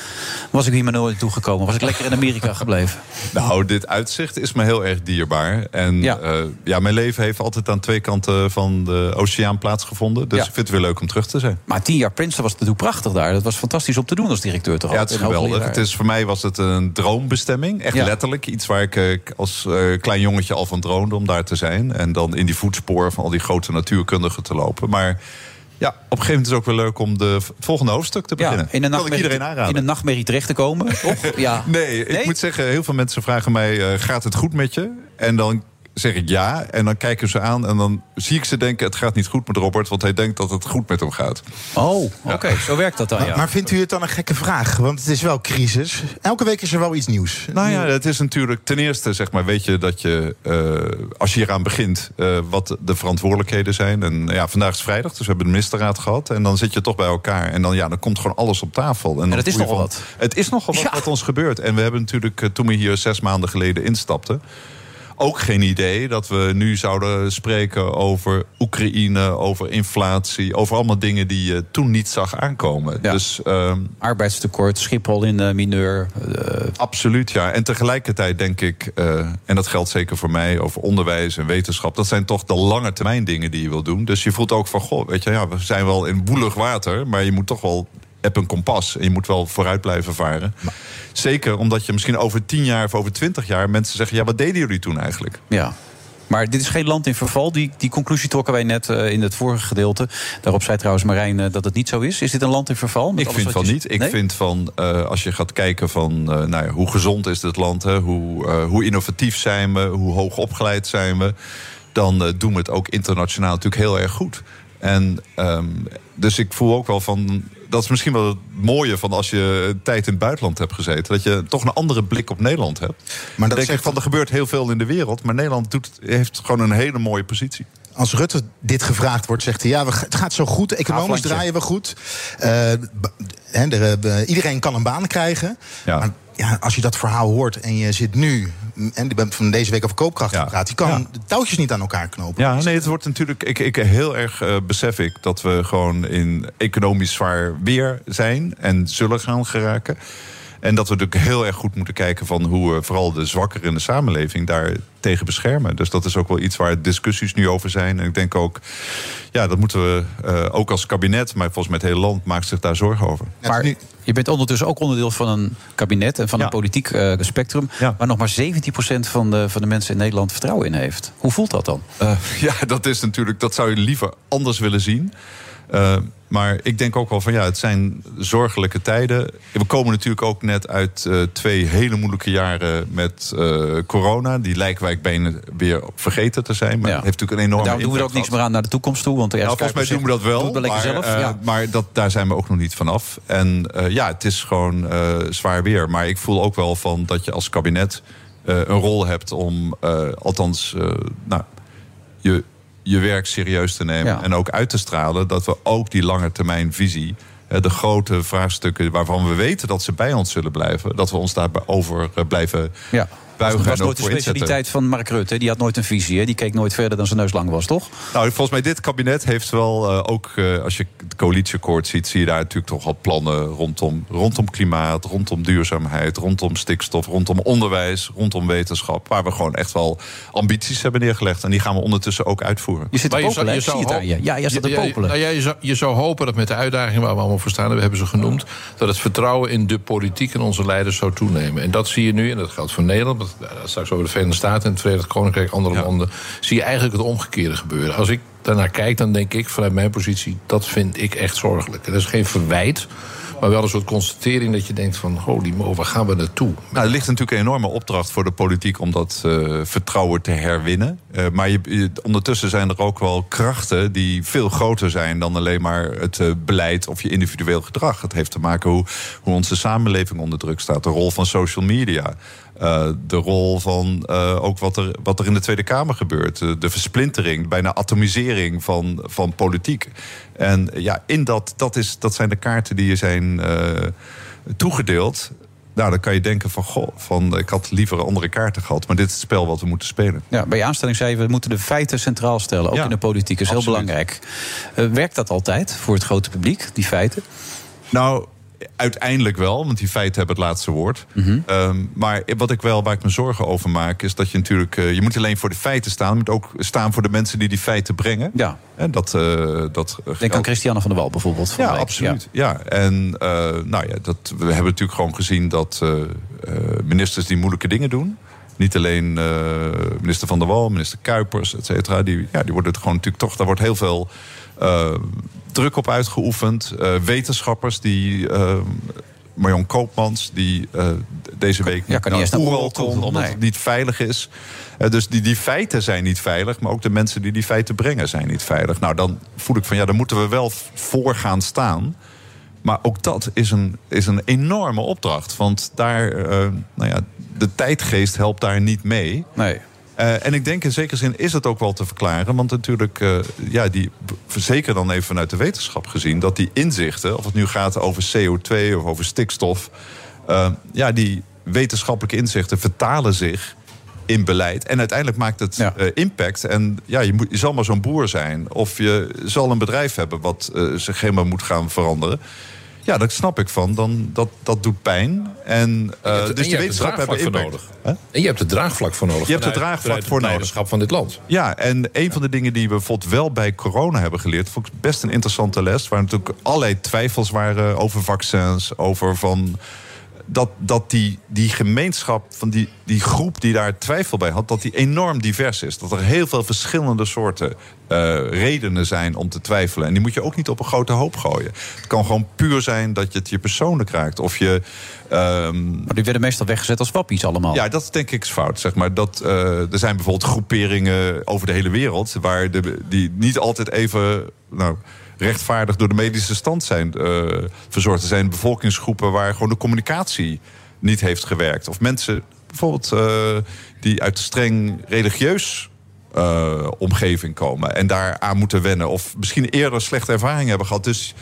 was ik hier maar nooit naartoe gekomen? Was ik lekker in Amerika gebleven? Nou, dit uitzicht is me heel erg dierbaar. En ja. ja, mijn leven heeft altijd aan twee kanten van de oceaan plaatsgevonden. Dus Ja. ik vind het weer leuk om terug te zijn. Maar tien jaar Princeton was natuurlijk prachtig daar. Dat was fantastisch om te doen als directeur toch? Ja, het is geweldig. Het is, voor mij was het een droombestemming. Echt Ja. letterlijk. Iets waar ik eh, als eh, klein jongetje al van droomde om daar te zijn. En dan in die voetsporen van al die grote natuurkundigen te lopen. Maar ja, op een gegeven moment is het ook weer leuk om de, het volgende hoofdstuk te beginnen. in een nachtmerrie, iedereen aanraden. in een nachtmerrie terecht te komen, toch? Ja. Nee, ik moet zeggen, heel veel mensen vragen mij... eh, gaat het goed met je? En dan zeg ik ja. En dan kijken ze aan en dan zie ik ze denken... het gaat niet goed met Robert, want hij denkt dat het goed met hem gaat. Oh, oké, zo werkt dat dan, Maar, ja. maar vindt u het dan een gekke vraag? Want het is wel crisis. Elke week is er wel iets nieuws. Nou ja, het is natuurlijk ten eerste, zeg maar, weet je dat je, eh, als je hieraan begint, eh, wat de verantwoordelijkheden zijn. En ja, vandaag is vrijdag, dus we hebben de ministerraad gehad. En dan zit je toch bij elkaar. En dan, ja, dan komt gewoon alles op tafel. En, dan dat is nogal van, wat. Het is nogal wat wat ons gebeurt. En we hebben natuurlijk, eh, toen we hier zes maanden geleden instapten. Ook geen idee dat we nu zouden spreken over Oekraïne, over inflatie, over allemaal dingen die je toen niet zag aankomen. Dus, ehm, Arbeidstekort, Schiphol in de mineur. Absoluut, ja. En tegelijkertijd denk ik, eh, en dat geldt zeker voor mij, over onderwijs en wetenschap. Dat zijn toch de lange termijn dingen die je wil doen. Dus je voelt ook van, goh, weet je, ja, we zijn wel in woelig water, maar je moet toch wel. Heb een kompas en je moet wel vooruit blijven varen. Zeker omdat je misschien over tien jaar of over twintig jaar mensen zeggen: ja, wat deden jullie toen eigenlijk? Ja. Maar dit is geen land in verval. Die, die conclusie trokken wij net eh, in het vorige gedeelte. Daarop zei trouwens Marijn eh, dat het niet zo is. Is dit een land in verval? Met Ik vind van je- niet. Ik Nee? vind van, eh, als je gaat kijken van eh, nou ja, hoe gezond is dit land, hè, hoe, eh, hoe innovatief zijn we, hoe hoog opgeleid zijn we, dan eh, doen we het ook internationaal natuurlijk heel erg goed. En ehm, dus ik voel ook wel van. Dat is misschien wel het mooie van als je een tijd in het buitenland hebt gezeten. Dat je toch een andere blik op Nederland hebt. Maar dan denk ik zegt- van er gebeurt heel veel in de wereld. Maar Nederland doet, heeft gewoon een hele mooie positie. Als Rutte dit gevraagd wordt, zegt hij... ja, het gaat zo goed, economisch draaien we goed. Eh, iedereen kan een baan krijgen. Maar ja, als je dat verhaal hoort en je zit nu... en je bent van deze week over koopkracht gepraat... je kan de touwtjes niet aan elkaar knopen. Ja, nee, het wordt natuurlijk. Ik, ik heel erg eh, besef ik dat we gewoon in economisch zwaar weer zijn en zullen gaan geraken. En dat we natuurlijk heel erg goed moeten kijken van hoe we vooral de zwakkeren in de samenleving daar tegen beschermen. Dus dat is ook wel iets waar discussies nu over zijn. En ik denk ook, ja, dat moeten we eh, ook als kabinet, maar volgens mij het hele land maakt zich daar zorgen over. Maar je bent ondertussen ook onderdeel van een kabinet en van een politiek eh, spectrum. waar nog maar 17% van de, van de mensen in Nederland vertrouwen in heeft. Hoe voelt dat dan? Eh, ja, dat is natuurlijk, dat zou je liever anders willen zien. Eh, maar ik denk ook wel van ja, het zijn zorgelijke tijden. We komen natuurlijk ook net uit eh, twee hele moeilijke jaren met eh, corona. Die lijken wij bijna weer vergeten te zijn. Maar heeft natuurlijk een enorme Daarom doen we er ook niks meer aan naar de toetoekomst toe. Want de nou, volgens mij doen we dat wel. Maar zelf. ja. maar dat, daar zijn we ook nog niet vanaf. En ja, het is gewoon zwaar weer. Maar ik voel ook wel van dat je als kabinet een rol hebt om, althans, nou, je, je werk serieus te nemen. Ja. En ook uit te stralen dat we ook die lange termijn visie de grote vraagstukken waarvan we weten dat ze bij ons zullen blijven, dat we ons daarover eh, blijven Ja. Buigen. Dat was nooit de inzetten. specialiteit van Mark Rutte. Die had nooit een visie. Hè? Die keek nooit verder dan zijn neus lang was, toch? Nou, volgens mij dit kabinet heeft wel eh, ook, eh, als je het coalitieakkoord ziet, zie je daar natuurlijk toch al plannen rondom, rondom klimaat, rondom duurzaamheid, rondom stikstof, rondom onderwijs, rondom wetenschap, waar we gewoon echt wel ambities hebben neergelegd. En die gaan we ondertussen ook uitvoeren. Je zit te je popelen, zou- je zou je. Ja, je staat te Ja, ja, popelen. nou ja, je, zou, je zou hopen dat met de uitdagingen waar we allemaal voor staan... we hebben ze genoemd, dat het vertrouwen in de politiek en onze leiders zou toenemen. En dat zie je nu, en dat geldt voor Nederland... want eh, straks over de Verenigde Staten en het Verenigd Koninkrijk... andere landen, zie je eigenlijk het omgekeerde gebeuren. Als ik daarnaar kijk, dan denk ik vanuit mijn positie... dat vind ik echt zorgelijk. Dat is geen verwijt, maar wel een soort constatering... dat je denkt van, holy mo, waar gaan we naartoe? Nou, er ligt natuurlijk een enorme opdracht voor de politiek om dat eh, vertrouwen te herwinnen. Eh, maar je, je- ondertussen zijn er ook wel krachten die veel groter zijn dan alleen maar het beleid of je individueel gedrag. Het heeft te maken hoe, hoe onze samenleving onder druk staat. De rol van social media. Eh, de rol van eh, ook wat er, wat er in de Tweede Kamer gebeurt. Eh, de versplintering, bijna atomisering van, van politiek. En ja, in dat, dat, is, dat zijn de kaarten die je zijn toegedeeld. Nou, dan kan je denken van, goh, van, ik had liever andere kaarten gehad. Maar dit is het spel wat we moeten spelen. Ja, bij je aanstelling zei je, we moeten de feiten centraal stellen. Ook Ja, in de politiek. Dat is heel belangrijk. Werkt dat altijd voor het grote publiek, die feiten? Nou, uiteindelijk wel, want die feiten hebben het laatste woord. Mhm. Ehm, maar wat ik wel, waar ik me zorgen over maak, is dat je natuurlijk. eh, je moet alleen voor de feiten staan, je moet ook staan voor de mensen die die feiten brengen. Ja. En dat, eh, dat Denk aan Christiane van der Wal bijvoorbeeld. Ja, absoluut. Ja. En eh, nou ja, dat, we hebben natuurlijk gewoon gezien dat eh, eh, ministers die moeilijke dingen doen. Niet alleen eh, minister Van der Wal, minister Kuipers, et cetera. Die, ja, die worden het gewoon natuurlijk toch. Daar wordt heel veel eh, druk op uitgeoefend. Eh, wetenschappers die. eh, Marion Koopmans, die eh, deze week Ja, kan naar Oeral toe, komt, omdat nee. het niet veilig is. Dus die, die feiten zijn niet veilig, maar ook de mensen die die feiten brengen zijn niet veilig. Nou, dan voel ik van ja, daar moeten we wel voor gaan staan. Maar ook dat is een, is een enorme opdracht. Want daar, nou ja, de tijdgeest helpt daar niet mee. Nee. Eh, en ik denk in zekere zin is het ook wel te verklaren. Want natuurlijk, eh, ja, die, zeker dan even vanuit de wetenschap gezien... dat die inzichten, of het nu gaat over CO2 of over stikstof... eh, ja, die wetenschappelijke inzichten vertalen zich in beleid. En uiteindelijk maakt het impact. En ja, je, moet, je zal maar zo'n boer zijn. Of je zal een bedrijf hebben wat zich helemaal moet gaan veranderen. Ja, dat snap ik van. Dan, dat, dat doet pijn. En, eh, Je hebt- en dus je die hebt het wetenschap hebben voor nodig. En je hebt het draagvlak voor nodig. Je hebt het draagvlak voor het nodig. leiderschap van dit land. Ja, en een van de dingen die we bijvoorbeeld wel bij corona hebben geleerd... vond ik best een interessante les... waar natuurlijk allerlei twijfels waren over vaccins... over van dat, dat die, die gemeenschap, van die, die groep die daar twijfel bij had... dat die enorm divers is. Dat er heel veel verschillende soorten eh, redenen zijn om te twijfelen. En die moet je ook niet op een grote hoop gooien. Het kan gewoon puur zijn dat je het je persoonlijk raakt. Of je... ehm, Maar die werden meestal weggezet als wappies allemaal. ja, dat denk ik is fout. Zeg maar. dat, eh, er zijn bijvoorbeeld groeperingen over de hele wereld... Waar de, die niet altijd even nou, rechtvaardig door de medische stand zijn eh, verzorgd. Er zijn bevolkingsgroepen waar gewoon de communicatie niet heeft gewerkt. Of mensen bijvoorbeeld eh, die uit streng religieus eh, omgeving komen... en daar aan moeten wennen. Of misschien eerder slechte ervaringen hebben gehad. Dus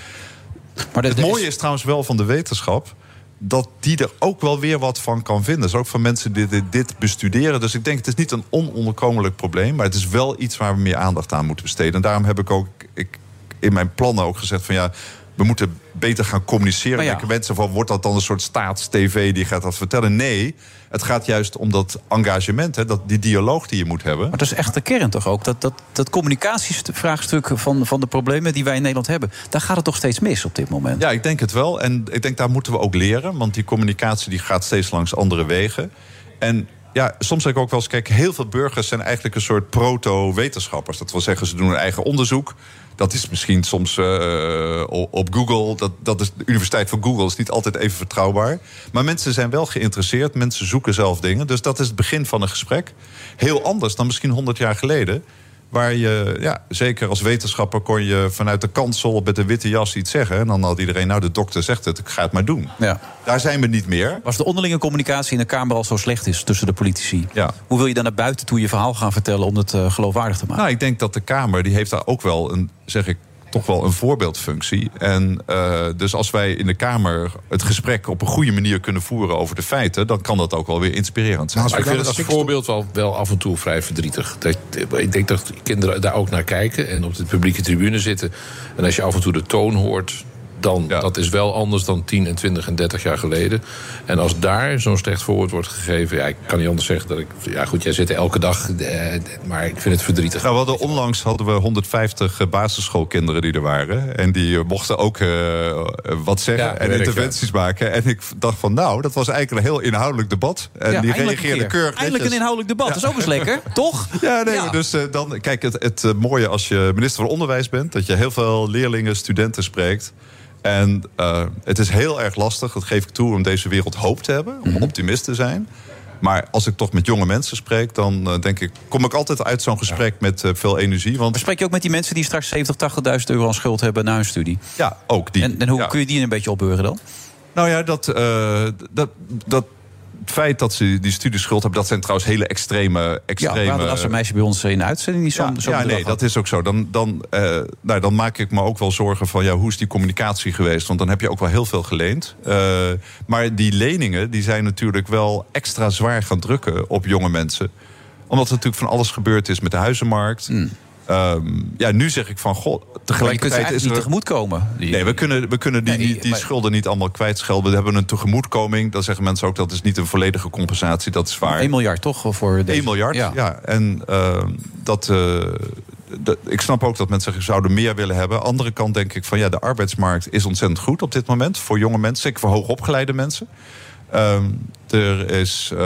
maar het mooie is trouwens wel van de wetenschap dat die er ook wel weer wat van kan vinden. Dus ook van mensen die dit, dit bestuderen. Dus ik denk, het is niet een ononderkomelijk probleem... maar het is wel iets waar we meer aandacht aan moeten besteden. En daarom heb ik ook ik, in mijn plannen ook gezegd van... ja, we moeten beter gaan communiceren. Maar ja. Denken mensen van, wordt dat dan een soort staats-tv die gaat dat vertellen? Nee, het gaat juist om dat engagement, hè, dat, die dialoog die je moet hebben. Maar dat is echt de kern toch ook? Dat, dat, dat communicatievraagstuk van, van de problemen die wij in Nederland hebben... daar gaat het toch steeds mis op dit moment? Ja, ik denk het wel. En ik denk daar moeten we ook leren. Want die communicatie die gaat steeds langs andere wegen. En ja, soms zeg ik ook wel eens... kijk, heel veel burgers zijn eigenlijk een soort proto-wetenschappers. Dat wil zeggen, ze doen hun eigen onderzoek. Dat is misschien soms eh, op Google. Dat, dat is de Universiteit van Google is niet altijd even vertrouwbaar. Maar mensen zijn wel geïnteresseerd. Mensen zoeken zelf dingen. Dus dat is het begin van een gesprek. Heel anders dan misschien 100 jaar geleden. Waar je, ja, zeker als wetenschapper kon je vanuit de kansel met een witte jas iets zeggen. En dan had iedereen, nou, de dokter zegt het, ik ga het maar doen. Ja. Daar zijn we niet meer. Als de onderlinge communicatie in de Kamer al zo slecht is tussen de politici... Ja. hoe wil je dan naar buiten toe je verhaal gaan vertellen om het eh, geloofwaardig te maken? Nou, ik denk dat de Kamer, die heeft daar ook wel een, zeg ik, toch wel een voorbeeldfunctie. En eh, dus als wij in de Kamer het gesprek op een goede manier kunnen voeren over de feiten, dan kan dat ook wel weer inspirerend zijn. Maar ik vind het als voorbeeld wel, wel af en toe vrij verdrietig. Dat, ik denk dat kinderen daar ook naar kijken en op de publieke tribune zitten. En als je af en toe de toon hoort, dan dat is wel anders dan 10 en 20 en 30 jaar geleden. En als daar zo'n slecht voorwoord wordt gegeven, ja, ik kan niet anders zeggen dat ik. Ja, goed, jij zit er elke dag, eh, maar ik vind het verdrietig. Nou, we hadden, onlangs hadden we 150 eh, basisschoolkinderen die er waren. En die eh, mochten ook eh, wat zeggen Ja, en interventies maken. En ik dacht van, nou, dat was eigenlijk een heel inhoudelijk debat. En Ja, die reageerden keer. keurig Eindelijk een inhoudelijk debat, dat is ook eens lekker, toch? Ja, nee, dus dan, kijk, het, het mooie als je minister van Onderwijs bent, dat je heel veel leerlingen, studenten spreekt. En eh, het is heel erg lastig, dat geef ik toe, om deze wereld hoop te hebben, Mhm. om optimist te zijn. Maar als ik toch met jonge mensen spreek, dan eh, denk ik, kom ik altijd uit zo'n gesprek met eh, veel energie. Want Maar spreek je ook met die mensen die straks 70, 80.000 euro aan schuld hebben na hun studie? Ja, ook die. En, en hoe kun je die een beetje opbeuren dan? Nou ja, dat, dat, dat het feit dat ze die studieschuld hebben, dat zijn trouwens hele extreme. Ja, extreme we hadden als een meisje bij ons in de uitzending die zo'n ja, zo'n ja, nee, had. dat is ook zo. Dan, dan, eh, nou, dan maak ik me ook wel zorgen van ja, hoe is die communicatie geweest? Want dan heb je ook wel heel veel geleend. Eh, maar die leningen die zijn natuurlijk wel extra zwaar gaan drukken op jonge mensen. Omdat er natuurlijk van alles gebeurd is met de huizenmarkt. Ehm, ja, nu zeg ik van goh, Hmm. Maar je kunt tegelijkertijd is niet tegemoetkomen. Die- Nee, we kunnen, we kunnen die, Nee, die maar- schulden niet allemaal kwijtschelden. We hebben een tegemoetkoming. Dan zeggen mensen ook dat is niet een volledige compensatie. Dat is waar. 1 miljard toch? Voor deze... 1 miljard, ja. Ja. En ehm, dat, eh, dat, ik snap ook dat mensen zeggen, zouden meer willen hebben. Andere kant denk ik van ja, de arbeidsmarkt is ontzettend goed op dit moment. Voor jonge mensen, zeker voor hoogopgeleide mensen. Ehm, er is, eh,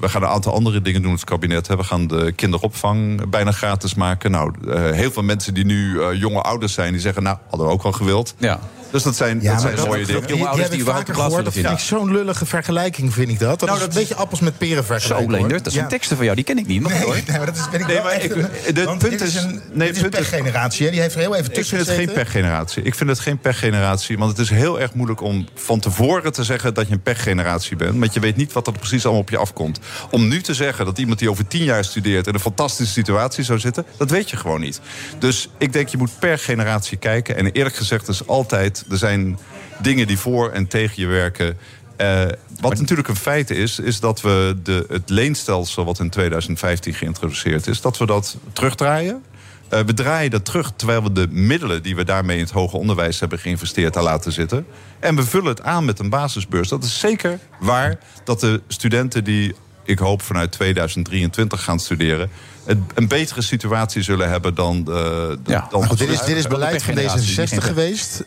we gaan een aantal andere dingen doen het kabinet. Hè. We gaan de kinderopvang bijna gratis maken. Nou, eh, heel veel mensen die nu eh, jonge ouders zijn, die zeggen, nou, hadden we ook wel gewild. Ja. Dus dat zijn, dat zijn mooie dingen. Die, die heb ik vaker gehoord. Dat vind ik zo'n lullige vergelijking, vind ik dat. Dat Nou, is dat een beetje appels met peren Zo, vergelijken. Leendert, hoor. dat zijn Ja. teksten van jou, die ken ik niet. Maar Nee, hoor. nee, maar dat is, ben ik Nee, wel maar echt ik- want punt dit is een, nee, dit punt is- pechgeneratie. Die heeft er heel even Ik tussen vind het geen pechgeneratie. Ik vind het geen pechgeneratie. Want het is heel erg moeilijk om van tevoren te zeggen dat je een pechgeneratie bent. Want je weet niet wat er precies allemaal op je afkomt. Om nu te zeggen dat iemand die over tien jaar studeert in een fantastische situatie zou zitten, dat weet je gewoon niet. Dus ik denk je moet per generatie kijken. En eerlijk gezegd is altijd, er zijn dingen die voor en tegen je werken. Eh, wat natuurlijk een feit is, is dat we de, het leenstelsel wat in 2015 geïntroduceerd is, dat we dat terugdraaien. Eh, we draaien dat terug terwijl we de middelen die we daarmee in het hoger onderwijs hebben geïnvesteerd daar laten zitten. En we vullen het aan met een basisbeurs. Dat is zeker waar dat de studenten die ik hoop vanuit 2023 gaan studeren, een, een betere situatie zullen hebben dan de. de dan dit is, dit is beleid van D66 geweest.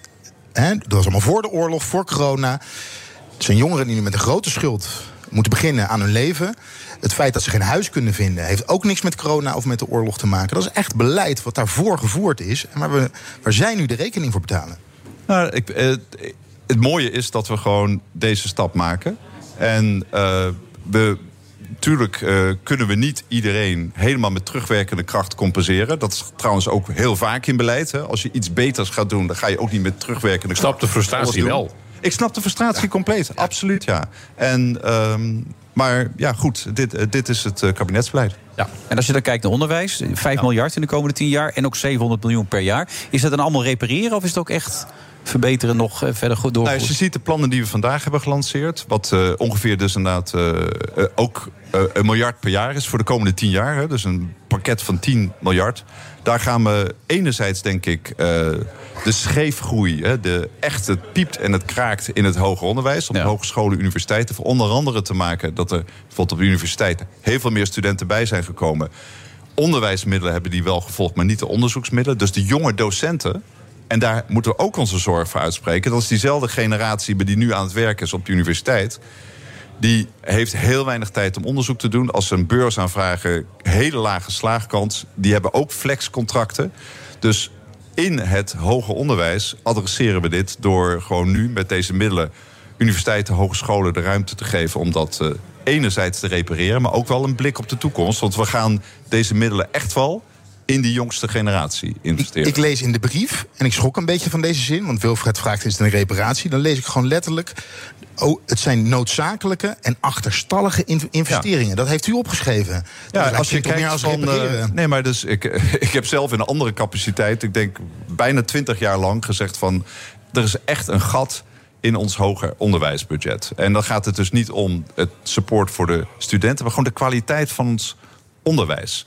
Dat was allemaal voor de oorlog, voor corona. Het zijn jongeren die nu met een grote schuld moeten beginnen aan hun leven. Het feit dat ze geen huis kunnen vinden... heeft ook niks met corona of met de oorlog te maken. Dat is echt beleid wat daarvoor gevoerd is. Maar we, waar zij nu de rekening voor betalen? Nou, ik, eh, het mooie is dat we gewoon deze stap maken. En eh, we. Tuurlijk eh, kunnen we niet iedereen helemaal met terugwerkende kracht compenseren. Dat is trouwens ook heel vaak in beleid. Hè. Als je iets beters gaat doen, dan ga je ook niet met terugwerkende kracht. snap de frustratie wel. Ik snap de frustratie compleet, absoluut ja. En, ehm, maar ja, goed, dit, eh, dit is het eh, kabinetsbeleid. Ja. En als je dan kijkt naar onderwijs, 5 miljard in de komende 10 jaar en ook 700 miljoen per jaar. Is dat dan allemaal repareren of is het ook echt verbeteren nog eh, verder goed door? Nou, als je ziet de plannen die we vandaag hebben gelanceerd... wat eh, ongeveer dus inderdaad eh, ook een miljard per jaar is voor de komende tien jaar... Hè, dus een pakket van 10 miljard... daar gaan we enerzijds, denk ik, de scheefgroei... Hè, de echt het piept en het kraakt in het hoger onderwijs... op hogescholen, universiteiten... voor onder andere te maken dat er bijvoorbeeld op de universiteiten... heel veel meer studenten bij zijn gekomen... Onderwijsmiddelen hebben die wel gevolgd, maar niet de onderzoeksmiddelen. Dus de jonge docenten en daar moeten we ook onze zorg voor uitspreken. Dat is diezelfde generatie die nu aan het werk is op de universiteit. Die heeft heel weinig tijd om onderzoek te doen. Als ze een beurs aanvragen, hele lage slaagkans. Die hebben ook flexcontracten. Dus in het hoger onderwijs adresseren we dit door gewoon nu met deze middelen universiteiten, hogescholen de ruimte te geven om dat eh, enerzijds te repareren, maar ook wel een blik op de toekomst. Want we gaan deze middelen echt wel in die jongste generatie investeren. Ik lees in de brief, en ik schrok een beetje van deze zin... want Wilfred vraagt, is het een reparatie? Dan lees ik gewoon letterlijk... oh, het zijn noodzakelijke en achterstallige in- investeringen. Dat heeft u opgeschreven. Ja, Dat als je kijkt meer als van... eh, nee, maar dus ik, ik heb zelf in een andere capaciteit... ik denk bijna twintig jaar lang gezegd van... er is echt een gat in ons hoger onderwijsbudget. En dan gaat het dus niet om het support voor de studenten... maar gewoon de kwaliteit van ons onderwijs.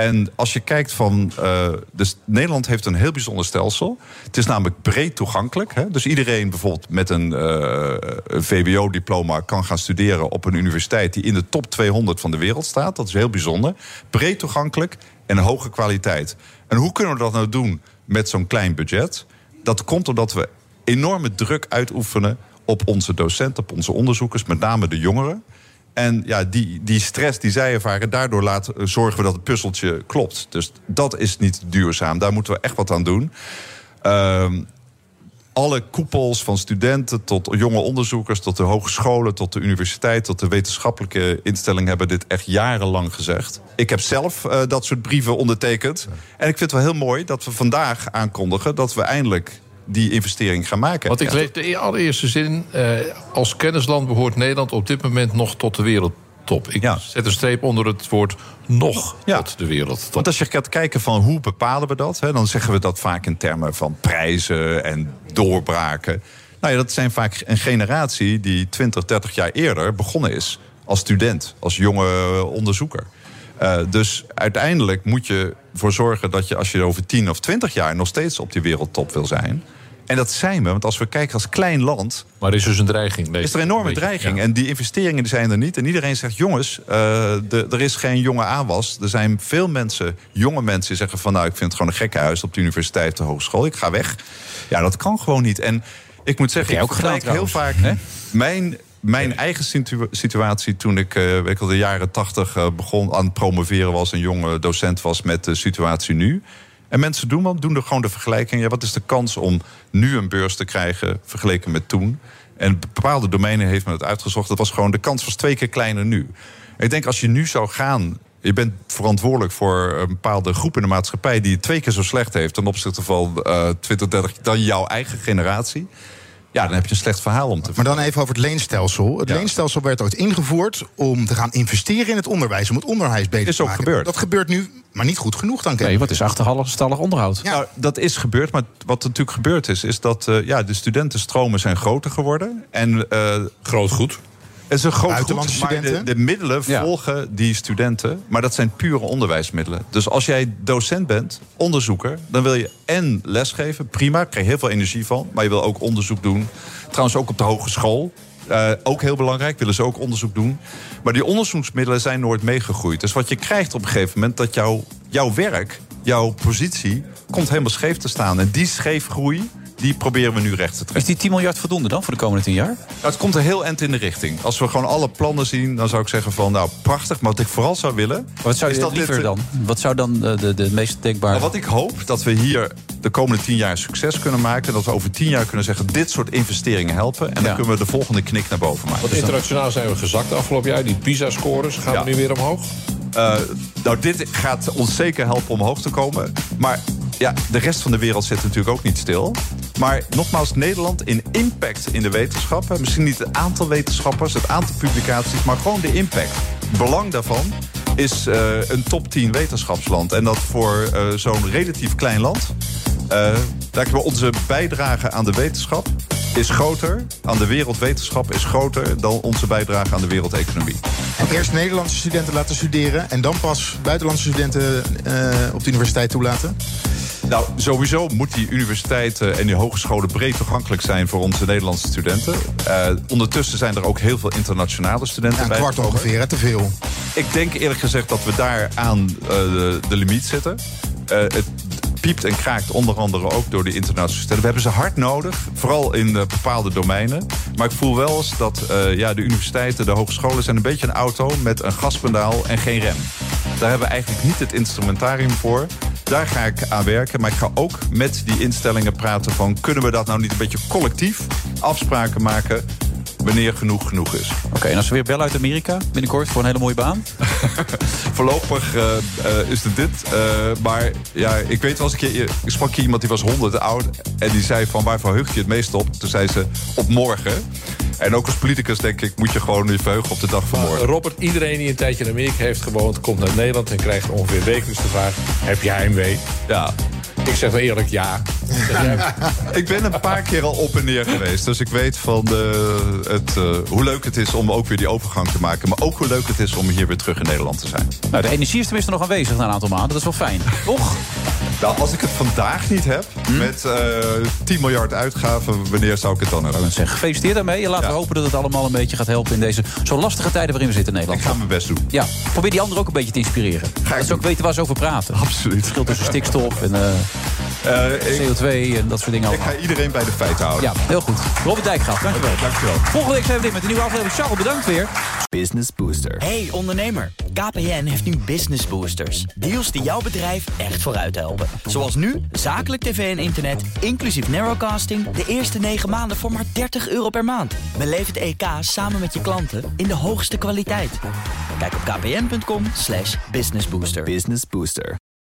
En als je kijkt van... eh, dus Nederland heeft een heel bijzonder stelsel. Het is namelijk breed toegankelijk. Hè? Dus iedereen bijvoorbeeld met een, eh, een VWO-diploma... kan gaan studeren op een universiteit... die in de top 200 van de wereld staat. Dat is heel bijzonder. Breed toegankelijk en hoge kwaliteit. En hoe kunnen we dat nou doen met zo'n klein budget? Dat komt omdat we enorme druk uitoefenen op onze docenten, op onze onderzoekers, met name de jongeren. En ja, die, die stress die zij ervaren, daardoor laten, eh, zorgen we dat het puzzeltje klopt. Dus dat is niet duurzaam. Daar moeten we echt wat aan doen. Ehm, alle koepels van studenten tot jonge onderzoekers, tot de hogescholen, tot de universiteit, tot de wetenschappelijke instellingen hebben dit echt jarenlang gezegd. Ik heb zelf eh, dat soort brieven ondertekend. En ik vind het wel heel mooi dat we vandaag aankondigen dat we eindelijk die investering gaan maken. Want ik lees de e- allereerste zin. eh, als kennisland behoort Nederland op dit moment nog tot de wereldtop. Ik zet een streep onder het woord nog tot de wereldtop. Want als je gaat kijken van hoe bepalen we dat, hè, dan zeggen we dat vaak in termen van prijzen en doorbraken. Nou ja, dat zijn vaak een generatie die 20, 30 jaar eerder begonnen is als student, als jonge onderzoeker. Eh, dus uiteindelijk moet je ervoor zorgen dat je, als je over 10 of 20 jaar nog steeds op die wereldtop wil zijn. En dat zijn we, want als we kijken als klein land. Maar er is dus een dreiging. Is er een enorme dreiging. En die investeringen zijn er niet. En iedereen zegt: jongens, eh, de- er is geen jonge aanwas. Er zijn veel mensen, jonge mensen, die zeggen: van nou, ik vind het gewoon een gekke huis op de universiteit, de hogeschool. Ik ga weg. Ja, dat kan gewoon niet. En ik moet zeggen, ik ook gedaan heel vaak mijn. Mijn eigen situ- situatie toen ik, wel, de jaren tachtig eh, begon aan het promoveren was, een jonge docent was met de situatie nu. En mensen doen wat, doen er gewoon de vergelijking. Ja, wat is de kans om nu een beurs te krijgen vergeleken met toen? En bepaalde domeinen heeft men het uitgezocht. Dat was gewoon de kans was twee keer kleiner nu. Ik denk als je nu zou gaan. Je bent verantwoordelijk voor een bepaalde groep in de maatschappij die het twee keer zo slecht heeft ten opzichte van eh 20, 30 dan jouw eigen generatie. Ja, dan heb je een slecht verhaal om te Maar dan even over het leenstelsel. Het leenstelsel werd ooit ingevoerd om te gaan investeren in het onderwijs. Om het onderwijs beter Is te ook maken. gebeurd. Dat gebeurt nu, maar niet goed genoeg dan. Nee, wat is achterstallig onderhoud? Nou, dat is gebeurd, maar wat natuurlijk gebeurd is, is dat eh, ja, de studentenstromen zijn groter geworden. En, groot goed. Het is een groot Buitenlandse goed, maar studenten? De, de middelen volgen die studenten, maar dat zijn pure onderwijsmiddelen. Dus als jij docent bent, onderzoeker, dan wil je en lesgeven, prima, daar krijg je heel veel energie van, maar je wil ook onderzoek doen. Trouwens ook op de hogeschool. Eh, ook heel belangrijk, willen ze ook onderzoek doen. Maar die onderzoeksmiddelen zijn nooit meegegroeid. Dus wat je krijgt op een gegeven moment, dat jouw, jouw werk, jouw positie, komt helemaal scheef te staan. En die scheefgroei, die proberen we nu recht te trekken. Is die 10 miljard voldoende dan voor de komende 10 jaar? Nou, het komt er heel eind in de richting. Als we gewoon alle plannen zien, dan zou ik zeggen van... nou, prachtig, maar wat ik vooral zou willen... Wat zou is je dat liever dit, dan? Wat zou dan de, de, de meest denkbare... Maar wat ik hoop, dat we hier de komende tien jaar succes kunnen maken... en dat we over tien jaar kunnen zeggen, dit soort investeringen helpen... en dan kunnen we de volgende knik naar boven maken. Want internationaal zijn we gezakt afgelopen jaar. Die PISA-scores gaan nu weer omhoog. Eh, nou, dit gaat ons zeker helpen omhoog te komen. Maar ja, de rest van de wereld zit natuurlijk ook niet stil. Maar nogmaals, Nederland in impact in de wetenschap. hè, Misschien niet het aantal wetenschappers, het aantal publicaties, maar gewoon de impact. Belang daarvan is eh, een top 10 wetenschapsland. En dat voor eh, zo'n relatief klein land. eh daar we onze bijdrage aan de wetenschap is groter, aan de wereldwetenschap is groter dan onze bijdrage aan de wereldeconomie. Eerst Nederlandse studenten laten studeren... en dan pas buitenlandse studenten eh, op de universiteit toelaten? Nou, sowieso moet die universiteiten en die hogescholen breed toegankelijk zijn voor onze Nederlandse studenten. Eh, ondertussen zijn er ook heel veel internationale studenten Ja, een bij. kwart ongeveer, te veel. Ik denk eerlijk gezegd dat we daar aan eh, de, de limiet zitten. Eh, het piept en kraakt onder andere ook door de internationale studenten. We hebben ze hard nodig, vooral in eh, bepaalde domeinen. Maar ik voel wel eens dat eh, ja, de universiteiten, de hogescholen... zijn een beetje een auto met een gaspedaal en geen rem. Daar hebben we eigenlijk niet het instrumentarium voor. Daar ga ik aan werken. Maar ik ga ook met die instellingen praten van... kunnen we dat nou niet een beetje collectief afspraken maken... wanneer genoeg genoeg is. Oké, en als we weer bellen uit Amerika binnenkort voor een hele mooie baan? Voorlopig eh, eh, is het dit. Eh, maar ja, ik weet wel eens een keer... Ik sprak hier iemand die was 100 oud... en die zei van waar verheugt je het meest op? Toen zei ze op morgen. En ook als politicus denk ik, moet je gewoon je verheugen op de dag van morgen. Robert, iedereen die een tijdje in Amerika heeft gewoond... komt naar Nederland en krijgt ongeveer wekelijks de vraag... heb je heimwee? Ja. Ik zeg wel eerlijk ja. ik ben een paar keer al op en neer geweest. Dus ik weet van de, het, eh, hoe leuk het is om ook weer die overgang te maken. Maar ook hoe leuk het is om hier weer terug in Nederland te zijn. Nou, de energie is tenminste nog aanwezig na een aantal maanden. Dat is wel fijn, toch? Nou, als ik het vandaag niet heb, met eh 10 miljard uitgaven... wanneer zou ik het dan hebben? Zeg, gefeliciteerd daarmee. En laten we hopen dat het allemaal een beetje gaat helpen... in deze zo lastige tijden waarin we zitten in Nederland. Ik ga mijn best doen. Ja, probeer die anderen ook een beetje te inspireren. dat ze ook weten waar ze over praten. Absoluut. Het verschil tussen stikstof en eh, CO2 en dat soort dingen Ik allemaal. ga iedereen bij de feiten houden. Ja, heel goed. Robert Dijkgraaf, dankjewel. Dankjewel. Volgende week zijn we weer met een nieuwe aflevering. Charles, bedankt weer. Business Booster. Hey ondernemer, KPN heeft nu Business Boosters. Deals die jouw bedrijf echt vooruit helpen. Zoals nu, zakelijk tv en internet, inclusief narrowcasting... de eerste 9 maanden voor maar 30 euro per maand. Beleef het EK samen met je klanten in de hoogste kwaliteit. Kijk op kpn.com slash businessbooster. Business Booster.